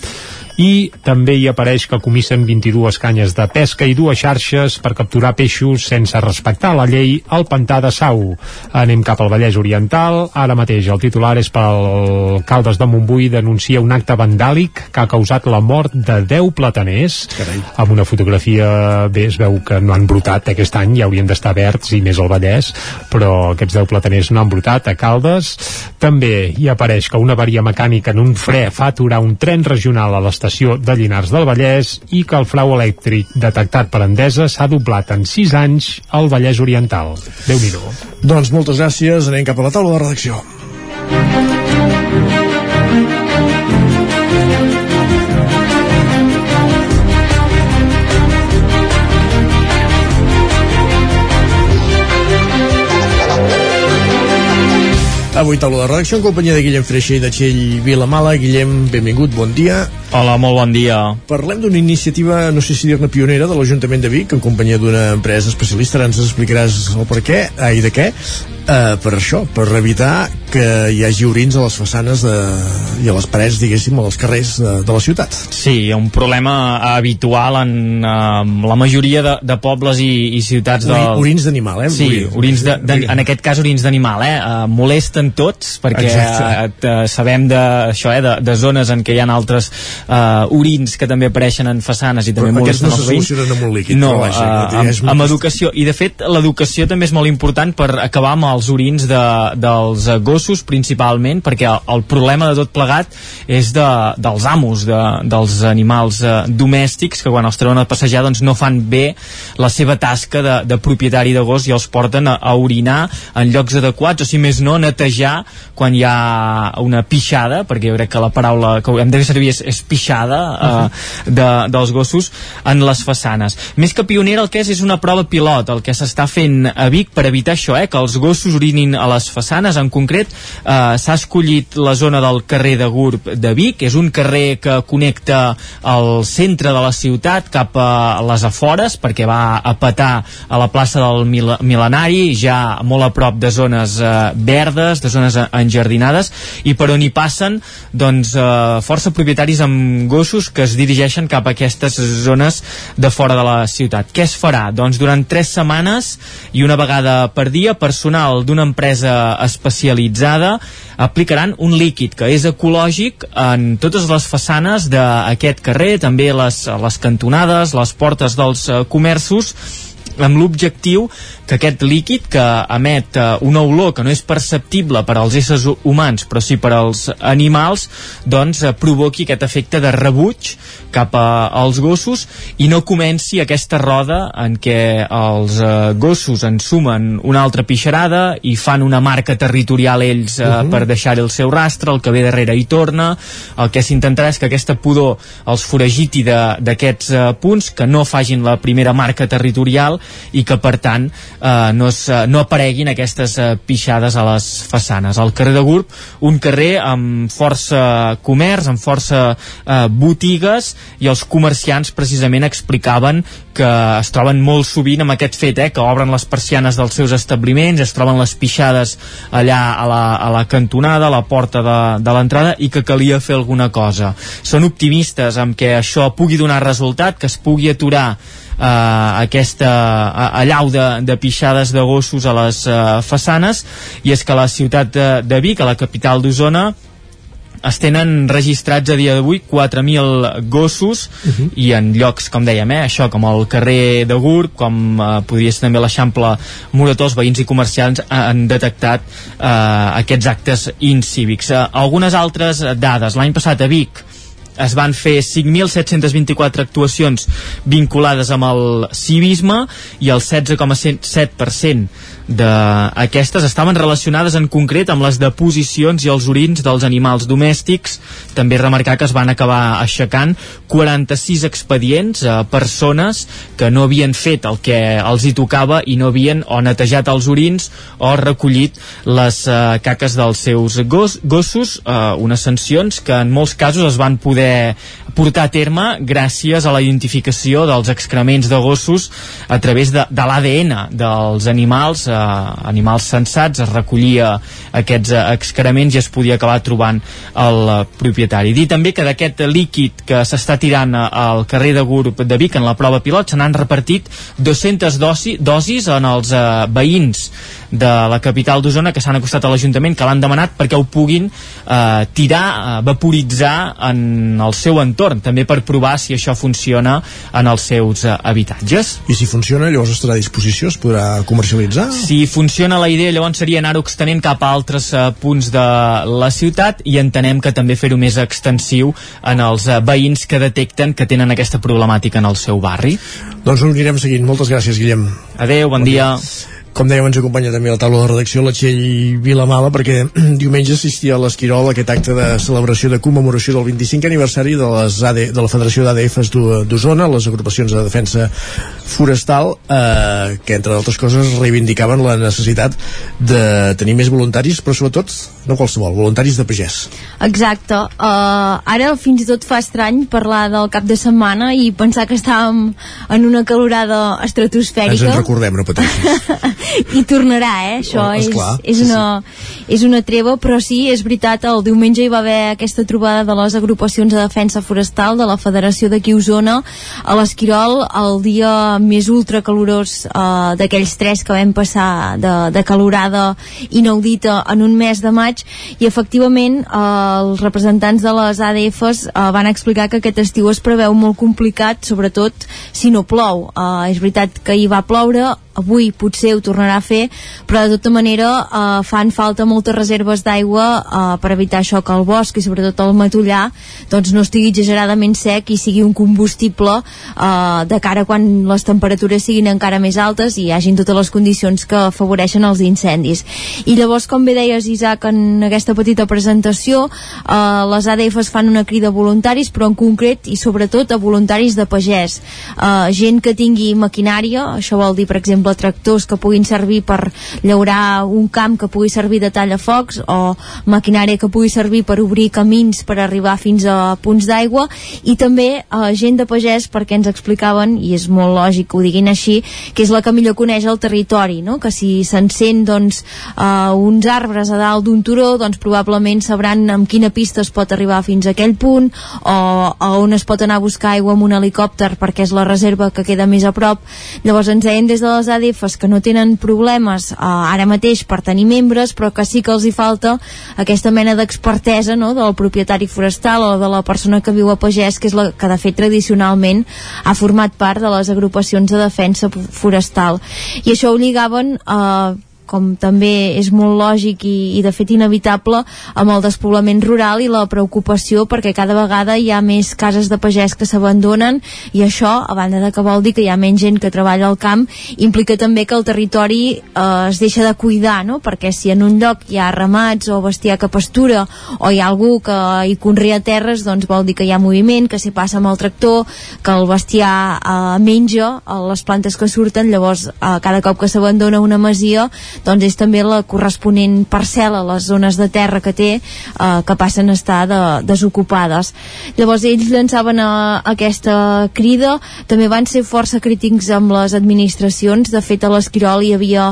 i també hi apareix que comissen 22 canyes de pesca i dues xarxes per capturar peixos sense respectar la llei al pantà de Sau. Anem cap al Vallès Oriental. Ara mateix el titular és pel Caldes de Montbui denuncia un acte vandàlic que ha causat la mort de 10 plataners. Carai. Amb una fotografia, bé, es veu que no han brotat aquest any, ja haurien d'estar verds i més al Vallès, però aquests 10 plataners no han brotat a Caldes. També hi apareix que una avaria mecànica en un fre fa aturar un tren regional a l'estació de Llinars del Vallès i que el frau elèctric detectat per Endesa s'ha doblat en 6 anys al Vallès Oriental. déu nhi Doncs moltes gràcies, anem cap a la taula de redacció. Avui taula de redacció en companyia de Guillem Freixa i de Txell Vilamala. Guillem, benvingut, bon dia. Hola, molt bon dia. Parlem d'una iniciativa, no sé si dir-ne pionera, de l'Ajuntament de Vic, en companyia d'una empresa especialista, ara ens explicaràs el per què, ai, de què, uh, per això, per evitar que hi hagi orins a les façanes de, i a les parets, diguéssim, als carrers de, de la ciutat. Sí, un problema habitual en uh, la majoria de, de pobles i, i ciutats del... orins d'animal, eh? Sí, Orins. de, de, en aquest cas orins d'animal, eh? Uh, molesten tots, perquè Exacte. uh, sabem de, això, eh? de, de zones en què hi ha altres uh, orins que també apareixen en façanes i també Però aquests molesten no els se veïns. solucionen amb un líquid, No, però vaja, uh, amb, amb educació. I de fet, l'educació també és molt important per acabar amb els orins de, dels eh, gossos, principalment, perquè el, el problema de tot plegat és de, dels amos, de, dels animals uh, domèstics, que quan els treuen a passejar doncs no fan bé la seva tasca de, de propietari de gos i els porten a, a orinar en llocs adequats, o si més no, netejar quan hi ha una pixada, perquè jo crec que la paraula que hem de fer servir és, és pixada uh, de, dels gossos en les façanes. Més que pionera el que és és una prova pilot, el que s'està fent a Vic per evitar això, eh, que els gossos orinin a les façanes. En concret, eh, s'ha escollit la zona del carrer de Gurb de Vic, és un carrer que connecta el centre de la ciutat cap a les afores, perquè va a petar a la plaça del Mil Milenari, ja molt a prop de zones eh, verdes, de zones enjardinades, i per on hi passen doncs, eh, força propietaris amb gossos que es dirigeixen cap a aquestes zones de fora de la ciutat. Què es farà? Doncs durant tres setmanes i una vegada per dia, personal d'una empresa especialitzada aplicaran un líquid que és ecològic en totes les façanes d'aquest carrer, també les, les cantonades, les portes dels eh, comerços amb l'objectiu que aquest líquid que emet eh, una olor que no és perceptible per als éssers humans però sí per als animals doncs eh, provoqui aquest efecte de rebuig cap a, als gossos i no comenci aquesta roda en què els eh, gossos ensumen una altra pixarada i fan una marca territorial ells eh, uh -huh. per deixar el seu rastre, el que ve darrere hi torna el que s'intentarà és que aquesta pudor els foragiti d'aquests eh, punts que no fagin la primera marca territorial i que per tant eh, no, es, eh, no apareguin aquestes eh, pixades a les façanes. Al carrer de Gurb, un carrer amb força comerç, amb força eh, botigues i els comerciants precisament explicaven que es troben molt sovint amb aquest fet, eh, que obren les persianes dels seus establiments, es troben les pixades allà a la, a la cantonada, a la porta de, de l'entrada i que calia fer alguna cosa. Són optimistes amb que això pugui donar resultat, que es pugui aturar eh, aquesta allau de, de pixades de gossos a les eh, façanes i és que la ciutat de, de Vic, a la capital d'Osona, es tenen registrats a dia d'avui 4.000 gossos uh -huh. i en llocs, com dèiem, eh, això com el carrer de Gurb, com eh, podria ser també l'Eixample Moratós, veïns i comerciants han detectat eh, aquests actes incívics. Eh, algunes altres dades. L'any passat a Vic es van fer 5.724 actuacions vinculades amb el civisme i el 16,7% d'aquestes estaven relacionades en concret amb les deposicions i els orins dels animals domèstics. També remarcar que es van acabar aixecant 46 expedients a persones que no havien fet el que els hi tocava i no havien o netejat els orins o recollit les uh, caques dels seus gos, gossos, uh, unes sancions que en molts casos es van poder portar a terme gràcies a la identificació dels excrements de gossos a través de, de l'ADN dels animals, eh, animals sensats, es recollia aquests eh, excrements i es podia acabar trobant el eh, propietari. Dir també que d'aquest líquid que s'està tirant eh, al carrer de Gurb de Vic en la prova pilot se n'han repartit 200 dosi, dosis en els eh, veïns de la capital d'Osona que s'han acostat a l'Ajuntament, que l'han demanat perquè ho puguin eh, tirar, eh, vaporitzar en el seu entorn, també per provar si això funciona en els seus eh, habitatges. I si funciona, llavors estarà a disposició, es podrà comercialitzar? Si funciona la idea, llavors seria anar-ho extenent cap a altres eh, punts de la ciutat i entenem que també fer-ho més extensiu en els eh, veïns que detecten que tenen aquesta problemàtica en el seu barri. Doncs ho anirem seguint. Moltes gràcies, Guillem. Adeu, bon, bon dia. dia. Com dèiem, ens acompanya també a la taula de redacció la Txell Vilamala, perquè [clears throat] diumenge assistia a l'Esquirol aquest acte de celebració de commemoració del 25 aniversari de, les AD, de la Federació d'ADFs d'Osona, les agrupacions de defensa forestal, eh, que entre altres coses reivindicaven la necessitat de tenir més voluntaris, però sobretot, no qualsevol, voluntaris de pagès. Exacte. Uh, ara fins i tot fa estrany parlar del cap de setmana i pensar que estàvem en una calorada estratosfèrica. Ens en recordem, no pateixis. [laughs] i tornarà, eh? Això oh, és, és, una, sí. és una treva, però sí, és veritat, el diumenge hi va haver aquesta trobada de les agrupacions de defensa forestal de la Federació de Osona a l'Esquirol, el dia més ultracalorós eh, d'aquells tres que vam passar de, de calorada inaudita en un mes de maig i efectivament eh, els representants de les ADFs eh, van explicar que aquest estiu es preveu molt complicat, sobretot si no plou. Eh, és veritat que hi va ploure, avui potser ho tornarà a fer però de tota manera eh, fan falta moltes reserves d'aigua eh, per evitar això que el bosc i sobretot el matollà doncs no estigui exageradament sec i sigui un combustible eh, de cara quan les temperatures siguin encara més altes i hi hagin totes les condicions que afavoreixen els incendis. I llavors com bé deies Isaac en aquesta petita presentació eh, les ADFs fan una crida a voluntaris però en concret i sobretot a voluntaris de pagès. Eh, gent que tingui maquinària això vol dir per exemple exemple tractors que puguin servir per llaurar un camp que pugui servir de tallafocs o maquinària que pugui servir per obrir camins per arribar fins a punts d'aigua i també eh, gent de pagès perquè ens explicaven, i és molt lògic que ho diguin així, que és la que millor coneix el territori, no? que si s'encén doncs, eh, uns arbres a dalt d'un turó doncs probablement sabran amb quina pista es pot arribar fins a aquell punt o, o on es pot anar a buscar aigua amb un helicòpter perquè és la reserva que queda més a prop llavors ens deien des de les ADFs que no tenen problemes eh, ara mateix per tenir membres, però que sí que els hi falta aquesta mena d'expertesa no? del propietari forestal o de la persona que viu a pagès, que és la que de fet tradicionalment ha format part de les agrupacions de defensa forestal. I això ho lligaven eh, com també és molt lògic i, i de fet inevitable amb el despoblament rural i la preocupació perquè cada vegada hi ha més cases de pagès que s'abandonen i això, a banda de que vol dir que hi ha menys gent que treballa al camp, implica també que el territori eh, es deixa de cuidar, no? perquè si en un lloc hi ha ramats o bestiar que pastura o hi ha algú que hi conrea terres, doncs vol dir que hi ha moviment, que s'hi passa amb el tractor, que el bestiar eh, menja eh, les plantes que surten, llavors eh, cada cop que s'abandona una masia doncs és també la corresponent parcel·la, les zones de terra que té, eh, que passen a estar de, desocupades. Llavors ells llançaven a, a aquesta crida, també van ser força crítics amb les administracions, de fet a l'Esquirol hi havia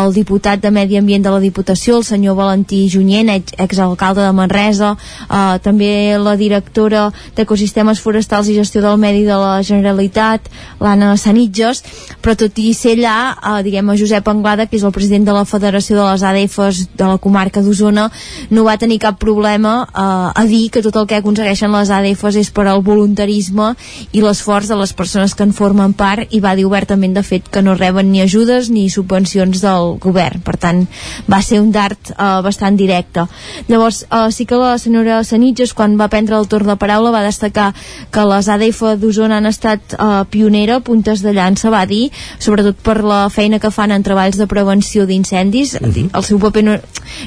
el diputat de Medi Ambient de la Diputació, el senyor Valentí Junyent, exalcalde de Manresa, eh, també la directora d'Ecosistemes Forestals i Gestió del Medi de la Generalitat, l'Anna Sanitges, però tot i ser allà, eh, diguem a Josep Anglada, que és el president de la Federació de les ADFs de la comarca d'Osona no va tenir cap problema eh, a dir que tot el que aconsegueixen les ADFs és per al voluntarisme i l'esforç de les persones que en formen part i va dir obertament de fet que no reben ni ajudes ni subvencions del govern. Per tant va ser un dart eh, bastant directe. Llavors eh, sí que la senyora Sanitges quan va prendre el torn de paraula va destacar que les ADF d'Osona han estat eh, pionera, puntes de llança va dir, sobretot per la feina que fan en treballs de prevenció d'incendis uh -huh. el seu paper no,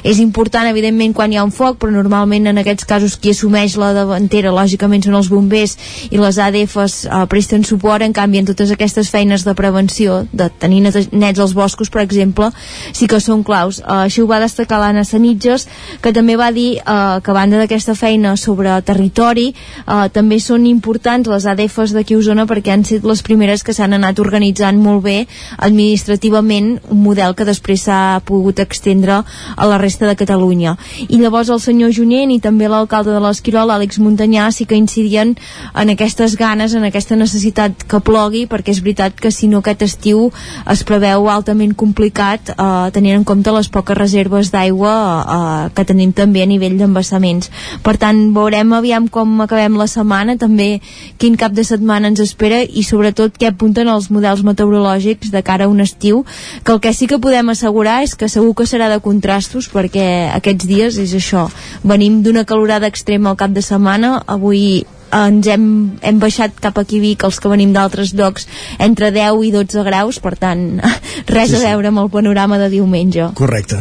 és important evidentment quan hi ha un foc però normalment en aquests casos qui assumeix la davantera lògicament són els bombers i les ADFs eh, presten suport en canvi en totes aquestes feines de prevenció de tenir nets als boscos per exemple sí que són claus eh, així ho va destacar l'Anna Sanitges que també va dir eh, que a banda d'aquesta feina sobre territori eh, també són importants les ADFs d'aquí a Osona perquè han sigut les primeres que s'han anat organitzant molt bé administrativament un model que després s'ha pogut extendre a la resta de Catalunya. I llavors el senyor Junyent i també l'alcalde de l'Esquirol, Àlex Muntanyà, sí que incidien en aquestes ganes, en aquesta necessitat que plogui, perquè és veritat que si no aquest estiu es preveu altament complicat eh, tenint en compte les poques reserves d'aigua eh, que tenim també a nivell d'embassaments. Per tant, veurem aviam com acabem la setmana, també quin cap de setmana ens espera i sobretot què apunten els models meteorològics de cara a un estiu, que el que sí que podem assegurar assegurar és que segur que serà de contrastos perquè aquests dies és això. Venim d'una calorada extrema al cap de setmana. Avui ens hem, hem baixat cap aquí Vic els que venim d'altres llocs entre 10 i 12 graus. Per tant [laughs] res sí, sí. a veure amb el panorama de diumenge. Correcte,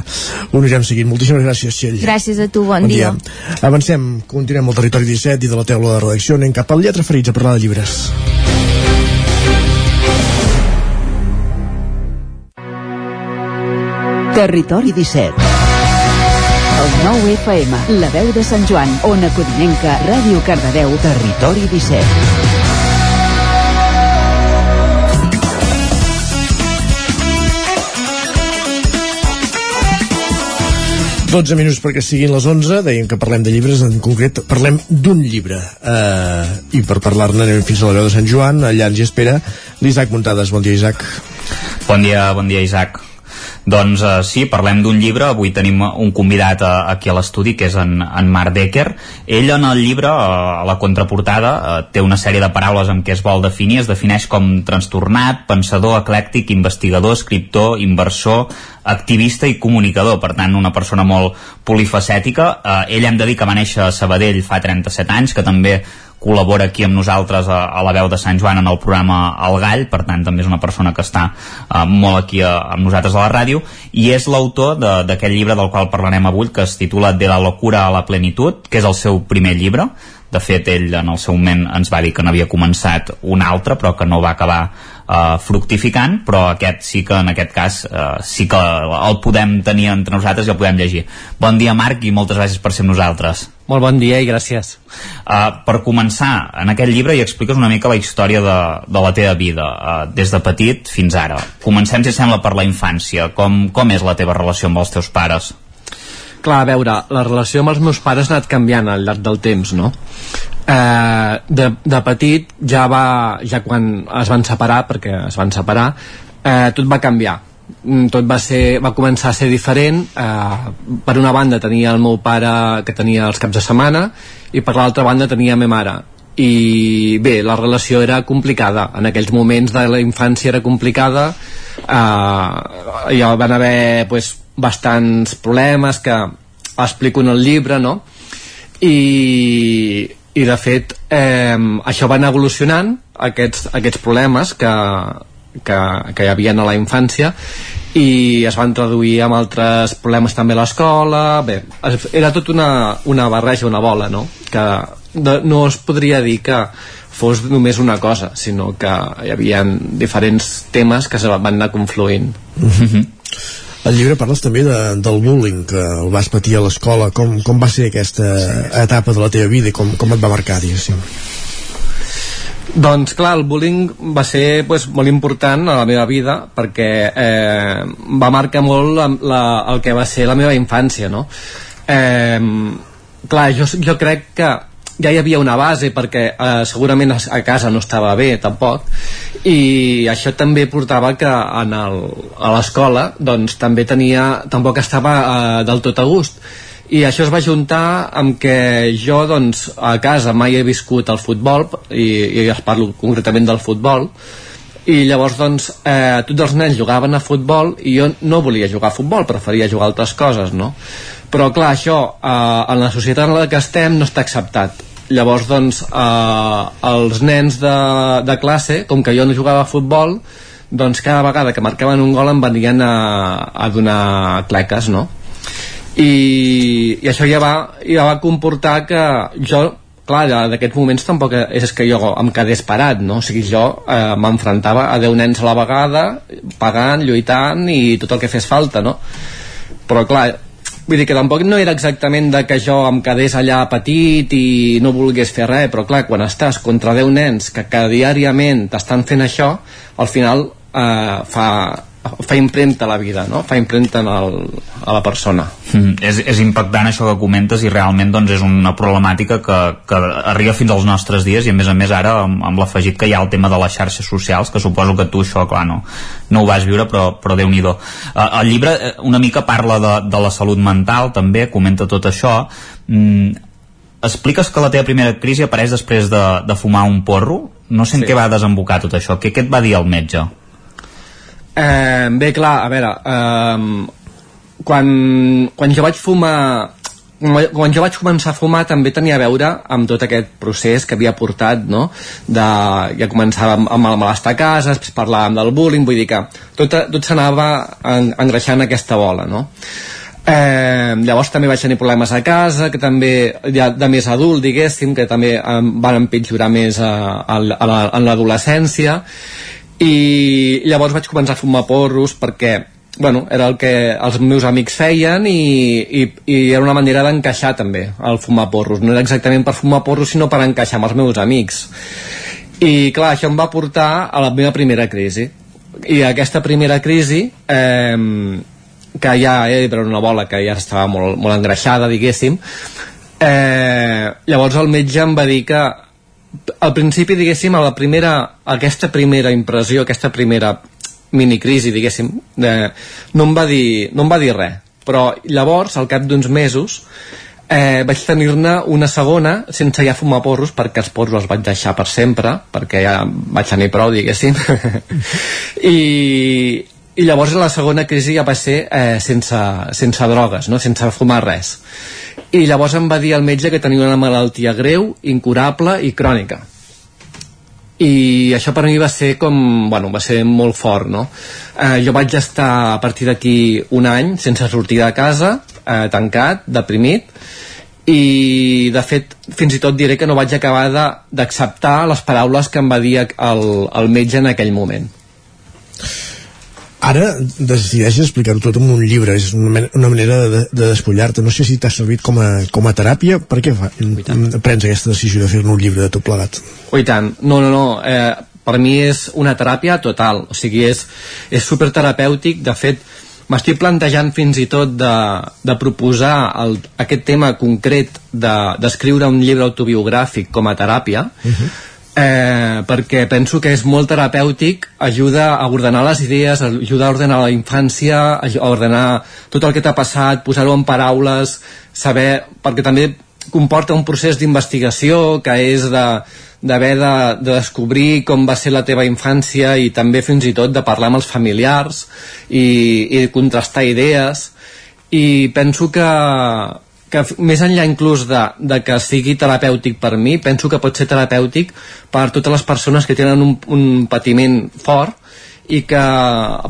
ho anirem seguint. Moltíssimes gràcies Txell. Gràcies a tu, bon, bon dia. dia. Avancem, continuem al territori 17 i de la teula de redacció. Anem cap al lletra ferits a parlar de llibres Territori 17 El nou FM, la veu de Sant Joan, Ona Codinenca, Ràdio Cardedeu, Territori 17 12 minuts perquè siguin les 11 dèiem que parlem de llibres, en concret parlem d'un llibre. Uh, i per parlar-ne anem fins a la veu de Sant Joan allà ens hi espera l'Isaac Muntades, bon dia Isaac. Bon dia, bon dia Isaac doncs uh, sí, parlem d'un llibre, avui tenim un convidat uh, aquí a l'estudi que és en, en Marc Decker. Ell en el llibre, uh, a la contraportada, uh, té una sèrie de paraules amb què es vol definir, es defineix com trastornat, pensador, eclèctic, investigador, escriptor, inversor, activista i comunicador, per tant una persona molt polifacètica. Uh, ell hem de dir que va néixer a Sabadell fa 37 anys, que també col·labora aquí amb nosaltres a, a la veu de Sant Joan en el programa El Gall, per tant també és una persona que està uh, molt aquí a, amb nosaltres a la ràdio, i és l'autor d'aquest llibre del qual parlarem avui, que es titula De la locura a la plenitud, que és el seu primer llibre, de fet ell en el seu moment ens va dir que n'havia començat un altre però que no va acabar uh, fructificant però aquest sí que en aquest cas uh, sí que el podem tenir entre nosaltres i el podem llegir. Bon dia Marc i moltes gràcies per ser amb nosaltres. Molt bon dia i gràcies. Uh, per començar, en aquest llibre hi expliques una mica la història de, de la teva vida, uh, des de petit fins ara. Comencem, si sembla, per la infància. Com, com és la teva relació amb els teus pares? clar, a veure, la relació amb els meus pares ha anat canviant al llarg del temps, no? Eh, de, de petit ja va ja quan es van separar perquè es van separar eh, tot va canviar. Mm, tot va, ser, va començar a ser diferent. Eh, per una banda tenia el meu pare que tenia els caps de setmana i per l'altra banda tenia meva mare. I bé, la relació era complicada. En aquells moments de la infància era complicada. Eh, hi van haver pues, bastants problemes que explico en el llibre no? i, i de fet eh, això va anar evolucionant aquests, aquests problemes que, que, que hi havia a la infància i es van traduir amb altres problemes també a l'escola bé, era tot una, una barreja, una bola no? que de, no es podria dir que fos només una cosa sinó que hi havia diferents temes que se van anar confluint mm -hmm. Al llibre parles també de, del bullying que el vas patir a l'escola com, com va ser aquesta etapa de la teva vida i com, com et va marcar, diguéssim doncs clar, el bullying va ser pues, molt important a la meva vida perquè eh, va marcar molt la, la, el que va ser la meva infància, no? Eh, clar, jo, jo crec que ja hi havia una base perquè eh, segurament a casa no estava bé tampoc i això també portava que en el, a l'escola doncs també tenia tampoc estava eh, del tot a gust i això es va juntar amb que jo doncs, a casa mai he viscut el futbol i, i es parlo concretament del futbol i llavors doncs eh, tots els nens jugaven a futbol i jo no volia jugar a futbol, preferia jugar a altres coses no? Però clar, això eh, en la societat en la que estem no està acceptat llavors doncs eh, els nens de, de classe com que jo no jugava a futbol doncs cada vegada que marcaven un gol em venien a, a donar cleques no? i, i això ja va, ja va comportar que jo clar, d'aquests moments tampoc és que jo em quedés parat, no? O sigui, jo eh, m'enfrontava a 10 nens a la vegada, pagant, lluitant i tot el que fes falta, no? Però clar, vull dir que tampoc no era exactament de que jo em quedés allà petit i no volgués fer res, però clar, quan estàs contra 10 nens que cada diàriament t'estan fent això, al final eh, fa, fa impremta la vida, no? fa impremta el, a la persona. Mm, és, és impactant això que comentes i realment doncs, és una problemàtica que, que arriba fins als nostres dies i a més a més ara amb, amb l'afegit que hi ha el tema de les xarxes socials que suposo que tu això clar no, no ho vas viure però, però déu nhi uh, El llibre eh, una mica parla de, de la salut mental també, comenta tot això mm, expliques que la teva primera crisi apareix després de, de fumar un porro no sé en sí. què va desembocar tot això, què, què et va dir el metge? Eh, bé, clar, a veure, eh, quan, quan jo vaig fumar quan jo vaig començar a fumar també tenia a veure amb tot aquest procés que havia portat no? de, ja començava amb, el malestar a casa després parlàvem del bullying vull dir que tot, tot s'anava en, engreixant aquesta bola no? Eh, llavors també vaig tenir problemes a casa que també ja de més adult diguéssim que també em van empitjorar més a, a, a, a l'adolescència i llavors vaig començar a fumar porros perquè bueno, era el que els meus amics feien i, i, i era una manera d'encaixar també el fumar porros. No era exactament per fumar porros sinó per encaixar amb els meus amics. I clar, això em va portar a la meva primera crisi. I aquesta primera crisi eh, que ja era una bola que ja estava molt, molt engreixada diguéssim eh, llavors el metge em va dir que al principi, diguéssim, a la primera, aquesta primera impressió, aquesta primera minicrisi, diguéssim, de, no, em va dir, no em va dir res. Però llavors, al cap d'uns mesos, eh, vaig tenir-ne una segona sense ja fumar porros perquè els porros els vaig deixar per sempre perquè ja vaig tenir prou diguéssim [laughs] i, i llavors la segona crisi ja va ser eh, sense, sense drogues no? sense fumar res i llavors em va dir el metge que tenia una malaltia greu, incurable i crònica i això per mi va ser com, bueno, va ser molt fort, no? Eh, jo vaig estar a partir d'aquí un any sense sortir de casa, eh, tancat, deprimit, i de fet fins i tot diré que no vaig acabar d'acceptar les paraules que em va dir el, el metge en aquell moment Ara decideixes explicar-ho tot en un llibre, és una, una manera de, de despullar-te. No sé si t'ha servit com a, com a teràpia. Per què fa, prens aquesta decisió de fer-ne un llibre de tot plegat? Oh, i tant. No, no, no. Eh, per mi és una teràpia total. O sigui, és, és superterapèutic. De fet, m'estic plantejant fins i tot de, de proposar el, aquest tema concret d'escriure de, un llibre autobiogràfic com a teràpia, uh -huh eh, perquè penso que és molt terapèutic, ajuda a ordenar les idees, ajuda a ordenar la infància, a ordenar tot el que t'ha passat, posar-ho en paraules, saber... perquè també comporta un procés d'investigació que és de de, de descobrir com va ser la teva infància i també fins i tot de parlar amb els familiars i, i contrastar idees. I penso que, que més enllà inclús de, de que sigui terapèutic per mi, penso que pot ser terapèutic per totes les persones que tenen un, un patiment fort i que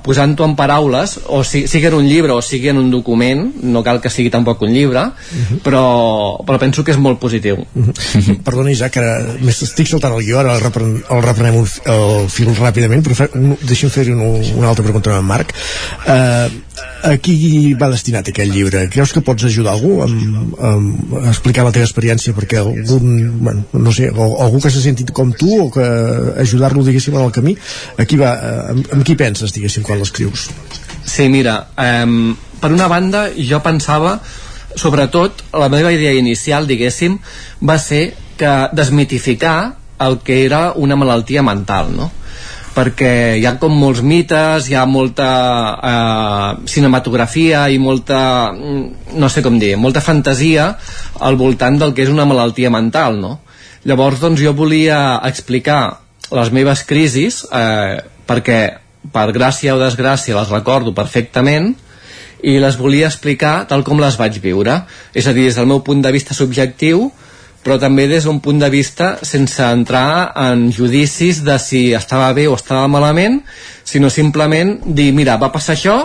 posant-ho en paraules o si, sigui en un llibre o sigui en un document no cal que sigui tampoc un llibre uh -huh. però, però penso que és molt positiu uh -huh. Perdona Isaac, ara estic saltant el guió, ara el, repren, el reprenem un, el fil ràpidament però deixa'm fer una, una altra pregunta a en Marc uh, a qui va destinat aquell llibre? Creus que pots ajudar algú amb, a explicar la teva experiència perquè algun, bueno, no sé, algú que s'ha sentit com tu o que ajudar-lo, diguéssim, en el camí a qui va, amb, amb qui penses, diguéssim, quan l'escrius? Sí, mira, um, per una banda jo pensava sobretot la meva idea inicial, diguéssim, va ser que desmitificar el que era una malaltia mental, no? Perquè hi ha com molts mites, hi ha molta eh, cinematografia i molta, mm, no sé com dir, molta fantasia al voltant del que és una malaltia mental, no? Llavors, doncs, jo volia explicar les meves crisis eh, perquè, per gràcia o desgràcia, les recordo perfectament i les volia explicar tal com les vaig viure. És a dir, des del meu punt de vista subjectiu, però també des d'un punt de vista sense entrar en judicis de si estava bé o estava malament, sinó simplement dir, mira, va passar això,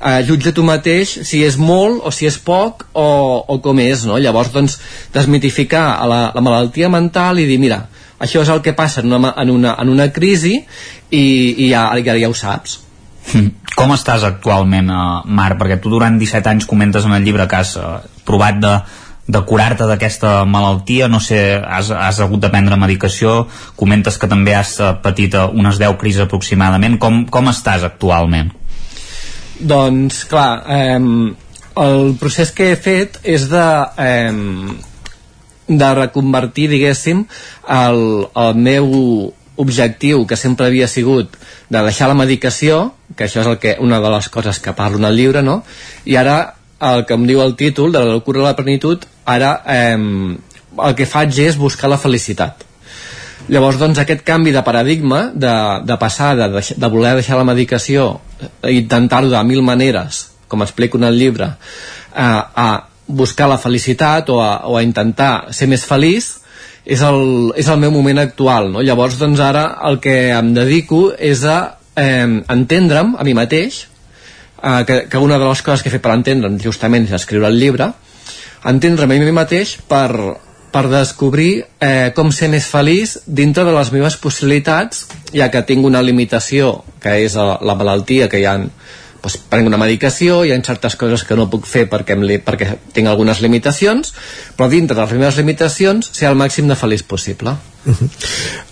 eh, jutja tu mateix si és molt o si és poc o, o com és, no? Llavors, doncs, desmitificar la, la malaltia mental i dir, mira, això és el que passa en una, en una, en una crisi i, i ja, ja, ja ho saps. Hm. Com estàs actualment, uh, Marc? Perquè tu durant 17 anys comentes en el llibre que has uh, provat de, de curar-te d'aquesta malaltia, no sé, has, has hagut de prendre medicació, comentes que també has eh, patit eh, unes 10 crisis aproximadament, com, com estàs actualment? Doncs, clar, eh, el procés que he fet és de, eh, de reconvertir, diguéssim, el, el meu objectiu, que sempre havia sigut de deixar la medicació, que això és el que, una de les coses que parlo en el llibre, no? i ara el que em diu el títol de la locura de la plenitud ara eh, el que faig és buscar la felicitat llavors doncs aquest canvi de paradigma de, de passar de, de voler deixar la medicació i intentar-ho de mil maneres com explico en el llibre a, a buscar la felicitat o a, o a intentar ser més feliç és el, és el meu moment actual no? llavors doncs ara el que em dedico és a eh, entendre'm a mi mateix eh, que, que una de les coses que he fet per entendre'm justament és escriure el llibre entendre'm a mi mateix per, per descobrir eh, com ser més feliç dintre de les meves possibilitats ja que tinc una limitació que és la, la malaltia que hi ha doncs, prenc una medicació, hi ha certes coses que no puc fer perquè, em, perquè tinc algunes limitacions, però dintre de les meves limitacions ser el màxim de feliç possible. Uh -huh.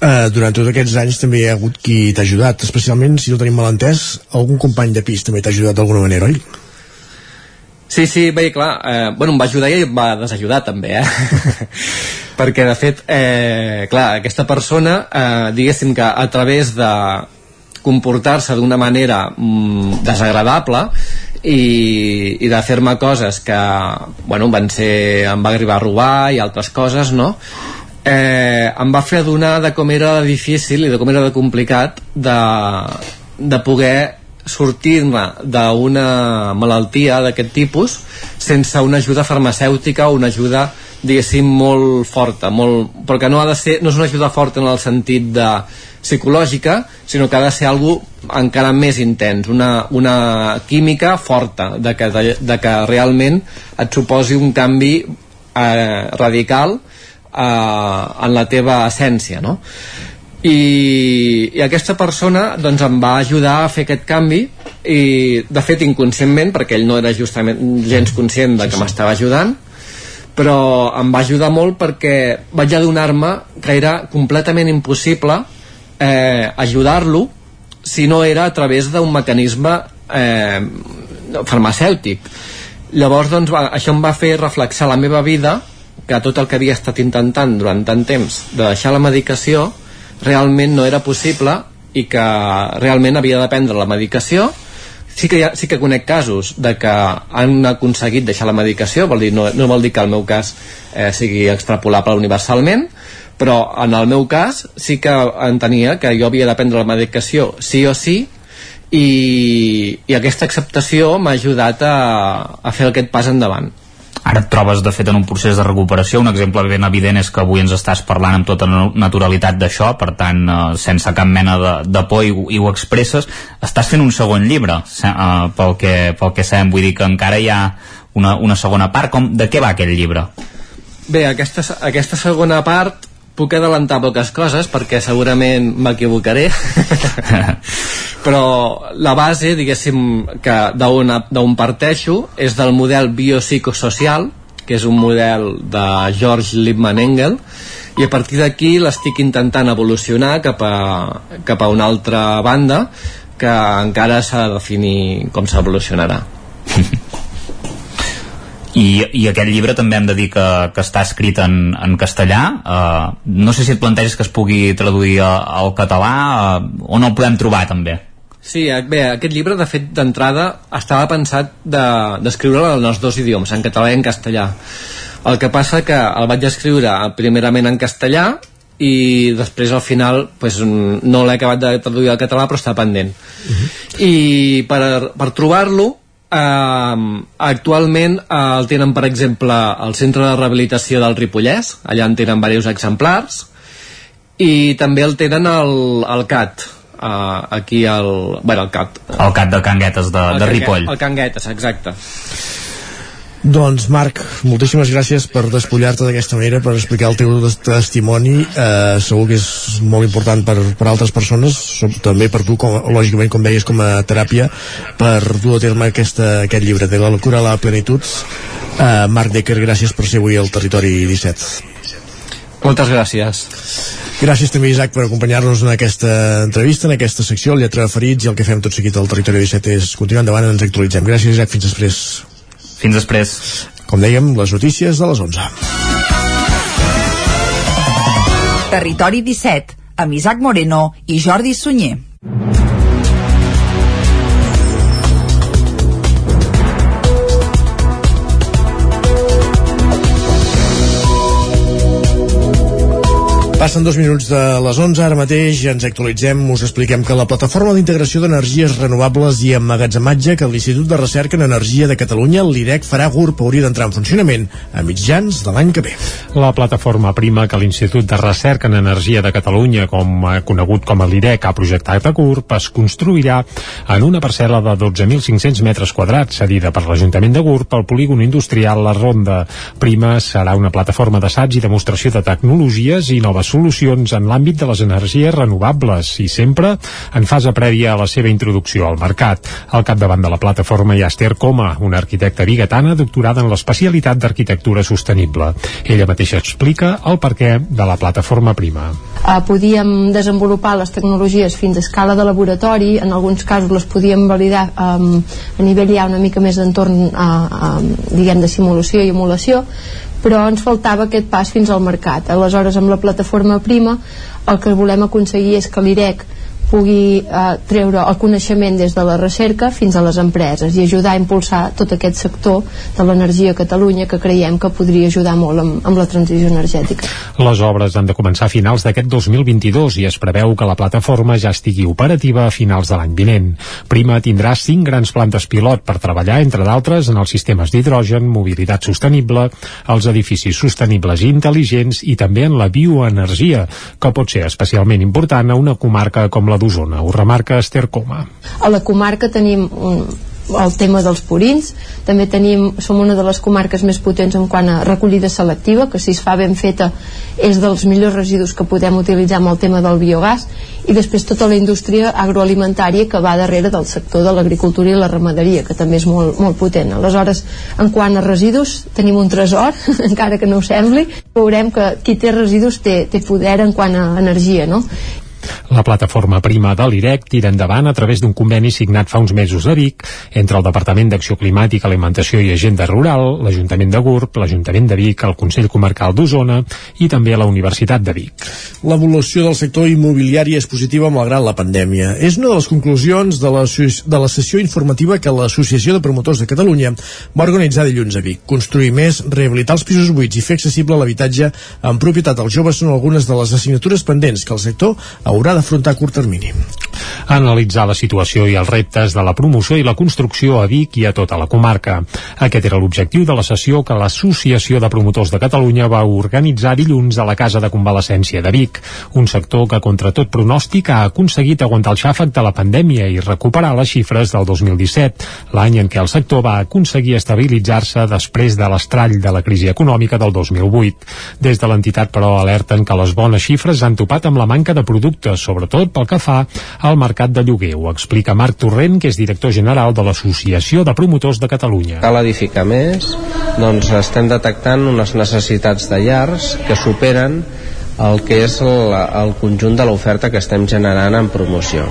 uh, durant tots aquests anys també hi ha hagut qui t'ha ajudat, especialment, si no tenim mal entès, algun company de pis també t'ha ajudat d'alguna manera, oi? Sí, sí, bé, clar, eh, bueno, em va ajudar i em va desajudar també, eh? [laughs] perquè de fet, eh, clar, aquesta persona, eh, diguéssim que a través de, comportar-se d'una manera mm, desagradable i, i de fer-me coses que bueno, van ser, em va arribar a robar i altres coses no? eh, em va fer adonar de com era difícil i de com era de complicat de, de poder sortir-ne d'una malaltia d'aquest tipus sense una ajuda farmacèutica o una ajuda diguéssim molt forta molt, perquè no ha de ser, no és una ajuda forta en el sentit de psicològica, sinó que ha de ser algo encara més intens, una, una química forta, de que, de, de que realment et suposi un canvi eh, radical eh, en la teva essència, no? I, i aquesta persona doncs, em va ajudar a fer aquest canvi i de fet inconscientment perquè ell no era justament gens conscient de que m'estava ajudant però em va ajudar molt perquè vaig adonar-me que era completament impossible eh, ajudar-lo si no era a través d'un mecanisme eh, farmacèutic. Llavors doncs, va, això em va fer reflexar la meva vida que tot el que havia estat intentant durant tant temps de deixar la medicació realment no era possible i que realment havia de prendre la medicació. Sí que, ha, sí que conec casos de que han aconseguit deixar la medicació vol dir, no, no vol dir que el meu cas eh, sigui extrapolable universalment però en el meu cas sí que entenia que jo havia de prendre la medicació sí o sí i, i aquesta acceptació m'ha ajudat a, a fer aquest pas endavant Ara et trobes, de fet, en un procés de recuperació. Un exemple ben evident és que avui ens estàs parlant amb tota naturalitat d'això, per tant, eh, sense cap mena de, de por i, i ho expresses. Estàs fent un segon llibre, eh, pel, que, pel que sabem. Vull dir que encara hi ha una, una segona part. Com, de què va aquest llibre? Bé, aquesta, aquesta segona part puc adelantar poques coses perquè segurament m'equivocaré. [laughs] Però la base diguéssim que d'on parteixo és del model biopsicosocial que és un model de George Lippmann Engel i a partir d'aquí l'estic intentant evolucionar cap a, cap a una altra banda que encara s'ha de definir com s'evolucionarà [laughs] i, i aquest llibre també hem de dir que, que està escrit en, en castellà uh, no sé si et planteges que es pugui traduir al català uh, on el podem trobar també Sí, eh, bé, aquest llibre, de fet, d'entrada estava pensat d'escriure'l de, en els dos idiomes, en català i en castellà. El que passa que el vaig escriure primerament en castellà i després al final pues, no l'he acabat de traduir al català però està pendent. Uh -huh. I per, per trobar-lo Uh, actualment uh, el tenen per exemple al centre de rehabilitació del Ripollès. Allà en tenen diversos exemplars. I també el tenen al, al CAT uh, aquí al... bueno, al CAT. El CAT de Canguetes de, de Ripoll. el Canguetes, exacte doncs Marc, moltíssimes gràcies per despullar-te d'aquesta manera, per explicar el teu testimoni, eh, segur que és molt important per, per altres persones, també per tu, com, lògicament, com deies, com a teràpia, per dur a terme aquesta, aquest llibre de la cura a la plenitud. Eh, Marc Decker, gràcies per ser avui al Territori 17. Moltes gràcies. Gràcies també, Isaac, per acompanyar-nos en aquesta entrevista, en aquesta secció, el Lletra de Ferits, i el que fem tot seguit al Territori 17 és continuar endavant, ens actualitzem. Gràcies, Isaac, fins després. Fins després. Com dèiem, les notícies de les 11. Territori 17, amb Isaac Moreno i Jordi Sunyer. Passen dos minuts de les 11, ara mateix ens actualitzem, us expliquem que la plataforma d'integració d'energies renovables i emmagatzematge que l'Institut de Recerca en Energia de Catalunya, l'IREC, farà GURP hauria d'entrar en funcionament a mitjans de l'any que ve. La plataforma prima que l'Institut de Recerca en Energia de Catalunya, com conegut com a l'IREC, ha projectat a GURP, es construirà en una parcel·la de 12.500 metres quadrats, cedida per l'Ajuntament de GURP al polígon industrial La Ronda. Prima serà una plataforma d'assaig i demostració de tecnologies i noves solucions en l'àmbit de les energies renovables i sempre en fase prèvia a la seva introducció al mercat. Al capdavant de la plataforma hi ha Esther Coma, una arquitecta bigatana doctorada en l'especialitat d'arquitectura sostenible. Ella mateixa explica el perquè de la plataforma prima. Uh, podíem desenvolupar les tecnologies fins a escala de laboratori, en alguns casos les podíem validar um, a nivell ja una mica més d'entorn uh, diguem de simulació i emulació, però ens faltava aquest pas fins al mercat. Aleshores, amb la plataforma Prima, el que volem aconseguir és que l'IREC pugui eh, treure el coneixement des de la recerca fins a les empreses i ajudar a impulsar tot aquest sector de l'energia a Catalunya que creiem que podria ajudar molt amb, amb la transició energètica. Les obres han de començar a finals d'aquest 2022 i es preveu que la plataforma ja estigui operativa a finals de l'any vinent. Prima tindrà cinc grans plantes pilot per treballar, entre d'altres, en els sistemes d'hidrogen, mobilitat sostenible, els edificis sostenibles i intel·ligents i també en la bioenergia, que pot ser especialment important a una comarca com la d'Osona. Ho remarca Esther Coma. A la comarca tenim un, el tema dels purins també tenim, som una de les comarques més potents en quant a recollida selectiva que si es fa ben feta és dels millors residus que podem utilitzar amb el tema del biogàs i després tota la indústria agroalimentària que va darrere del sector de l'agricultura i la ramaderia que també és molt, molt potent aleshores en quant a residus tenim un tresor [laughs] encara que no ho sembli veurem que qui té residus té, té poder en quant a energia no? La plataforma prima de l'IREC tira endavant a través d'un conveni signat fa uns mesos a Vic entre el Departament d'Acció Climàtica, Alimentació i Agenda Rural, l'Ajuntament de Gurb, l'Ajuntament de Vic, el Consell Comarcal d'Osona i també la Universitat de Vic. L'evolució del sector immobiliari és positiva malgrat la pandèmia. És una de les conclusions de la, de la sessió informativa que l'Associació de Promotors de Catalunya va organitzar dilluns a Vic. Construir més, rehabilitar els pisos buits i fer accessible l'habitatge en propietat als joves són algunes de les assignatures pendents que el sector haurà d'afrontar a curt termini. Analitzar la situació i els reptes de la promoció i la construcció a Vic i a tota la comarca. Aquest era l'objectiu de la sessió que l'Associació de Promotors de Catalunya va organitzar dilluns a la Casa de Convalescència de Vic, un sector que contra tot pronòstic ha aconseguit aguantar el xàfec de la pandèmia i recuperar les xifres del 2017, l'any en què el sector va aconseguir estabilitzar-se després de l'estrall de la crisi econòmica del 2008. Des de l'entitat, però, alerten que les bones xifres han topat amb la manca de productes, sobretot pel que fa al mercat de lloguer. Ho explica Marc Torrent, que és director general de l'Associació de Promotors de Catalunya. Cal edificar més, doncs estem detectant unes necessitats de llars que superen el que és el, el conjunt de l'oferta que estem generant en promoció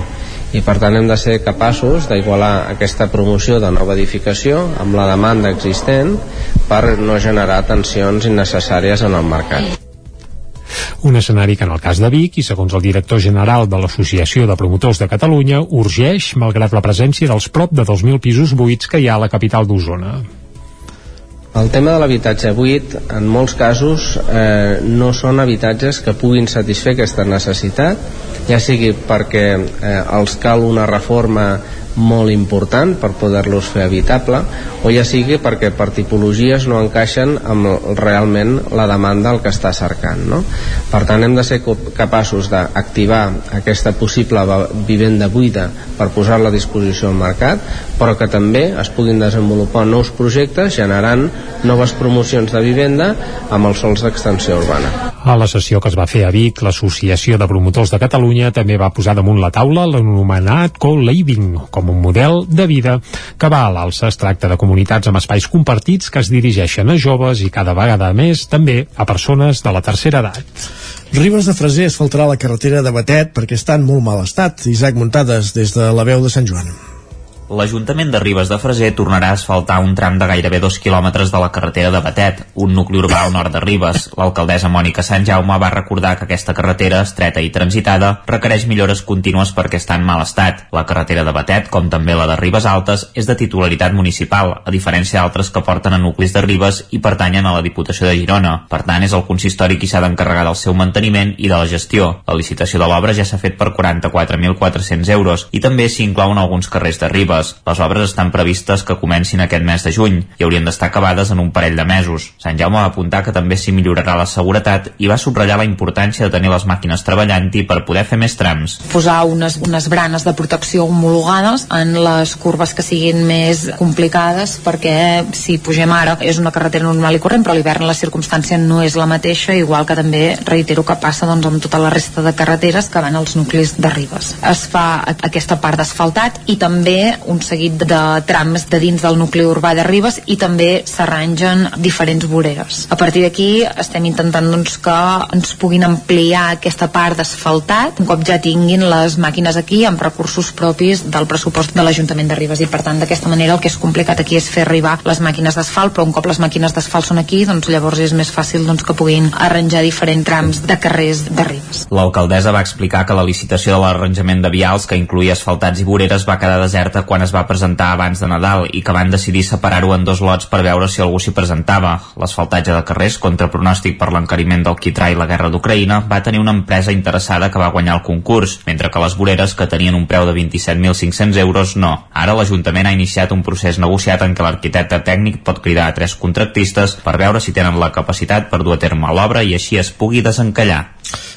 i per tant hem de ser capaços d'igualar aquesta promoció de nova edificació amb la demanda existent per no generar tensions innecessàries en el mercat. Un escenari que en el cas de Vic, i segons el director general de l'Associació de Promotors de Catalunya, urgeix malgrat la presència dels prop de 2.000 pisos buits que hi ha a la capital d'Osona. El tema de l'habitatge buit, en molts casos, eh, no són habitatges que puguin satisfer aquesta necessitat, ja sigui perquè eh, els cal una reforma molt important per poder-los fer habitable o ja sigui perquè per tipologies no encaixen amb realment la demanda el que està cercant no? per tant hem de ser capaços d'activar aquesta possible vivenda buida per posar-la a disposició al mercat però que també es puguin desenvolupar nous projectes generant noves promocions de vivenda amb els sols d'extensió urbana a la sessió que es va fer a Vic, l'Associació de Promotors de Catalunya també va posar damunt la taula l'anomenat co-living com un model de vida que va a l'alça. Es tracta de comunitats amb espais compartits que es dirigeixen a joves i cada vegada més també a persones de la tercera edat. Ribes de Freser es faltarà la carretera de Batet perquè està en molt mal estat. Isaac Muntades, des de la veu de Sant Joan l'Ajuntament de Ribes de Freser tornarà a asfaltar un tram de gairebé dos quilòmetres de la carretera de Batet, un nucli urbà al nord de Ribes. L'alcaldessa Mònica Sant Jaume va recordar que aquesta carretera, estreta i transitada, requereix millores contínues perquè està en mal estat. La carretera de Batet, com també la de Ribes Altes, és de titularitat municipal, a diferència d'altres que porten a nuclis de Ribes i pertanyen a la Diputació de Girona. Per tant, és el consistori qui s'ha d'encarregar del seu manteniment i de la gestió. La licitació de l'obra ja s'ha fet per 44.400 euros i també s'hi inclouen alguns carrers de Ribes obres. Les obres estan previstes que comencin aquest mes de juny i haurien d'estar acabades en un parell de mesos. Sant Jaume va apuntar que també s'hi millorarà la seguretat i va subratllar la importància de tenir les màquines treballant-hi per poder fer més trams. Posar unes, unes branes de protecció homologades en les curves que siguin més complicades perquè si pugem ara és una carretera normal i corrent però a l'hivern la circumstància no és la mateixa igual que també reitero que passa doncs, amb tota la resta de carreteres que van als nuclis de Ribes. Es fa aquesta part d'asfaltat i també un seguit de trams de dins del nucli urbà de Ribes i també s'arrangen diferents voreres. A partir d'aquí estem intentant doncs, que ens puguin ampliar aquesta part d'asfaltat un cop ja tinguin les màquines aquí amb recursos propis del pressupost de l'Ajuntament de Ribes i per tant d'aquesta manera el que és complicat aquí és fer arribar les màquines d'asfalt però un cop les màquines d'asfalt són aquí doncs llavors és més fàcil doncs, que puguin arranjar diferents trams de carrers de Ribes. L'alcaldessa va explicar que la licitació de l'arranjament de vials que incluïa asfaltats i voreres va quedar deserta quan es va presentar abans de Nadal i que van decidir separar-ho en dos lots per veure si algú s'hi presentava. L'asfaltatge de carrers, contra pronòstic per l'encariment del quitrà i la guerra d'Ucraïna, va tenir una empresa interessada que va guanyar el concurs, mentre que les voreres, que tenien un preu de 27.500 euros, no. Ara l'Ajuntament ha iniciat un procés negociat en què l'arquitecte tècnic pot cridar a tres contractistes per veure si tenen la capacitat per dur a terme l'obra i així es pugui desencallar.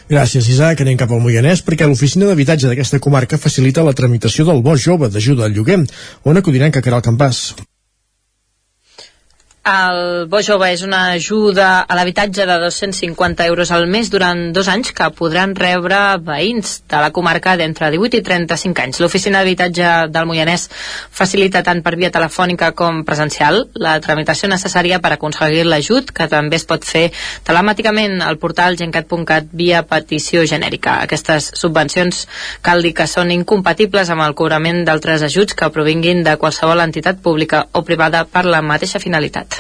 Gràcies, Isaac. Anem cap al Moianès perquè l'oficina d'habitatge d'aquesta comarca facilita la tramitació del bo jove d'ajuda al lloguer. On acudiran que Caral Campàs? El Bo Jove és una ajuda a l'habitatge de 250 euros al mes durant dos anys que podran rebre veïns de la comarca d'entre 18 i 35 anys. L'oficina d'habitatge del Moianès facilita tant per via telefònica com presencial la tramitació necessària per aconseguir l'ajut, que també es pot fer telemàticament al portal gencat.cat via petició genèrica. Aquestes subvencions cal dir que són incompatibles amb el cobrament d'altres ajuts que provinguin de qualsevol entitat pública o privada per la mateixa finalitat.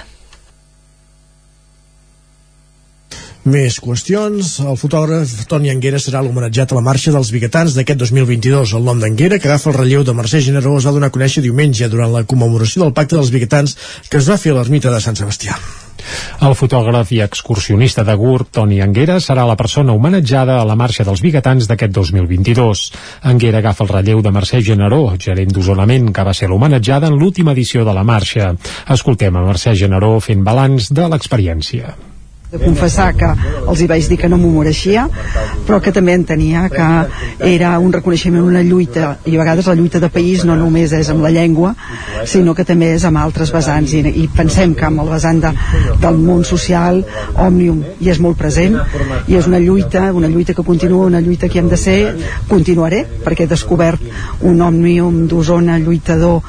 Més qüestions. El fotògraf Toni Anguera serà l'homenatjat a la marxa dels biguetans d'aquest 2022. El nom d'Anguera, que agafa el relleu de Mercè Generó, es va donar a conèixer diumenge durant la commemoració del Pacte dels Biguetans que es va fer a l'ermita de Sant Sebastià. El fotògraf i excursionista de GURB, Toni Anguera, serà la persona homenatjada a la marxa dels biguetans d'aquest 2022. Anguera agafa el relleu de Mercè Generó, gerent d'Osonament, que va ser l'homenatjada en l'última edició de la marxa. Escoltem a Mercè Generó fent balanç de l'experiència de confessar que els hi vaig dir que no m'ho mereixia però que també entenia que era un reconeixement, una lluita i a vegades la lluita de país no només és amb la llengua sinó que també és amb altres vessants. I, i pensem que amb el vessant de, del món social Òmnium hi és molt present i és una lluita, una lluita que continua una lluita que hem de ser, continuaré perquè he descobert un Òmnium d'Osona lluitador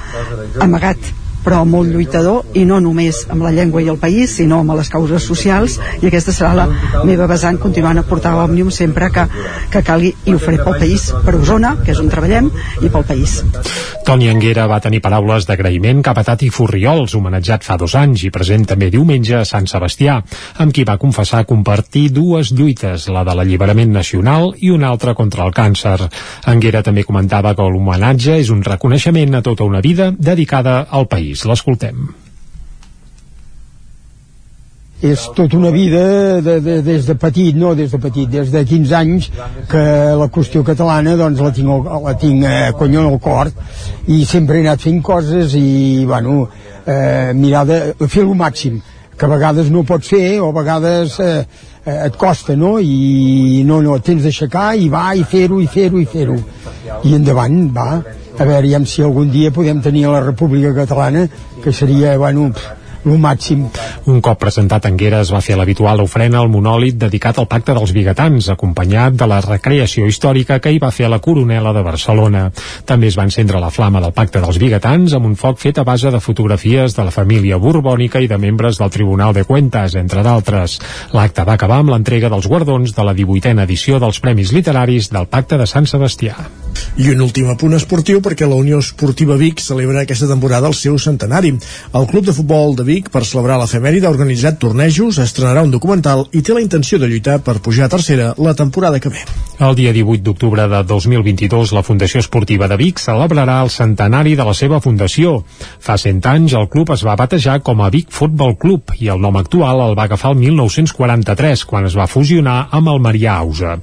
amagat però molt lluitador i no només amb la llengua i el país sinó amb les causes socials i aquesta serà la meva vessant continuant a portar l'Òmnium sempre que, que calgui i ho faré pel país, per Osona que és on treballem, i pel país Toni Anguera va tenir paraules d'agraïment cap a Tati Furriols, homenatjat fa dos anys i present també diumenge a Sant Sebastià, amb qui va confessar compartir dues lluites, la de l'alliberament nacional i una altra contra el càncer. Anguera també comentava que l'homenatge és un reconeixement a tota una vida dedicada al país país. L'escoltem. és tota una vida de, de, des de petit, no des de petit, des de 15 anys que la qüestió catalana doncs la tinc, la tinc eh, conyo al cor i sempre he anat fent coses i bueno, eh, mirar de fer el màxim que a vegades no pots fer o a vegades eh, eh, et costa, no? I no, no, tens d'aixecar i va i fer-ho i fer-ho i fer-ho. I endavant, va a veure si algun dia podem tenir la República Catalana, que seria, bueno, el màxim. Un cop presentat Anguera es va fer l'habitual ofrena al monòlit dedicat al pacte dels biguetans, acompanyat de la recreació històrica que hi va fer la coronela de Barcelona. També es va encendre la flama del pacte dels biguetans amb un foc fet a base de fotografies de la família borbònica i de membres del Tribunal de Cuentas, entre d'altres. L'acte va acabar amb l'entrega dels guardons de la 18a edició dels Premis Literaris del Pacte de Sant Sebastià. I un últim apunt esportiu perquè la Unió Esportiva Vic celebra aquesta temporada el seu centenari. El Club de Futbol de Vic Vic, per celebrar l'efemèride, ha organitzat tornejos, estrenarà un documental i té la intenció de lluitar per pujar a tercera la temporada que ve. El dia 18 d'octubre de 2022, la Fundació Esportiva de Vic celebrarà el centenari de la seva fundació. Fa 100 anys, el club es va batejar com a Vic Futbol Club i el nom actual el va agafar el 1943, quan es va fusionar amb el Marià Ausa.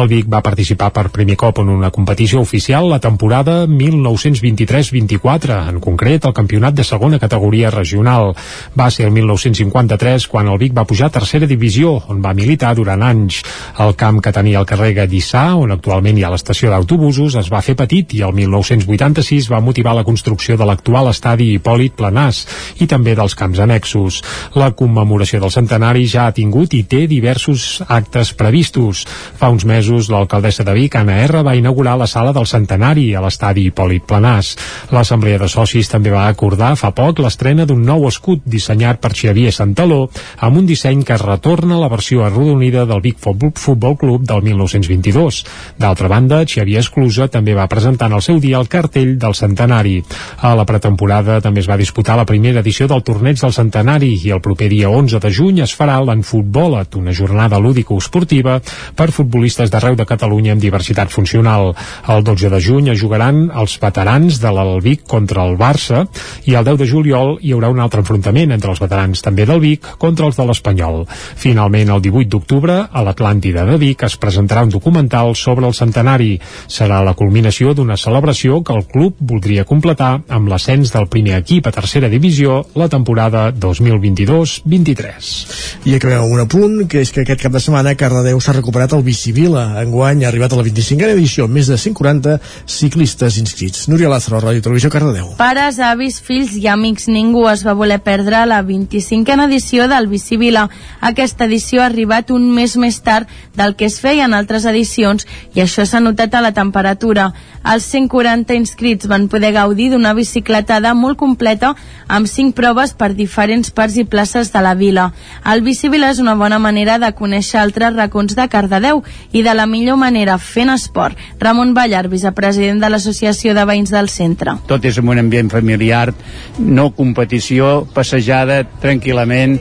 El Vic va participar per primer cop en una competició oficial la temporada 1923-24, en concret el campionat de segona categoria regional. Va ser el 1953 quan el Vic va pujar a tercera divisió, on va militar durant anys. El camp que tenia el carrer Gallissà, on actualment hi ha l'estació d'autobusos, es va fer petit i el 1986 va motivar la construcció de l'actual estadi Hipòlit Planàs i també dels camps annexos. La commemoració del centenari ja ha tingut i té diversos actes previstos. Fa uns mesos l'alcaldessa de Vic, Anna R, va inaugurar la sala del centenari a l'estadi Hipòlit Planàs. L'Assemblea de Socis també va acordar fa poc l'estrena d'un nou escut dissenyat per Xavier Santaló amb un disseny que retorna a la versió arrodonida del Vic Futbol Club del 1922. D'altra banda, Xavier Esclusa també va presentar en el seu dia el cartell del centenari. A la pretemporada també es va disputar la primera edició del torneig del centenari i el proper dia 11 de juny es farà l'Enfutbolat, una jornada lúdico-esportiva per futbolistes d'arreu de Catalunya amb diversitat funcional. El 12 de juny es jugaran els veterans de l'Alvic contra el Barça i el 10 de juliol hi haurà un altre enfrontament enfrontament entre els veterans també del Vic contra els de l'Espanyol. Finalment, el 18 d'octubre, a l'Atlàntida de Vic es presentarà un documental sobre el centenari. Serà la culminació d'una celebració que el club voldria completar amb l'ascens del primer equip a tercera divisió la temporada 2022-23. I acabem amb un apunt, que és que aquest cap de setmana Cardedeu s'ha recuperat el Bicivila. Enguany ha arribat a la 25a edició, amb més de 140 140 ciclistes inscrits. Núria Lázaro, Ràdio Televisió, Cardedeu. Pares, avis, fills i amics, ningú es va voler perdre la 25a edició del Bicivila. Aquesta edició ha arribat un mes més tard del que es feia en altres edicions i això s'ha notat a la temperatura. Els 140 inscrits van poder gaudir d'una bicicletada molt completa amb 5 proves per diferents parts i places de la vila. El Bicivila és una bona manera de conèixer altres racons de Cardedeu i de la millor manera fent esport. Ramon Ballar, vicepresident de l'Associació de Veïns del Centre. Tot és un ambient familiar, no competició, passejada tranquil·lament,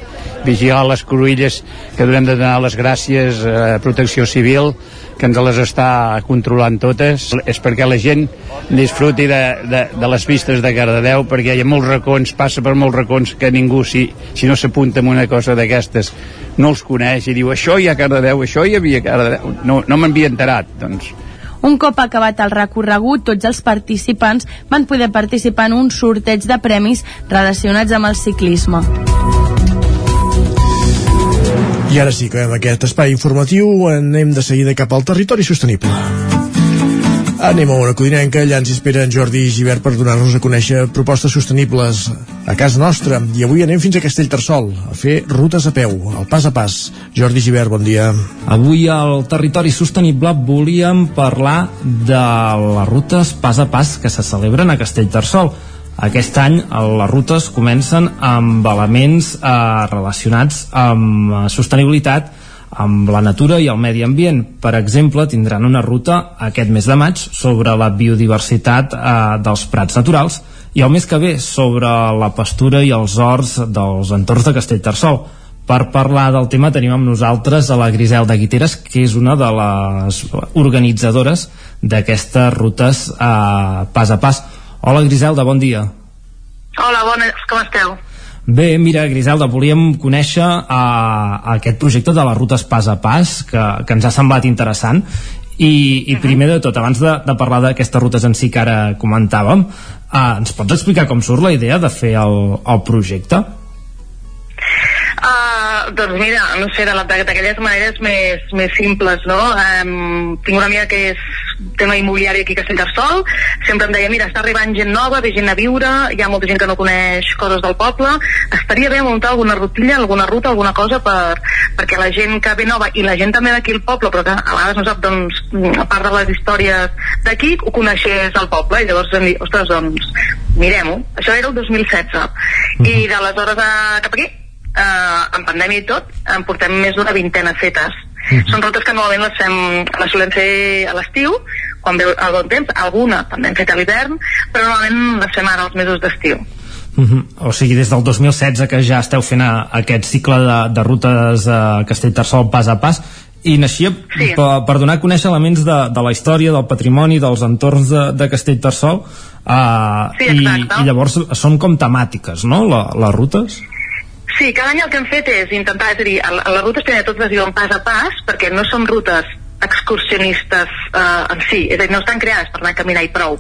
vigilar les cruïlles que durem de donar les gràcies a Protecció Civil que ens les està controlant totes. És perquè la gent disfruti de, de, de les vistes de Cardedeu perquè hi ha molts racons, passa per molts racons que ningú si, si no s'apunta en una cosa d'aquestes no els coneix i diu això hi ha Cardedeu, això hi havia Cardedeu. No, no m'havia enterat doncs un cop acabat el recorregut, tots els participants van poder participar en un sorteig de premis relacionats amb el ciclisme. I ara sí, que amb aquest espai informatiu anem de seguida cap al territori sostenible. Anem a una codinenca, allà ens espera en Jordi Givert per donar-nos a conèixer propostes sostenibles a casa nostra. I avui anem fins a Castellterçol, a fer rutes a peu, al pas a pas. Jordi Givert, bon dia. Avui al Territori Sostenible volíem parlar de les rutes pas a pas que se celebren a Castellterçol. Aquest any les rutes comencen amb elements eh, relacionats amb eh, sostenibilitat amb la natura i el medi ambient. Per exemple, tindran una ruta aquest mes de maig sobre la biodiversitat eh, dels prats naturals i el mes que ve sobre la pastura i els horts dels entorns de Castellterçol. Per parlar del tema tenim amb nosaltres a la Griselda Guiteres, que és una de les organitzadores d'aquestes rutes eh, pas a pas. Hola Griselda, bon dia. Hola, bones, com esteu? Bé, mira, Griselda, volíem conèixer uh, aquest projecte de les rutes pas a pas, que, que ens ha semblat interessant, i, i primer de tot, abans de, de parlar d'aquestes rutes en si que ara comentàvem, uh, ens pots explicar com surt la idea de fer el, el projecte? Uh, doncs mira, no sé, d'aquelles maneres més, més simples, no? Um, tinc una amiga que és tema immobiliari aquí a Castellterçol, sempre em deia, mira, està arribant gent nova, ve gent a viure, hi ha molta gent que no coneix coses del poble, estaria bé muntar alguna rutilla, alguna ruta, alguna cosa per, perquè la gent que ve nova, i la gent també d'aquí al poble, però que a vegades no sap, doncs, a part de les històries d'aquí, ho coneixés al poble, i llavors vam dir, ostres, doncs, mirem-ho. Això era el 2016. I d'aleshores a, cap aquí, eh, en pandèmia i tot, en portem més d'una vintena fetes. Mm -hmm. Són rutes que normalment les, fem, les solem fer a l'estiu, quan veu el bon temps, alguna també hem fet a l'hivern, però normalment les fem ara als mesos d'estiu. Uh -huh. O sigui, des del 2016 que ja esteu fent a, aquest cicle de, de rutes a Castellterçol pas a pas i naixia sí. per, per donar a conèixer elements de, de la història, del patrimoni, dels entorns de, de Castellterçol uh, sí, i, i llavors són com temàtiques, no?, la, les rutes? Sí, cada any el que hem fet és intentar, és a dir, a les rutes tenen totes es diuen pas a pas, perquè no són rutes excursionistes eh, en si, és a dir, no estan creades per anar a caminar i prou.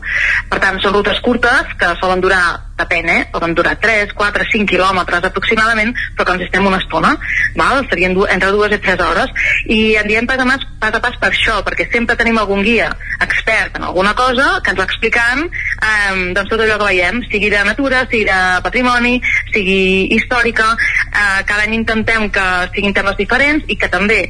Per tant, són rutes curtes que solen durar, depèn, eh? poden durar 3, 4, 5 quilòmetres aproximadament, però que ens estem una estona, val? serien entre dues i tres hores, i en diem pas a pas, pas a pas per això, perquè sempre tenim algun guia expert en alguna cosa que ens va explicant eh, doncs tot allò que veiem, sigui de natura, sigui de patrimoni, sigui històrica, eh, cada any intentem que siguin temes diferents i que també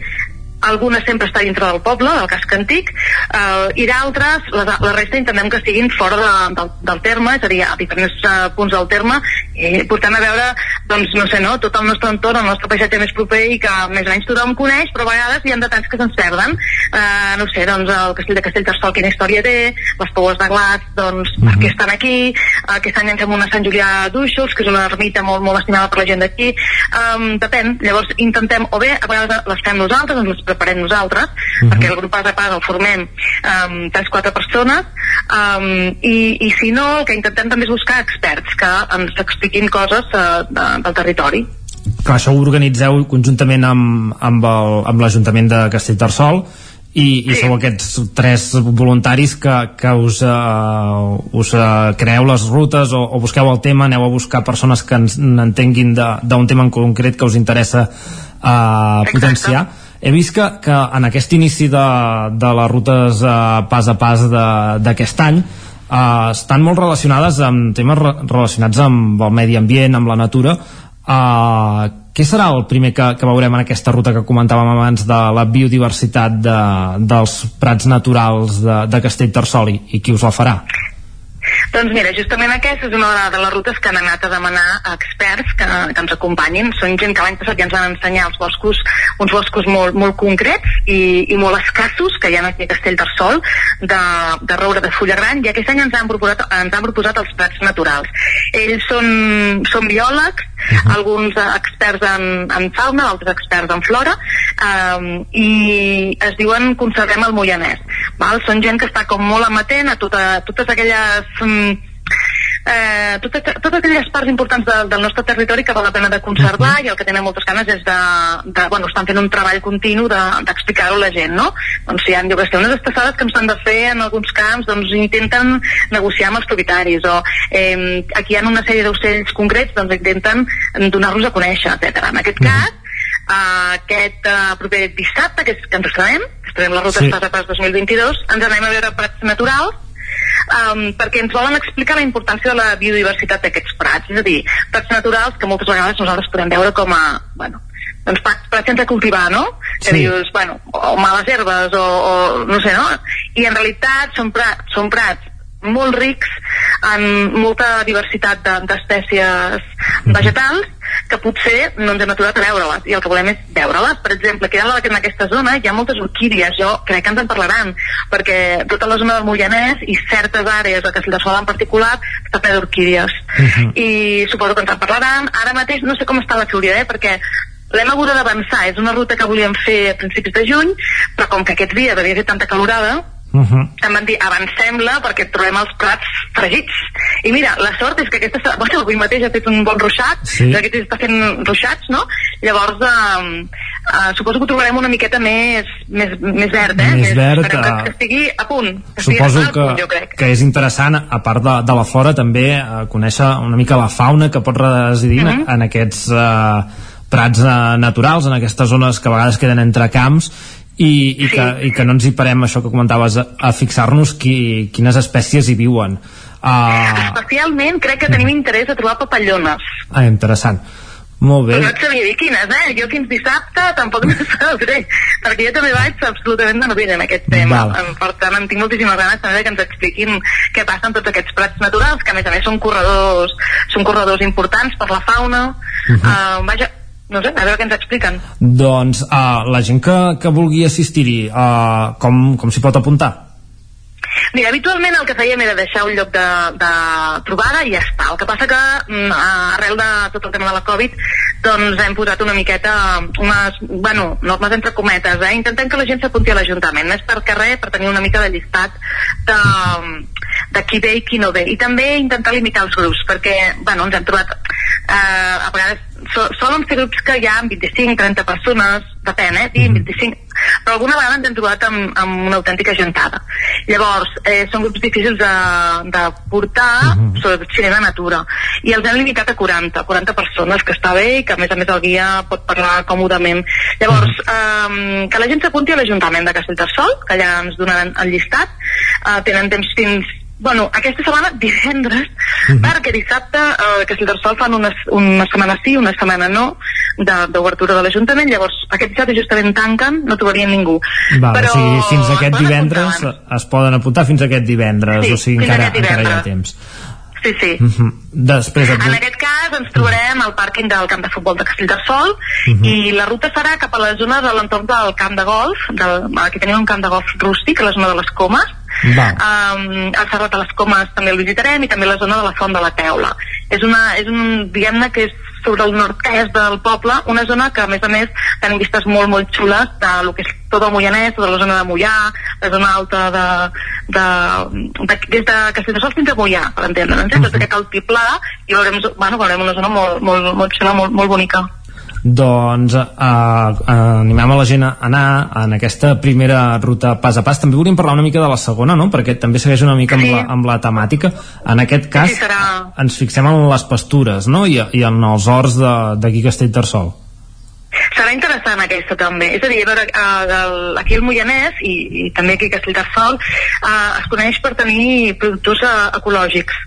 alguna sempre està dintre del poble, del casc antic, eh, i d'altres, la, la resta intentem que estiguin fora de, del, del terme, és a dir, a diferents uh, punts del terme, i portem a veure, doncs, no sé, no, tot el nostre entorn, el nostre paisatge més proper i que més o menys tothom coneix, però a vegades hi ha detalls que se'ns perden. Eh, no sé, doncs, el castell de Castellterçol, quina història té, les poues de glas, doncs, mm -hmm. per què estan aquí, uh, aquest any ens fem una Sant Julià d'Uixos, que és una ermita molt, molt estimada per la gent d'aquí, um, depèn, llavors intentem, o bé, a vegades les fem nosaltres, les preparem nosaltres, uh -huh. perquè el grup pas a pas el formem um, 3-4 persones, um, i, i si no, el que intentem també és buscar experts que ens expliquin coses uh, de, del territori. Clar, això ho organitzeu conjuntament amb, amb el- amb l'Ajuntament de Castellterçol i, i sou aquests tres voluntaris que, que us, uh, us uh, creeu les rutes o, o busqueu el tema, aneu a buscar persones que ens n'entenguin de- d'un tema en concret que us interessa uh, potenciar he vist que, que en aquest inici de, de les rutes eh, pas a pas d'aquest any eh, estan molt relacionades amb temes re relacionats amb el medi ambient, amb la natura. Eh, què serà el primer que, que veurem en aquesta ruta que comentàvem abans de la biodiversitat de, dels prats naturals de, de Castellterçol i, i qui us la farà? Doncs mira, justament aquesta és una de les rutes que han anat a demanar a experts que, que ens acompanyin. Són gent que l'any passat ja ens van ensenyar els boscos, uns boscos molt, molt concrets i, i molt escassos que hi ha aquí a Castellterçol, de, de roure de fulla gran, i aquest any ens han proposat, ens han proposat els prats naturals. Ells són, són biòlegs, alguns eh, experts en, en fauna, altres experts en flora, um, i es diuen Conservem el Moianès. Val? Són gent que està com molt amatent a tota, totes aquelles... Um, eh, totes, totes aquelles parts importants de, del nostre territori que val la pena de conservar i el que tenen moltes ganes és de, de bueno, estan fent un treball continu de- d'explicar-ho a la gent, no? Doncs hi ha, jo que sé, unes estassades que s'han de fer en alguns camps, doncs intenten negociar amb els propietaris, o eh, aquí hi ha una sèrie d'ocells concrets, doncs intenten donar-los a conèixer, etc. En aquest cas, Uh, aquest uh, proper dissabte, que, és, que ens estrenem, estrenem la ruta Sí. Pas a Pas 2022, ens anem a veure prats naturals, um, perquè ens volen explicar la importància de la biodiversitat d'aquests prats, és a dir, prats naturals que moltes vegades nosaltres podem veure com a, bueno, doncs prats, prats sense cultivar, no? Que Sí. dius, bueno, o males herbes, o, o no sé, no? I en realitat són prats, són prats molt rics en molta diversitat de- d'espècies vegetals que potser no ens hem aturat a veure-les i el que volem és veure-les. Per exemple, dalt en aquesta zona hi ha moltes orquídies, jo crec que ens en parlaran, perquè tota la zona del Moianès i certes àrees, a Castellterçol en particular, està ple d'orquídies. I suposo que ens en parlaran. Ara mateix no sé com està la florida, eh, perquè l'hem hagut d'avançar. És una ruta que volíem fer a principis de juny, però com que aquests dies havia fet tanta calorada, Uh -huh. em van dir avancem-la perquè trobem els prats fregits i mira, la sort és que aquesta bueno, avui mateix ha fet un bon ruixat Sí. aquest està fent ruixats no? llavors eh, eh, suposo que ho trobarem una miqueta més, més, més verd eh? Més verd, que, eh, que estigui a punt que Suposo a punt, que, jo crec que és interessant, a part de, de la flora, també eh, conèixer una mica la fauna que pot residir Mhm. en, en aquests eh, prats eh, naturals, en aquestes zones que a vegades queden entre camps i, i, que, i que no ens hi parem, això que comentaves, a, a fixar-nos qui, quines espècies hi viuen. Uh, especialment crec que tenim interès a trobar papallones ah, interessant. Molt bé. Però no et sabia dir quines, eh? Jo fins dissabte tampoc no [laughs] sabré, perquè jo també vaig absolutament de novella en aquest tema. Val. Em- Per tant, en tinc moltíssimes ganes també que ens expliquin què passa amb tots aquests prats naturals, que a més a més són corredors, són corredors importants per la fauna. Uh. -huh. uh, vaja, no sé, a veure què ens expliquen. Doncs uh, la gent que, que vulgui assistir-hi, uh, com, com s'hi pot apuntar? Mira, habitualment el que fèiem era deixar un lloc de, de trobada i ja està. El que passa que mm, arrel de tot el tema de la Covid doncs hem posat una miqueta unes, bueno, normes entre cometes, eh? Intentem que la gent s'apunti a l'Ajuntament, més per carrer per tenir una mica de llistat de, de qui ve i qui no ve. I també intentar limitar els grups, perquè, bueno, ens hem trobat eh, a vegades so, solen ser grups que hi ha amb 25-30 persones, depèn, eh? 20, 25, però alguna vegada ens hem trobat amb, amb una autèntica gentada. Llavors, eh, són grups difícils de, de portar, sobretot si a natura, i els hem limitat a 40, 40 persones, que està bé i que a més a més el guia pot parlar còmodament. Llavors, eh, que la gent s'apunti a l'Ajuntament de Castellterçol, que allà ens donaran el llistat, eh, tenen temps fins Bueno, aquesta setmana, divendres, perquè dissabte eh, Castellterçol fan una, una setmana sí, una setmana no, de- d'obertura de l'Ajuntament, llavors aquest dissabte justament tanquen, no trobarien ningú. Val, Però o sigui, fins es aquest divendres es poden apuntar fins aquest divendres, Sí, o sigui, encara, aquest encara hi ha divendres. temps. Sí, sí. Mhm. Després et... En aquest cas ens trobarem al pàrquing del camp de futbol de Castellterçol Mhm. i la ruta serà cap a la zona de l'entorn del camp de golf, del, aquí tenim un camp de golf rústic, a la zona de les Comes, Val. um, el Serrat de les Comes també el visitarem i també la zona de la Font de la Teula. És, una, és un, diguem-ne que és sobre el nord-est del poble, una zona que a més a més tenim vistes molt molt xules de lo que és tot el Moianès, tota la zona de Mollà, la zona alta de, de, de des de Castellterçol fins a Mollà, per entendre'ns, eh? tot aquest altiplà i veurem, bueno, veurem una zona molt, molt, molt xula, molt, molt bonica. Doncs uh, uh, animem a la gent a anar en aquesta primera ruta pas a pas. També volíem parlar una mica de la segona, no? Perquè també segueix una mica amb, la, amb la temàtica. En aquest cas, Sí, serà- ens fixem en les pastures, no? I, i en els horts d'aquí Castellterçol. Serà interessant aquesta també. És a dir, a veure, eh, el, aquí al Moianès i, i també aquí a Castellterçol eh, es coneix per tenir productors eh, ecològics,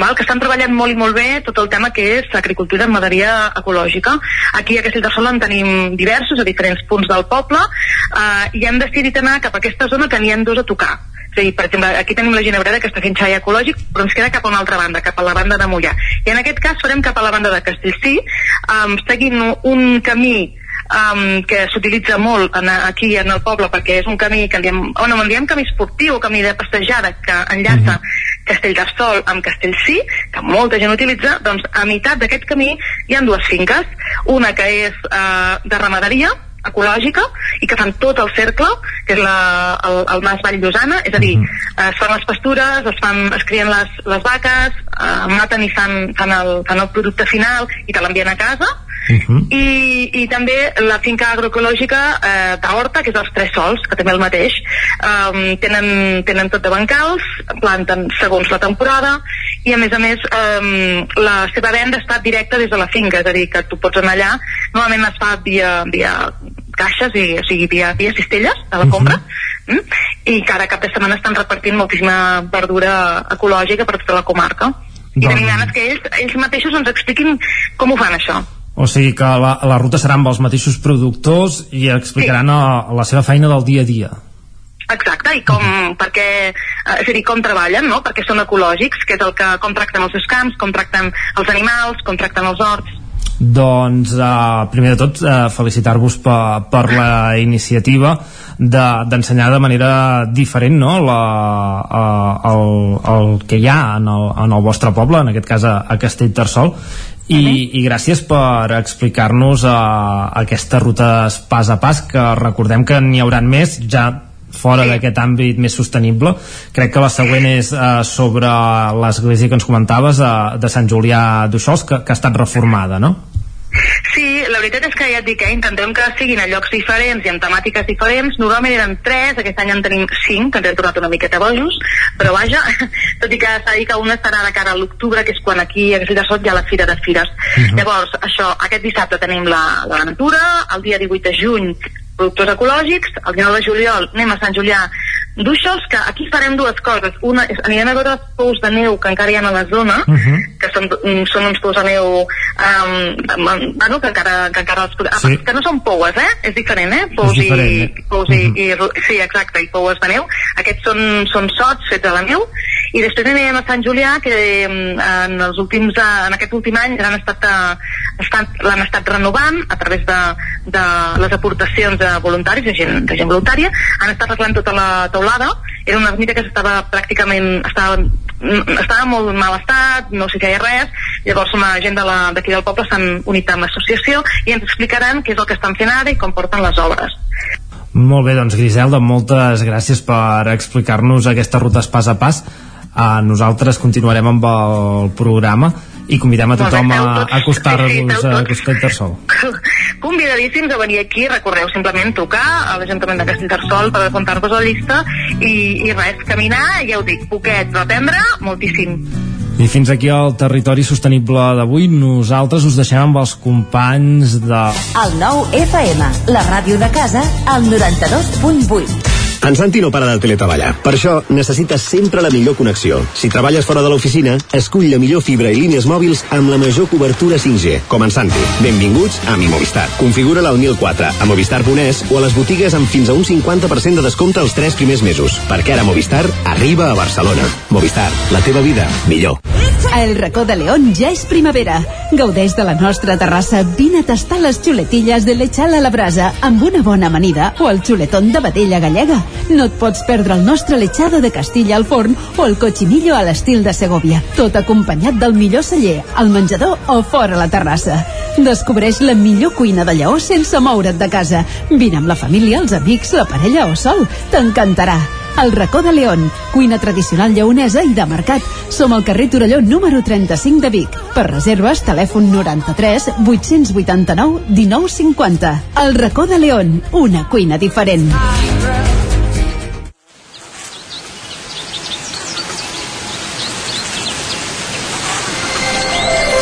val? que estan treballant molt i molt bé tot el tema que és agricultura i ramaderia ecològica. Aquí a Castellterçol en tenim diversos a diferents punts del poble eh, i hem decidit anar cap a aquesta zona que n'hi ha dos a tocar. Dir, per exemple, aquí tenim la ginebrera que està fent xai ecològic, però ens queda cap a una altra banda, cap a la banda de Mollà. I en aquest cas farem cap a la banda de Castellcí, um, seguint un camí um, que s'utilitza molt en, aquí en el poble perquè és un camí que en diem, o no, en diem camí esportiu camí de passejada que enllaça Castellterçol amb Castellcí, que molta gent utilitza, doncs a meitat d'aquest camí hi ha dues finques, una que és uh, de ramaderia, ecològica i que fan tot el cercle, que és la, el, el Mas Vall d'Osana, és a dir, eh, es fan les pastures, es, fan, es crien les, les vaques, eh, maten i fan, fan, el, fan el producte final i te l'envien a casa, i, i també la finca agroecològica eh, d'Horta, que és els Tres Sols, que també el mateix. Um, tenen, tenen tot de bancals, planten segons la temporada, i a més a més um, la seva venda està directa des de la finca, és a dir, que tu pots anar allà, normalment es fa via, via caixes, i, o sigui, via, via cistelles de la compra, mm? i cada cap de setmana estan repartint moltíssima verdura ecològica per tota la comarca. I Doncs- tenim ganes que ells, ells mateixos ens expliquin com ho fan això. O sigui que la, la ruta serà amb els mateixos productors i explicaran sí. la, la seva feina del dia a dia. Exacte, i com, perquè, eh, és a dir, com treballen, no? Perquè són ecològics, que és el que, com tracten els seus camps, com tracten els animals, com tracten els horts. Doncs, eh, primer de tot, eh, felicitar-vos per, per la iniciativa de- d'ensenyar de, manera diferent no? la, eh, el, el que hi ha en el, en el vostre poble, en aquest cas a, a Castellterçol, i, i gràcies per explicar-nos uh, aquestes rutes pas a pas que recordem que n'hi hauran més ja fora sí. d'aquest àmbit més sostenible crec que la següent és uh, sobre l'església que ens comentaves uh, de Sant Julià d'Uixols que, que ha estat reformada, no? Sí, la veritat és que ja et dic, eh, intentem que siguin a llocs diferents i amb temàtiques diferents. Normalment eren tres, aquest any en tenim cinc, que ens hem tornat una miqueta bojos, però vaja, [laughs] tot i que s'ha dit que una estarà de cara a l'octubre, que és quan aquí a Castellterçol hi ha la Fira de Fires. Llavors, això, aquest dissabte tenim la, la natura, el dia 18 de juny productors ecològics, el 19 de juliol anem a Sant Julià d'Uixols, que aquí farem dues coses. Una és anirem a veure els pous de neu que encara hi ha a la zona, que són, mm, són uns pous de neu um, bueno, que encara, que encara els, podem- Sí. que no són poues, eh? És diferent, eh? Pous És diferent, i, eh? pous i, i, sí, exacte, i poues de neu. Aquests són, són sots fets a la neu. I després anirem a Sant Julià, que mm, en, els últims, eh, en aquest últim any l'han estat, eh, estan, l'han estat renovant a través de, de les aportacions de voluntaris, de gent, de gent voluntària, han estat arreglant tota la teulada, era una ermita que estava pràcticament, estava, mm, estava en molt mal estat, no s'hi feia res, llavors una gent de d'aquí del poble s'han unit amb l'associació i ens explicaran què és el que estan fent ara i com porten les obres. Molt bé, doncs Griselda, moltes gràcies per explicar-nos aquestes rutes pas a pas. Uh, nosaltres continuarem amb el programa i convidem a tothom a tots- a acostar-vos tots- Castellterçol. Convidadíssims a venir aquí, recordeu simplement trucar a l'Ajuntament de Castellterçol per apuntar-vos a la llista i, i res, caminar, ja ho dic, poquet, però aprendre moltíssim. I fins aquí el territori sostenible d'avui. Nosaltres us deixem amb els companys de... El nou FM, la ràdio de casa, al 92.8. En Santi no para de teletreballar. Per això necessites sempre la millor connexió. Si treballes fora de l'oficina, escull la millor fibra i línies mòbils amb la major cobertura 5G, com en Santi. Benvinguts a Mi Movistar. Configura-la al 1004, a Movistar.es o a les botigues amb fins a un 50% de descompte els 3 primers mesos. Perquè ara Movistar arriba a Barcelona. Movistar, la teva vida, millor. El racó de León ja és primavera. Gaudeix de la nostra terrassa. Vine a tastar les xuletilles de lechal a la brasa amb una bona amanida o el xuletón de vedella gallega. No et pots perdre el nostre lechado de Castilla al forn o el cochinillo a l'estil de Segovia. Tot acompanyat del millor celler, al menjador o fora la terrassa. Descobreix la millor cuina de Lleó sense moure't de casa. Vine amb la família, els amics, la parella o sol. T'encantarà. El racó de León, cuina tradicional lleonesa i de mercat. Som al carrer Torelló número 35 de Vic. Per reserves, telèfon 93 889 1950. El racó de León, una cuina diferent.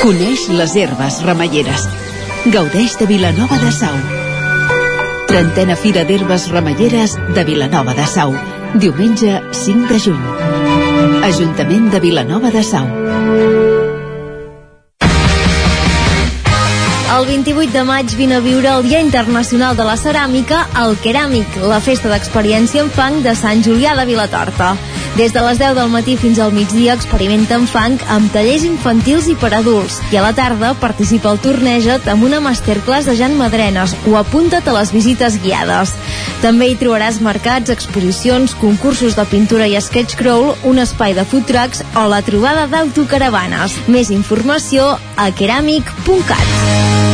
Coneix les herbes remeieres. Gaudeix de Vilanova de Sau. Trentena Fira d'Herbes Remelleres de Vilanova de Sau. Diumenge 5 de juny. Ajuntament de Vilanova de Sau. El 28 de maig vine a viure el Dia Internacional de la Ceràmica al Keràmic, la festa d'experiència en fang de Sant Julià de Vilatorta. Des de les 10 del matí fins al migdia experimenta en fang amb tallers infantils i per adults i a la tarda participa al torneja't amb una masterclass de Jan Madrenes o apunta't a les visites guiades. També hi trobaràs mercats, exposicions, concursos de pintura i sketch crawl, un espai de food trucks o la trobada d'autocaravanes. Més informació a keramic.cat.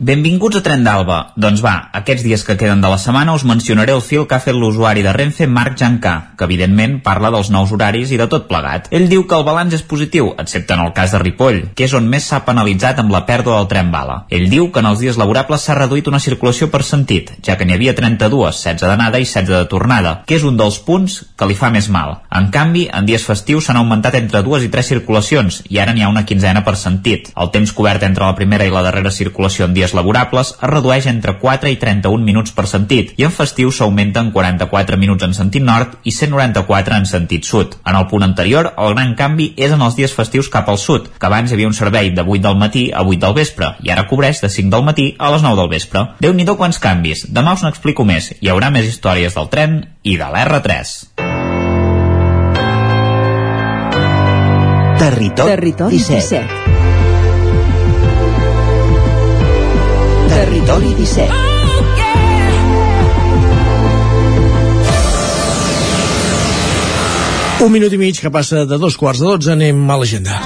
Benvinguts a Tren d'Alba. Doncs va, aquests dies que queden de la setmana us mencionaré el fil que ha fet l'usuari de Renfe Marc Jancà, que evidentment parla dels nous horaris i de tot plegat. Ell diu que el balanç és positiu, excepte en el cas de Ripoll, que és on més s'ha penalitzat amb la pèrdua del tren bala. Ell diu que en els dies laborables s'ha reduït una circulació per sentit, ja que n'hi havia 32, 16 d'anada i 16 de tornada, que és un dels punts que li fa més mal. En canvi, en dies festius s'han augmentat entre dues i tres circulacions, i ara n'hi ha una quinzena per sentit. El temps cobert entre la primera i la darrera circulació en dies laborables es redueix entre 4 i 31 minuts per sentit i en festiu s'augmenten 44 minuts en sentit nord i 194 en sentit sud. En el punt anterior, el gran canvi és en els dies festius cap al sud, que abans hi havia un servei de 8 del matí a 8 del vespre i ara cobreix de 5 del matí a les 9 del vespre. déu nhi quants canvis. Demà us n'explico més. Hi haurà més històries del tren i de l'R3. Territori, Territori 17. 17. Territori 17. Un minut i mig que passa de dos quarts de dotze, anem a l'agenda.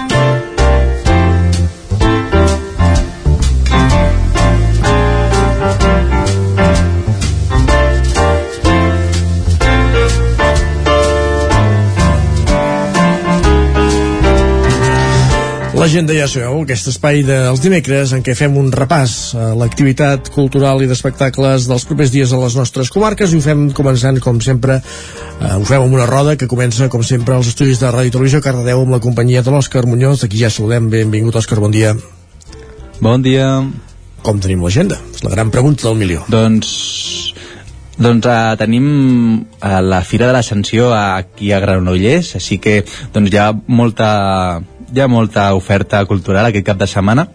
L'agenda ja sabeu, aquest espai dels dimecres en què fem un repàs a l'activitat cultural i d'espectacles dels propers dies a les nostres comarques i ho fem començant, com sempre, eh, ho fem amb una roda que comença, com sempre, als estudis de Ràdio Televisió Cardedeu amb la companyia de l'Òscar Muñoz. Aquí ja saludem, benvingut Òscar, bon dia. Bon dia. Com tenim l'agenda? És la gran pregunta del milió. Doncs doncs uh, tenim uh, la Fira de l'Ascensió aquí a Granollers, així que doncs, hi ha molta, hi ha molta oferta cultural aquest cap de setmana.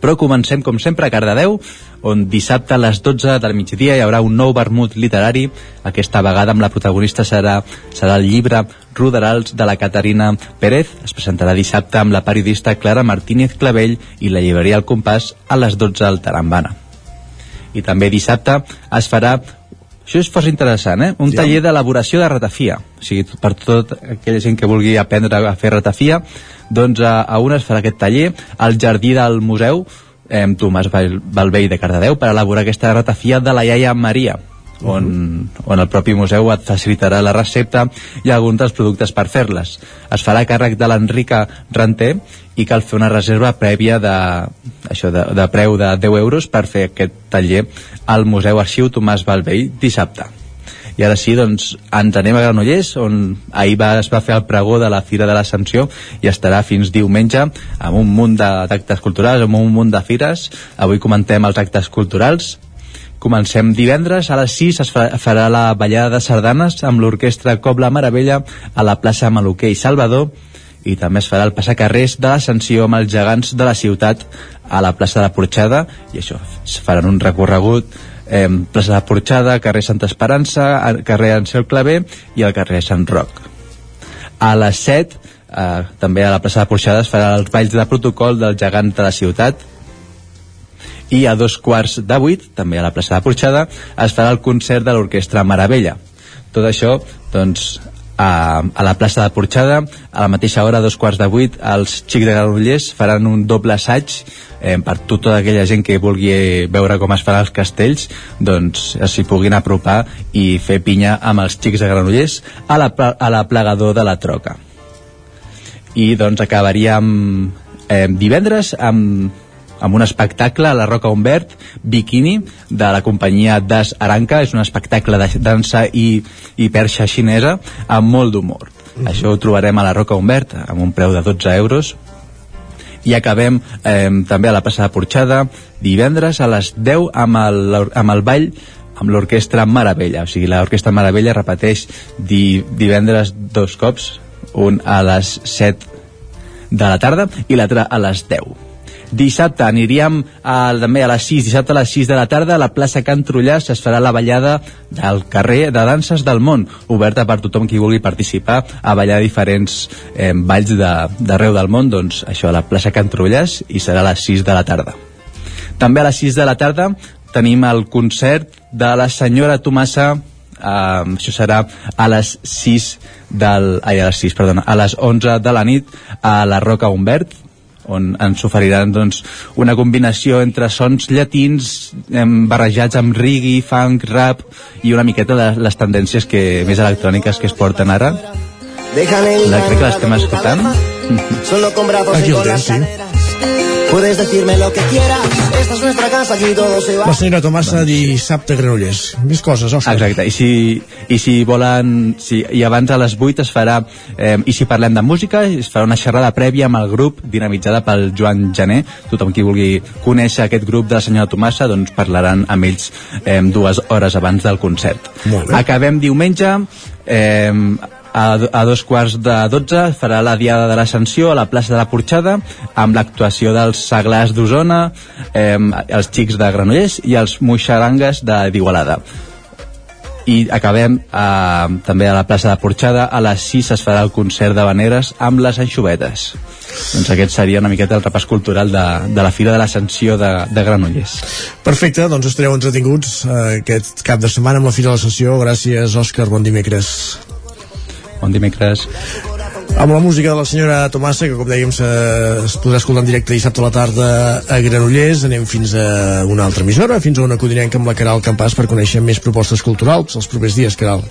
Però comencem, com sempre, a Cardedeu, on dissabte a les 12 del migdia hi haurà un nou vermut literari. Aquesta vegada amb la protagonista serà, serà el llibre Ruderals de la Caterina Pérez. Es presentarà dissabte amb la periodista Clara Martínez Clavell i la llibreria El Compàs a les 12 al Tarambana. I també dissabte es farà això és força interessant, eh? Un taller d'elaboració de ratafia. O sigui, per tot aquella gent que vulgui aprendre a fer ratafia, doncs a, a un es farà aquest taller al jardí del museu eh, Tomàs Balvell de Cardedeu per elaborar aquesta ratafia de la iaia Maria on, on el propi museu et facilitarà la recepta i alguns dels productes per fer-les. Es farà càrrec de l'Enrica Ranter i cal fer una reserva prèvia de, això, de, de preu de 10 euros per fer aquest taller al Museu Arxiu Tomàs Balvell dissabte. I ara sí, doncs, ens anem a Granollers, on ahir va, es va fer el pregó de la Fira de l'Ascensió i estarà fins diumenge amb un munt d'actes culturals, amb un munt de fires. Avui comentem els actes culturals. Comencem divendres, a les 6 es farà la ballada de sardanes amb l'orquestra Cobla Maravella a la plaça Maluquer i Salvador i també es farà el passacarrers de l'ascensió amb els gegants de la ciutat a la plaça de Porxada i això, es faran un recorregut eh, plaça de Porxada, carrer Santa Esperança carrer Ansel Clavé i el carrer Sant Roc. A les 7 eh, també a la plaça de Porxada es farà els balls de protocol del gegant de la ciutat i a dos quarts de vuit, també a la plaça de Porxada, es farà el concert de l'orquestra Maravella. Tot això, doncs, a, a la plaça de Porxada, a la mateixa hora, a dos quarts de vuit, els xics de Granollers faran un doble assaig eh, per tota aquella gent que vulgui veure com es fan els castells, doncs s'hi puguin apropar i fer pinya amb els xics de Granollers a la, a la plegador de la troca. I doncs acabaríem eh, divendres amb amb un espectacle a la Roca Humbert, Bikini, de la companyia Das Aranca. És un espectacle de dansa i, i perxa xinesa amb molt d'humor. Mm -hmm. Això ho trobarem a la Roca Humbert amb un preu de 12 euros i acabem eh, també a la plaça de Porxada divendres a les 10 amb el, amb el ball amb l'orquestra Maravella o sigui l'orquestra Maravella repeteix di, divendres dos cops un a les 7 de la tarda i l'altre a les 10 Dissabte aniríem a, també a les 6, dissabte a les 6 de la tarda a la plaça Can Trullàs es farà la ballada del carrer de danses del món, oberta per tothom qui vulgui participar a ballar diferents eh, balls d'arreu de, del món, doncs això a la plaça Can Trullàs i serà a les 6 de la tarda. També a les 6 de la tarda tenim el concert de la senyora Tomassa Uh, això serà a les 6 del, ai, a les 6, perdona, a les 11 de la nit a la Roca Humbert on ens oferiran doncs, una combinació entre sons llatins em, barrejats amb reggae, funk, rap i una miqueta de les tendències que, més electròniques que es porten ara. La, crec que l'estem escoltant. Aquí el tens, sí. Puedes decirme lo que quieras, esta es nuestra casa, aquí todo se va. La senyora Tomassa dissabte Granollers. Més coses, Òscar. Exacte, i si, i si volen, si, i abans a les 8 es farà, eh, i si parlem de música, es farà una xerrada prèvia amb el grup dinamitzada pel Joan Jané. Tothom qui vulgui conèixer aquest grup de la senyora Tomassa, doncs parlaran amb ells eh, dues hores abans del concert. Acabem diumenge, eh, a, a dos quarts de dotze farà la Diada de l'Ascensió a la plaça de la Porxada amb l'actuació dels Seglars d'Osona, eh, els Xics de Granollers i els Moixarangues d'Igualada. I acabem eh, també a la plaça de Porxada, a les 6 es farà el concert de Vaneres amb les anxovetes. Doncs aquest seria una miqueta el repàs cultural de, de la Fira de l'Ascensió de, de Granollers. Perfecte, doncs estareu entretinguts eh, aquest cap de setmana amb la Fira de l'Ascensió. Gràcies, Òscar, bon dimecres. Bon dimecres. Amb la música de la senyora Tomassa, que com dèiem es podrà escoltar en directe dissabte a la tarda a Granollers, anem fins a una altra emissora, fins a una codinenca amb la Caral Campàs per conèixer més propostes culturals els propers dies, Caral.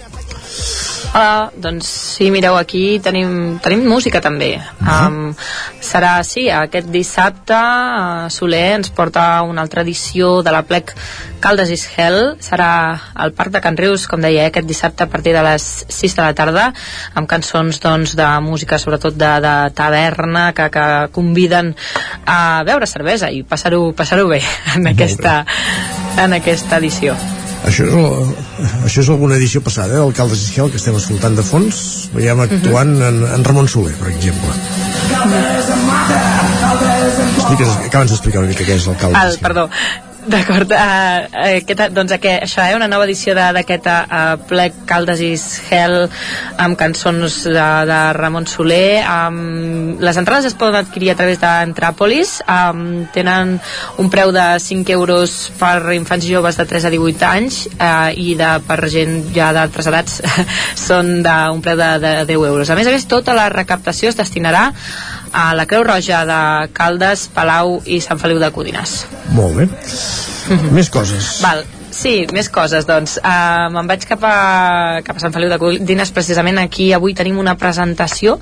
Hola, doncs sí, mireu, aquí tenim, tenim música també. Uh -huh. um, serà, sí, aquest dissabte uh, Soler ens porta una altra edició de la plec Caldes is Hell. Serà al Parc de Can Rius, com deia, aquest dissabte a partir de les 6 de la tarda, amb cançons doncs, de música, sobretot de, de taverna, que, que conviden a beure cervesa i passar-ho passar, -ho, bé en aquesta, en aquesta edició. Això és, això és alguna edició passada, eh? l'alcalde Sisquel, que estem escoltant de fons, veiem actuant uh -huh. en, en Ramon Soler, per exemple. Expliques, acabes d'explicar una mica què és l'alcalde El, perdó, D'acord, uh, aquest, doncs aquest, això, eh, una nova edició d'aquest uh, plec Caldes is Hell amb cançons de, de Ramon Soler. Um, les entrades es poden adquirir a través d'Entràpolis. Um, tenen un preu de 5 euros per infants i joves de 3 a 18 anys uh, i de, per gent ja d'altres edats [laughs] són d'un preu de, de 10 euros. A més a més tota la recaptació es destinarà a la Creu Roja de Caldes, Palau i Sant Feliu de Codines. Molt bé. Mm -hmm. Més coses. Val. Sí, més coses, doncs. Uh, Me'n vaig cap a, cap a Sant Feliu de Codines, precisament aquí avui tenim una presentació,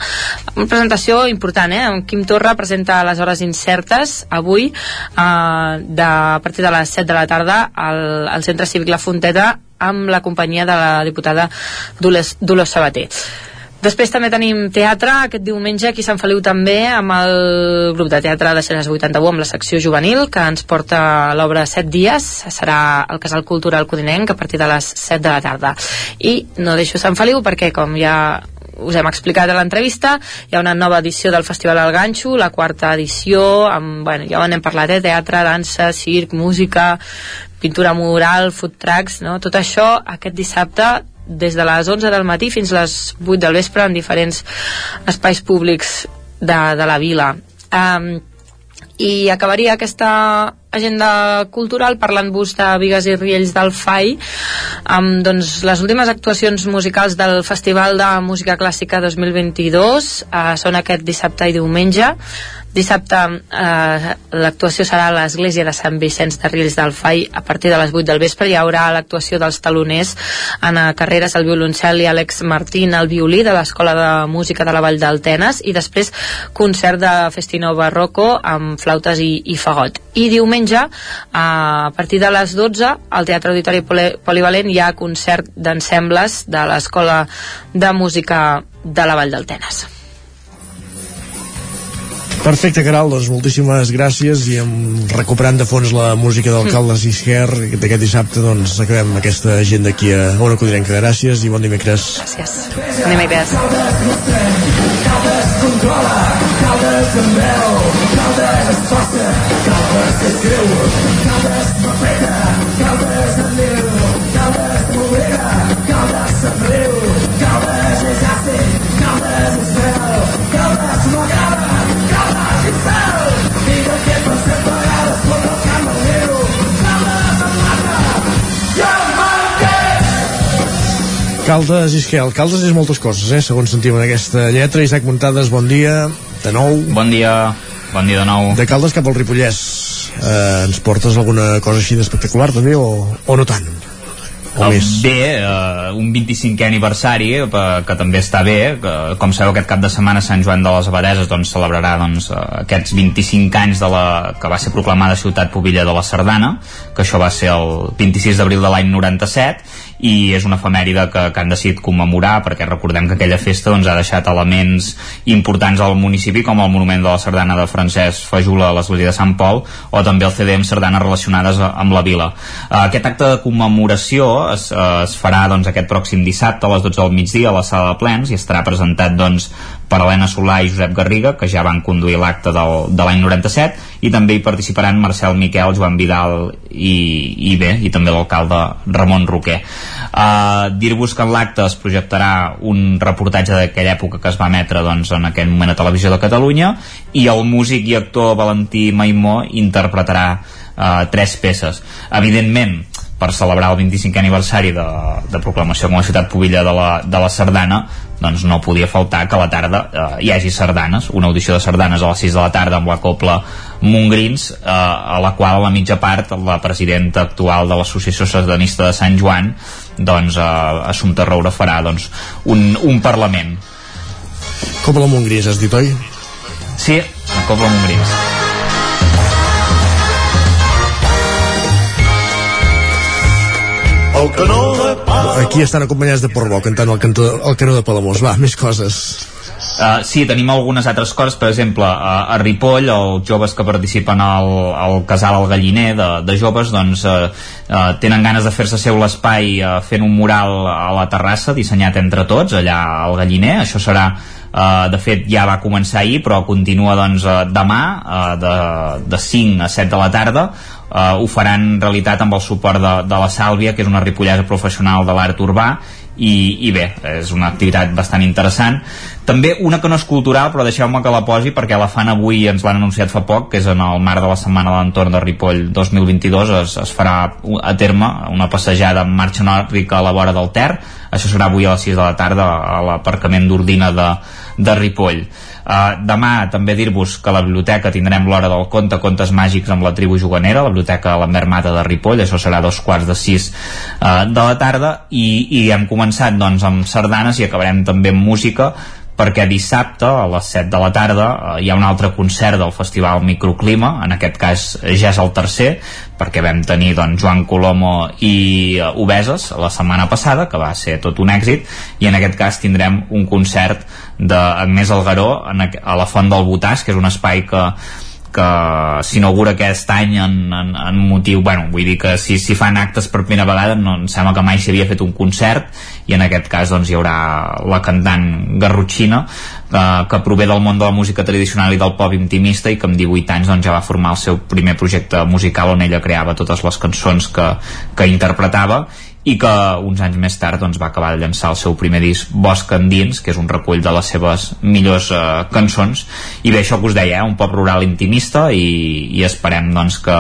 una presentació important, eh? En Quim Torra presenta les hores incertes avui, uh, de, a partir de les 7 de la tarda, al, al Centre Cívic La Fonteta, amb la companyia de la diputada Dolors, Dolors Sabater. Després també tenim teatre, aquest diumenge aquí a Sant Feliu també, amb el grup de teatre de Xeres 81, amb la secció juvenil, que ens porta l'obra 7 dies, serà el Casal Cultural Codinenc a partir de les 7 de la tarda. I no deixo Sant Feliu perquè, com ja us hem explicat a l'entrevista, hi ha una nova edició del Festival del Ganxo, la quarta edició, amb, bueno, ja ho n'hem parlat, eh, teatre, dansa, circ, música, pintura mural, food trucks, no? tot això aquest dissabte des de les 11 del matí fins a les 8 del vespre en diferents espais públics de, de la vila. Um, i acabaria aquesta agenda cultural parlant-vos de Vigues i Riells del FAI amb doncs, les últimes actuacions musicals del Festival de Música Clàssica 2022 eh, són aquest dissabte i diumenge Dissabte eh, l'actuació serà a l'església de Sant Vicenç de Riells del Fai a partir de les 8 del vespre. Hi haurà l'actuació dels taloners Anna Carreras, el violoncel i Àlex Martín, el violí de l'Escola de Música de la Vall d'Altenes i després concert de Festino Barroco amb flautes i, i fagot. I diumenge, a partir de les 12, al Teatre Auditori Polivalent hi ha concert d'ensembles de l'Escola de Música de la Vall d'Altenes. Perfecte, Caral, doncs moltíssimes gràcies i em, recuperant de fons la música del Caldes i Isquer d'aquest dissabte, doncs acabem aquesta agenda aquí a Ona Codinenca. Gràcies i bon dimecres. Gràcies. Bon dimecres. Caldes controla, Caldes amb veu, força, Caldes és greu, Caldes m'afeta, Caldes em diu, Caldes m'obliga, Caldes se'n riu, Caldes és àcid, Caldes és fel, Caldes m'agrada, Caldes és fel, digue que per set vegades contra el camp del riu, Caldes em mata, i em manques! Caldes i Isquel. Caldes és moltes coses, eh? Segons sentim en aquesta lletra. Isaac Muntades, bon dia. De nou. Bon dia. Bon dia de nou. De Caldes cap al Ripollès. Eh, ens portes alguna cosa així d'espectacular també o, o no tant? O Uh, més? bé, uh, un 25è aniversari eh, que també està bé que, com sabeu aquest cap de setmana Sant Joan de les Abadeses doncs, celebrarà doncs, uh, aquests 25 anys de la, que va ser proclamada ciutat pobilla de la Sardana que això va ser el 26 d'abril de l'any 97 i és una efemèride que, que han decidit commemorar perquè recordem que aquella festa doncs, ha deixat elements importants al municipi com el monument de la Sardana de Francesc Fajula a l'església de Sant Pol o també el CD amb sardanes relacionades amb la vila. Uh, aquest acte de commemoració es, uh, es farà doncs, aquest pròxim dissabte a les 12 del migdia a la sala de plens i estarà presentat doncs, per Helena Solà i Josep Garriga, que ja van conduir l'acte de l'any 97, i també hi participaran Marcel Miquel, Joan Vidal i, i bé, i també l'alcalde Ramon Roquer. Uh, Dir-vos que en l'acte es projectarà un reportatge d'aquella època que es va emetre doncs, en aquell moment a Televisió de Catalunya i el músic i actor Valentí Maimó interpretarà uh, tres peces. Evidentment, per celebrar el 25è aniversari de, de proclamació com a ciutat pobilla de la, de la Sardana doncs no podia faltar que a la tarda eh, hi hagi sardanes, una audició de sardanes a les 6 de la tarda amb la copla Montgrins eh, a la qual a la mitja part la presidenta actual de l'Associació Sardanista de Sant Joan doncs eh, Assumpta Roura farà doncs, un, un Parlament Com la Montgris, has dit, oi? Sí, la copla Montgrins El canó de Aquí estan acompanyats de Portbou cantant el, cantó, el canó de Palamós. Va, més coses. Uh, sí, tenim algunes altres coses, per exemple, uh, a Ripoll, els joves que participen al, al casal al galliner de, de joves, doncs uh, uh, tenen ganes de fer-se seu l'espai uh, fent un mural a la terrassa dissenyat entre tots, allà al galliner, això serà Uh, de fet ja va començar ahir però continua doncs uh, demà uh, de, de 5 a 7 de la tarda uh, ho faran realitat amb el suport de, de la Sàlvia que és una ripollesa professional de l'art urbà i, i bé, és una activitat bastant interessant. També una que no és cultural però deixeu-me que la posi perquè la fan avui ens l'han anunciat fa poc que és en el marc de la setmana de l'entorn de Ripoll 2022 es, es farà a terme una passejada en marxa nòrdica a la vora del Ter. Això serà avui a les 6 de la tarda a l'aparcament d'Ordina de, de Ripoll Uh, demà també dir-vos que a la biblioteca tindrem l'hora del conte Contes Màgics amb la tribu juganera, la biblioteca Lambert Mata de Ripoll, això serà dos quarts de sis uh, de la tarda. I, i hem començat doncs amb sardanes i acabarem també amb música perquè dissabte a les 7 de la tarda eh, hi ha un altre concert del Festival Microclima, en aquest cas ja és el tercer, perquè vam tenir doncs, Joan Colomo i uh, Obeses la setmana passada, que va ser tot un èxit, i en aquest cas tindrem un concert d'Agnès Algaró a la Font del Botàs, que és un espai que que s'inaugura aquest any en, en, en motiu, bueno, vull dir que si, si fan actes per primera vegada no em sembla que mai s'havia fet un concert i en aquest cas doncs hi haurà la cantant Garrotxina que, que prové del món de la música tradicional i del pop intimista i que amb 18 anys doncs, ja va formar el seu primer projecte musical on ella creava totes les cançons que, que interpretava i que uns anys més tard doncs, va acabar de llançar el seu primer disc Bosc Endins, que és un recull de les seves millors eh, cançons. I bé, això que us deia, eh, un pop rural intimista i, i esperem doncs, que,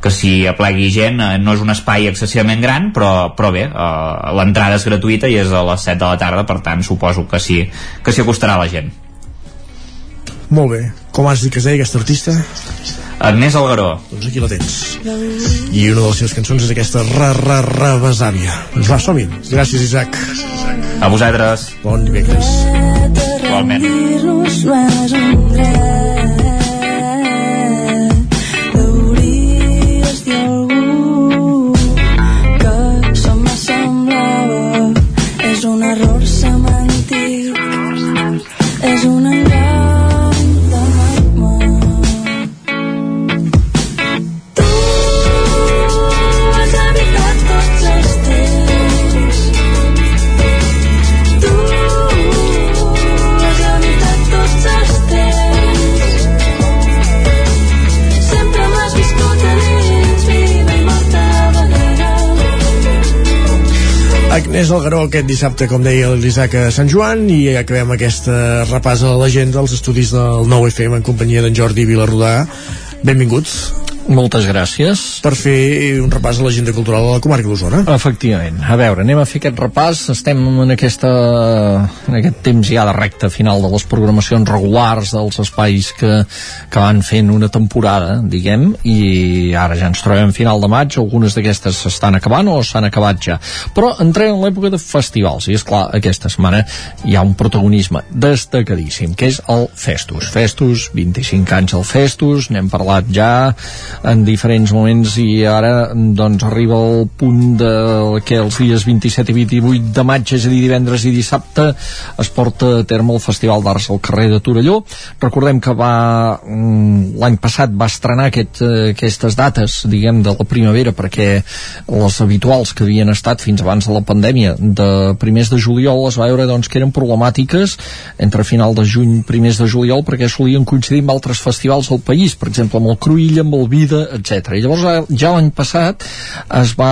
que si aplegui gent eh, no és un espai excessivament gran però, però bé, eh, l'entrada és gratuïta i és a les 7 de la tarda per tant suposo que sí, que s'hi acostarà la gent. Molt bé, com has dit que es deia aquesta artista? Agnès Algaró. Doncs aquí la tens. I una de les seves cançons és aquesta Ra, ra, ra, besàvia. Doncs va, som -hi. Gràcies, Isaac. A vosaltres. Bon dimecres. Igualment. Agnès Algaró aquest dissabte, com deia l'Isaac a Sant Joan, i acabem aquesta repàs a l'agenda dels estudis del 9FM en companyia d'en Jordi Vilarrodà. Benvinguts. Moltes gràcies. Per fer un repàs a l'agenda cultural de la comarca d'Osona. Efectivament. A veure, anem a fer aquest repàs. Estem en, aquesta, en aquest temps ja de recta final de les programacions regulars dels espais que, que van fent una temporada, diguem, i ara ja ens trobem final de maig, algunes d'aquestes s'estan acabant o s'han acabat ja. Però entrem en l'època de festivals, i és clar, aquesta setmana hi ha un protagonisme destacadíssim, que és el Festus. Festus, 25 anys al Festus, n'hem parlat ja en diferents moments i ara doncs arriba el punt de que els dies 27 i 28 de maig, és a dir, divendres i dissabte es porta a terme el Festival d'Arts al carrer de Torelló. Recordem que va mm, l'any passat va estrenar aquest, eh, aquestes dates, diguem, de la primavera perquè les habituals que havien estat fins abans de la pandèmia de primers de juliol es va veure doncs, que eren problemàtiques entre final de juny primers de juliol perquè solien coincidir amb altres festivals del país, per exemple amb el Cruïlla, amb el Vida, etc. I llavors ja l'any passat es va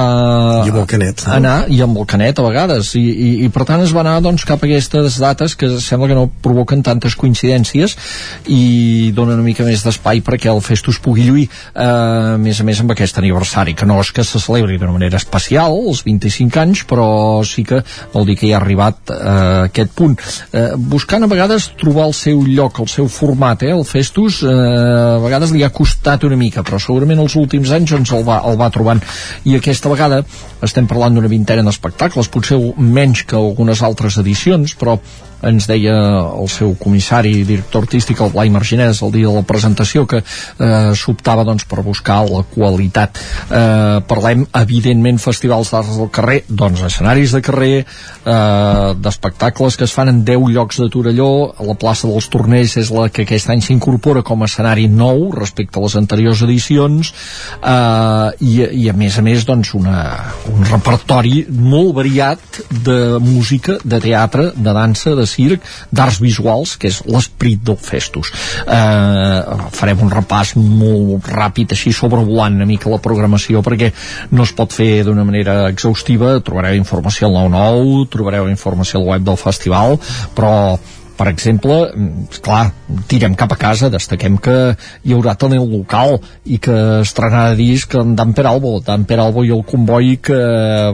I amb el Canet. no? anar, i amb el Canet a vegades, i, i, i per tant es va anar doncs, cap a aquestes dates que sembla que no provoquen tantes coincidències i donen una mica més d'espai perquè el Festus pugui lluir eh, a més a més amb aquest aniversari que no és que se celebri d'una manera especial els 25 anys però sí que vol dir que ja ha arribat eh, aquest punt eh, buscant a vegades trobar el seu lloc el seu format, eh, el Festus eh, a vegades li ha costat una mica però segurament els últims anys doncs el va, el va trobant. I aquesta vegada estem parlant d'una vintena d'espectacles potser menys que algunes altres edicions però ens deia el seu comissari i director artístic, el Blai Marginès, el dia de la presentació, que eh, s'optava doncs, per buscar la qualitat. Eh, parlem, evidentment, festivals d'arts del carrer, doncs escenaris de carrer, eh, d'espectacles que es fan en 10 llocs de Torelló, la plaça dels Tornells és la que aquest any s'incorpora com a escenari nou respecte a les anteriors edicions, eh, i, i a més a més, doncs, una, un repertori molt variat de música, de teatre, de dansa, de circ, d'arts visuals, que és l'esperit del Festus. Eh, farem un repàs molt ràpid, així sobrevolant una mica la programació, perquè no es pot fer d'una manera exhaustiva, trobareu informació al 9-9, trobareu informació al web del festival, però per exemple, clar, tirem cap a casa, destaquem que hi haurà talent local i que estrenarà disc en Dan Peralbo, Dan Peralbo i el comboi que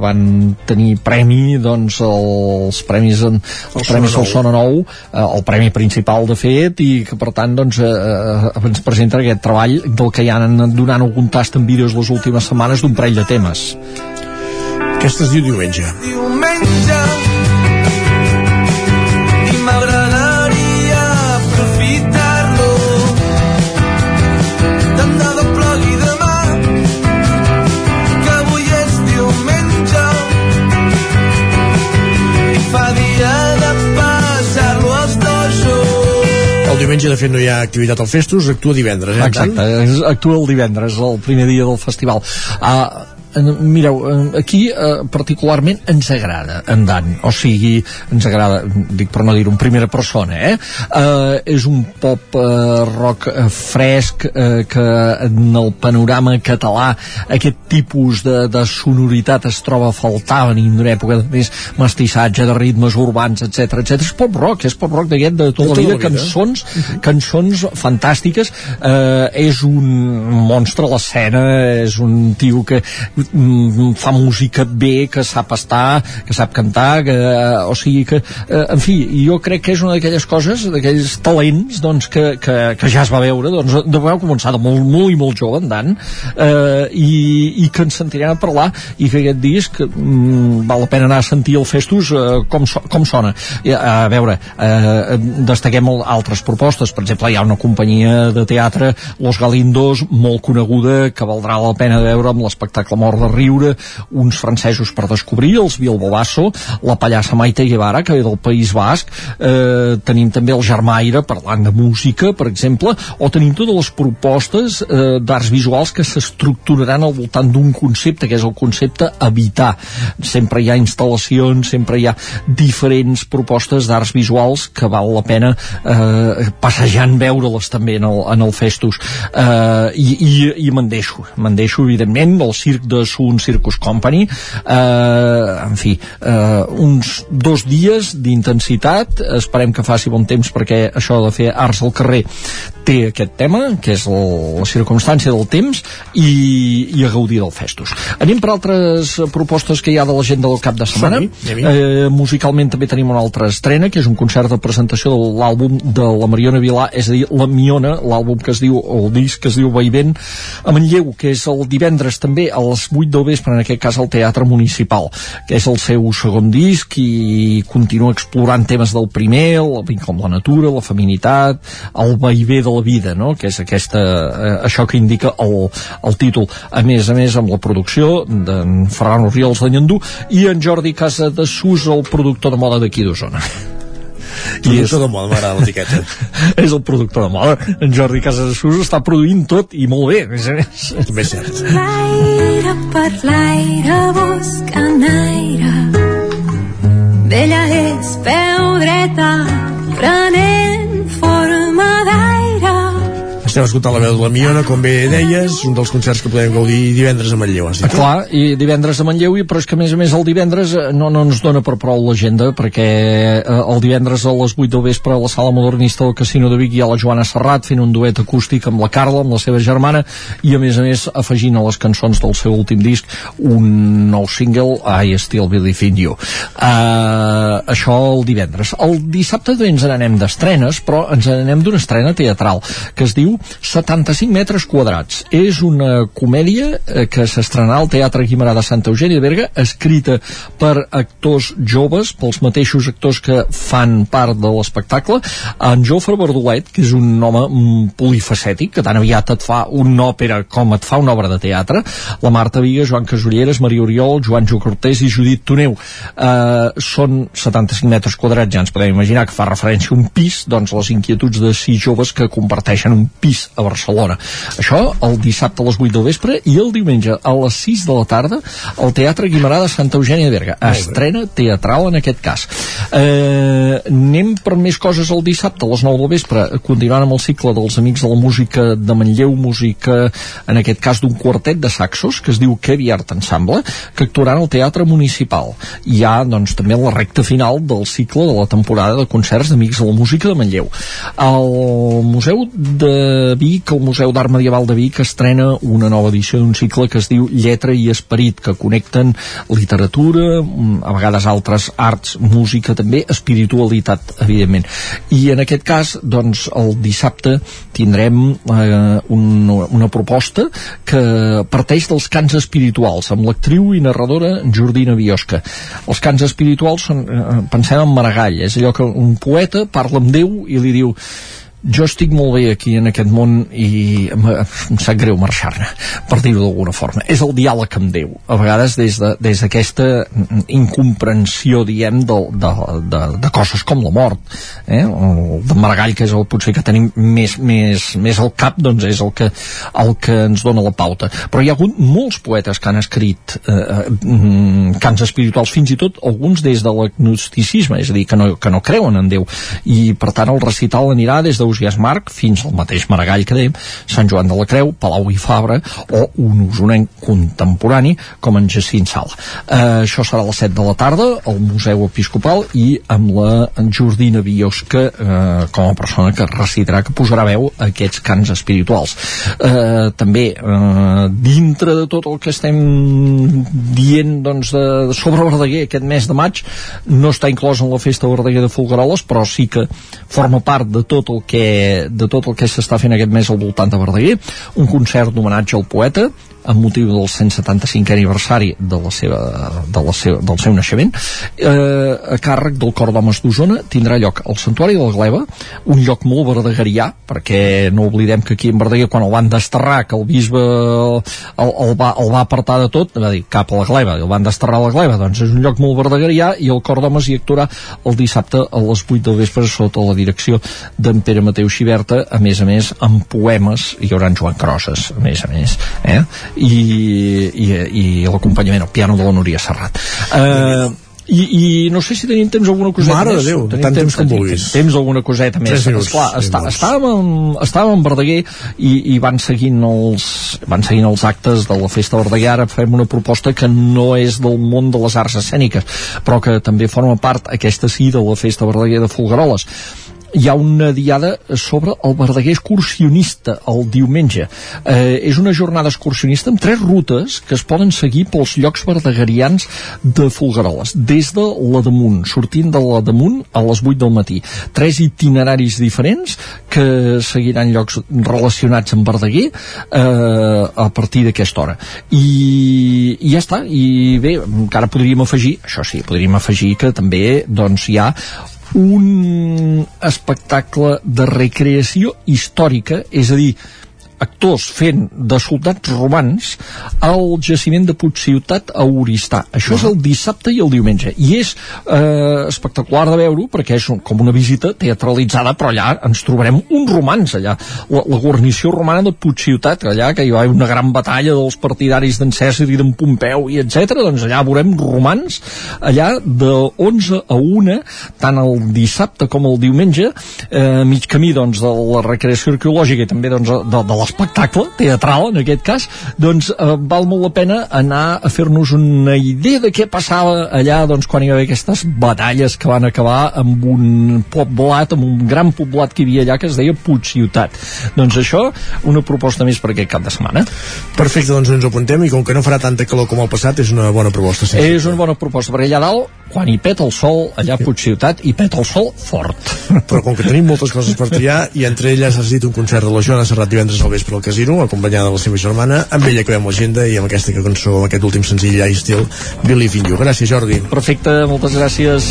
van tenir premi, doncs, els premis, en, els premis del Sona Nou, eh, el premi principal, de fet, i que, per tant, doncs, eh, ens presenta aquest treball del que ja han donant algun tast en vídeos les últimes setmanes d'un parell de temes. Aquesta es diu diumenge. diumenge diumenge, de fet, no hi ha activitat al Festus, actua divendres, eh? Exacte, actua el divendres, el primer dia del festival. Uh, mireu, eh, aquí eh, particularment ens agrada en Dan, o sigui ens agrada, dic per no dir-ho en primera persona eh? Uh, és un pop uh, rock uh, fresc uh, que en el panorama català aquest tipus de, de sonoritat es troba a faltar venint d'una època de més mestissatge de ritmes urbans, etc etc. és pop rock, és pop rock d'aquest de tota la vida, cançons, cançons fantàstiques. Eh, és un monstre a l'escena és un tio que fa música bé, que sap estar que sap cantar, que, eh, o sigui que eh, en fi, jo crec que és una d'aquelles coses, d'aquells talents doncs, que, que, que ja es va veure doncs, de vau començar de molt, molt i molt jove en Dan eh, i, i que ens sentirem a parlar i que aquest disc mm, val la pena anar a sentir el Festus eh, com, so, com sona. I, a veure, eh, destaquem altres propostes, per exemple hi ha una companyia de teatre Los Galindos molt coneguda que valdrà la pena veure amb l'espectacle Mort de Riure uns francesos per descobrir els Bilbo Basso, la pallassa Maite Guevara que ve del País Basc. Eh, tenim també el Germaire parlant de música, per exemple o tenim totes les propostes eh, d'arts visuals que s'estructuraran al voltant d'un concepte, que és el concepte habitar. Sempre hi ha instal·lacions sempre hi ha diferents propostes d'arts visuals que val la pena eh, passejant veure-les també en el, en el Festus. Eh, i, i, i me'n deixo me'n deixo evidentment del circ de Sun Circus Company eh, en fi eh, uns dos dies d'intensitat esperem que faci bon temps perquè això de fer arts al carrer té aquest tema, que és el, la circumstància del temps i, i a gaudir del Festus. Anem per altres propostes que hi ha de l'agenda del cap de setmana. Anem-hi. Eh, musicalment també tenim una altra estrena, que és un concert de presentació de l'àlbum de la Mariona Vilà, és a dir, la Miona, l'àlbum que es diu, o el disc que es diu Vaivent, a Manlleu, que és el divendres també a les 8 del vespre, en aquest cas al Teatre Municipal, que és el seu segon disc i continua explorant temes del primer, amb la natura, la feminitat, el vaivé de la vida, no? que és aquesta, eh, això que indica el, el títol. A més a més, amb la producció d'en Ferran Oriols de Nyandú i en Jordi Casa de Sus, el productor de moda d'aquí d'Osona. Productor de moda, m'agrada l'etiqueta. [laughs] és el productor de moda. En Jordi Casadesus està produint tot i molt bé, a més a més. També és cert. L'aire per l'aire buscant aire D'ella és peu dreta prenent Estem escoltant la veu de la Miona, com bé deies, un dels concerts que podem gaudir divendres a Manlleu? Ah, clar, i divendres a Manlleu, però és que a més a més el divendres eh, no, no ens dona per prou l'agenda, perquè eh, el divendres a les 8 del vespre a la sala modernista del Casino de Vic hi ha la Joana Serrat fent un duet acústic amb la Carla, amb la seva germana, i a més a més afegint a les cançons del seu últim disc un nou single, I Still Believe in You. Uh, això el divendres. El dissabte també ens n'anem d'estrenes, però ens n'anem d'una estrena teatral, que es diu 75 metres quadrats. És una comèdia eh, que s'estrenarà al Teatre Guimarà de Santa Eugènia de Berga, escrita per actors joves, pels mateixos actors que fan part de l'espectacle. En Jofre Verdolet, que és un home mm, polifacètic, que tan aviat et fa una òpera com et fa una obra de teatre. La Marta Viga, Joan Casulleres, Maria Oriol, Joan Jo Cortés i Judit Toneu. Eh, són 75 metres quadrats, ja ens podem imaginar que fa referència a un pis, doncs les inquietuds de sis joves que comparteixen un pis a Barcelona. Això el dissabte a les 8 del vespre i el diumenge a les 6 de la tarda al Teatre Guimarà de Santa Eugènia de Berga. Estrena teatral en aquest cas. Eh, anem per més coses el dissabte a les 9 del vespre, continuant amb el cicle dels Amics de la Música de Manlleu, música en aquest cas d'un quartet de saxos que es diu Kevi Art Ensemble, que actuaran al Teatre Municipal. Hi ha doncs també la recta final del cicle de la temporada de concerts d'Amics de la Música de Manlleu. El Museu de Vic, el Museu d'Art Medieval de Vic, estrena una nova edició d'un cicle que es diu Lletra i Esperit, que connecten literatura, mm, a vegades altres arts, música també, espiritualitat, evidentment. I en aquest cas, doncs, el dissabte tindrem eh, un, una proposta que parteix dels cants espirituals, amb l'actriu i narradora Jordina Biosca. Els cants espirituals són, eh, pensem en Maragall, és allò que un poeta parla amb Déu i li diu jo estic molt bé aquí en aquest món i em, em sap greu marxar-ne per dir-ho d'alguna forma. És el diàleg amb Déu. A vegades des d'aquesta de, des incomprensió diem de, de, de, de coses com la mort eh? el de Maragall que és el potser que tenim més, més, més al cap doncs és el que, el que ens dona la pauta. Però hi ha hagut molts poetes que han escrit eh, mm, cants espirituals fins i tot alguns des de l'agnosticisme és a dir, que no, que no creuen en Déu. I per tant el recital anirà des de Ausiàs Marc fins al mateix Maragall que dèiem, Sant Joan de la Creu, Palau i Fabra o un usonenc contemporani com en Jacint Sala. Eh, això serà a les 7 de la tarda al Museu Episcopal i amb la Jordina Biosca eh, com a persona que recitarà, que posarà veu a aquests cants espirituals. Eh, també, eh, dintre de tot el que estem dient doncs, de, sobre Verdaguer aquest mes de maig, no està inclòs en la festa Verdaguer de Folgueroles, però sí que forma part de tot el que de tot el que s'està fent aquest mes al voltant de Verdaguer, un concert d'homenatge al poeta, amb motiu del 175 aniversari de la seva, de la seva, del seu naixement eh, a càrrec del cor d'homes d'Osona tindrà lloc al Santuari de la Gleva un lloc molt verdegarià perquè no oblidem que aquí en Verdaguer quan el van desterrar que el bisbe el, el, va, el va apartar de tot va dir cap a la Gleva, el van desterrar a la Gleva doncs és un lloc molt verdegarià i el cor d'homes hi actuarà el dissabte a les 8 del vespre sota la direcció d'en Pere Mateu Xiberta a més a més amb poemes hi haurà Joan Crosses a més a més eh? I, i, i l'acompanyament al piano de la Núria Serrat eh, i, i no sé si tenim temps alguna coseta Mare més. de Déu, tenim tant temps com tenim vulguis. Temps alguna coseta més. Tres minuts, Esclar, està, estàvem, estàvem en Verdaguer i, i van, seguint els, van seguint els actes de la Festa Verdaguer. Ara fem una proposta que no és del món de les arts escèniques, però que també forma part, aquesta sí, de la Festa Verdaguer de Folgueroles hi ha una diada sobre el Verdaguer excursionista el diumenge. Eh, és una jornada excursionista amb tres rutes que es poden seguir pels llocs verdaguerians de Folgueroles, des de la damunt, sortint de la damunt a les 8 del matí. Tres itineraris diferents que seguiran llocs relacionats amb Verdaguer eh, a partir d'aquesta hora. I, I ja està. I bé, encara podríem afegir, això sí, podríem afegir que també doncs, hi ha un espectacle de recreació històrica, és a dir, actors fent de soldats romans al jaciment de Puigciutat a Oristà. Això és el dissabte i el diumenge. I és eh, espectacular de veure perquè és un, com una visita teatralitzada, però allà ens trobarem uns romans allà. La, la guarnició romana de Puigciutat, allà que hi va haver una gran batalla dels partidaris d'en Cèsar i d'en Pompeu i etc. doncs allà veurem romans allà de 11 a 1 tant el dissabte com el diumenge eh, mig camí doncs de la recreació arqueològica i també doncs de, de l'espectacle teatral en aquest cas doncs eh, val molt la pena anar a fer-nos una idea de què passava allà doncs quan hi va haver aquestes batalles que van acabar amb un poblat amb un gran poblat que hi havia allà que es deia Puigciutat doncs això, una proposta més per aquest cap de setmana Perfecte, doncs ens ho apuntem i com que no farà tanta calor com el passat és una bona proposta. Sí. és una bona proposta perquè allà dalt quan hi peta el sol allà a Puigciutat hi peta el sol fort Però com que tenim moltes coses per triar i entre elles has dit un concert de la Joana Serrat divendres al vespre al casino, acompanyada de la seva germana, amb ella acabem l'agenda i amb aquesta cançó, amb aquest últim senzill I Still Believe in You. Gràcies, Jordi. Perfecte, moltes gràcies.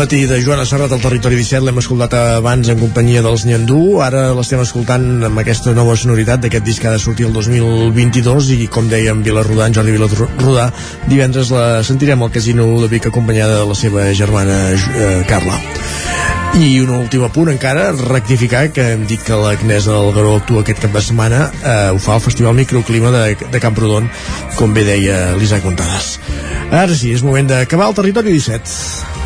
Matí de Joana Serrat al Territori 17 l'hem escoltat abans en companyia dels Nyandú, ara l'estem escoltant amb aquesta nova sonoritat d'aquest disc que ha de sortir el 2022 i com dèiem Vilarrodà, en Jordi Vilarrodà divendres la sentirem al Casino de Vic acompanyada de la seva germana eh, Carla. I un últim punt encara, rectificar que hem dit que l'Agnès del Garó actua aquest cap de setmana, eh, ho fa al Festival Microclima de, de Camprodon, com bé deia l'Isaac Montades. Ara sí, és moment d'acabar el Territori 17.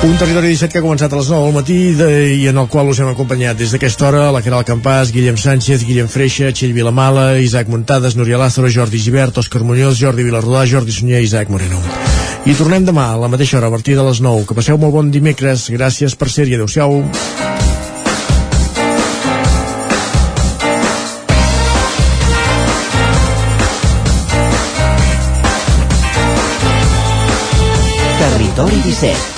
Un territori 17 que ha començat a les 9 del matí de, i en el qual us hem acompanyat des d'aquesta hora la Caral Campàs, Guillem Sánchez, Guillem Freixa, Txell Vilamala, Isaac Muntades, Núria Lázaro, Jordi Givert, Òscar Muñoz, Jordi Vilarrodà, Jordi Sunyer i Isaac Moreno. I tornem demà a la mateixa hora a partir de les 9. Que passeu molt bon dimecres. Gràcies per ser-hi. Adéu-siau. Territori 17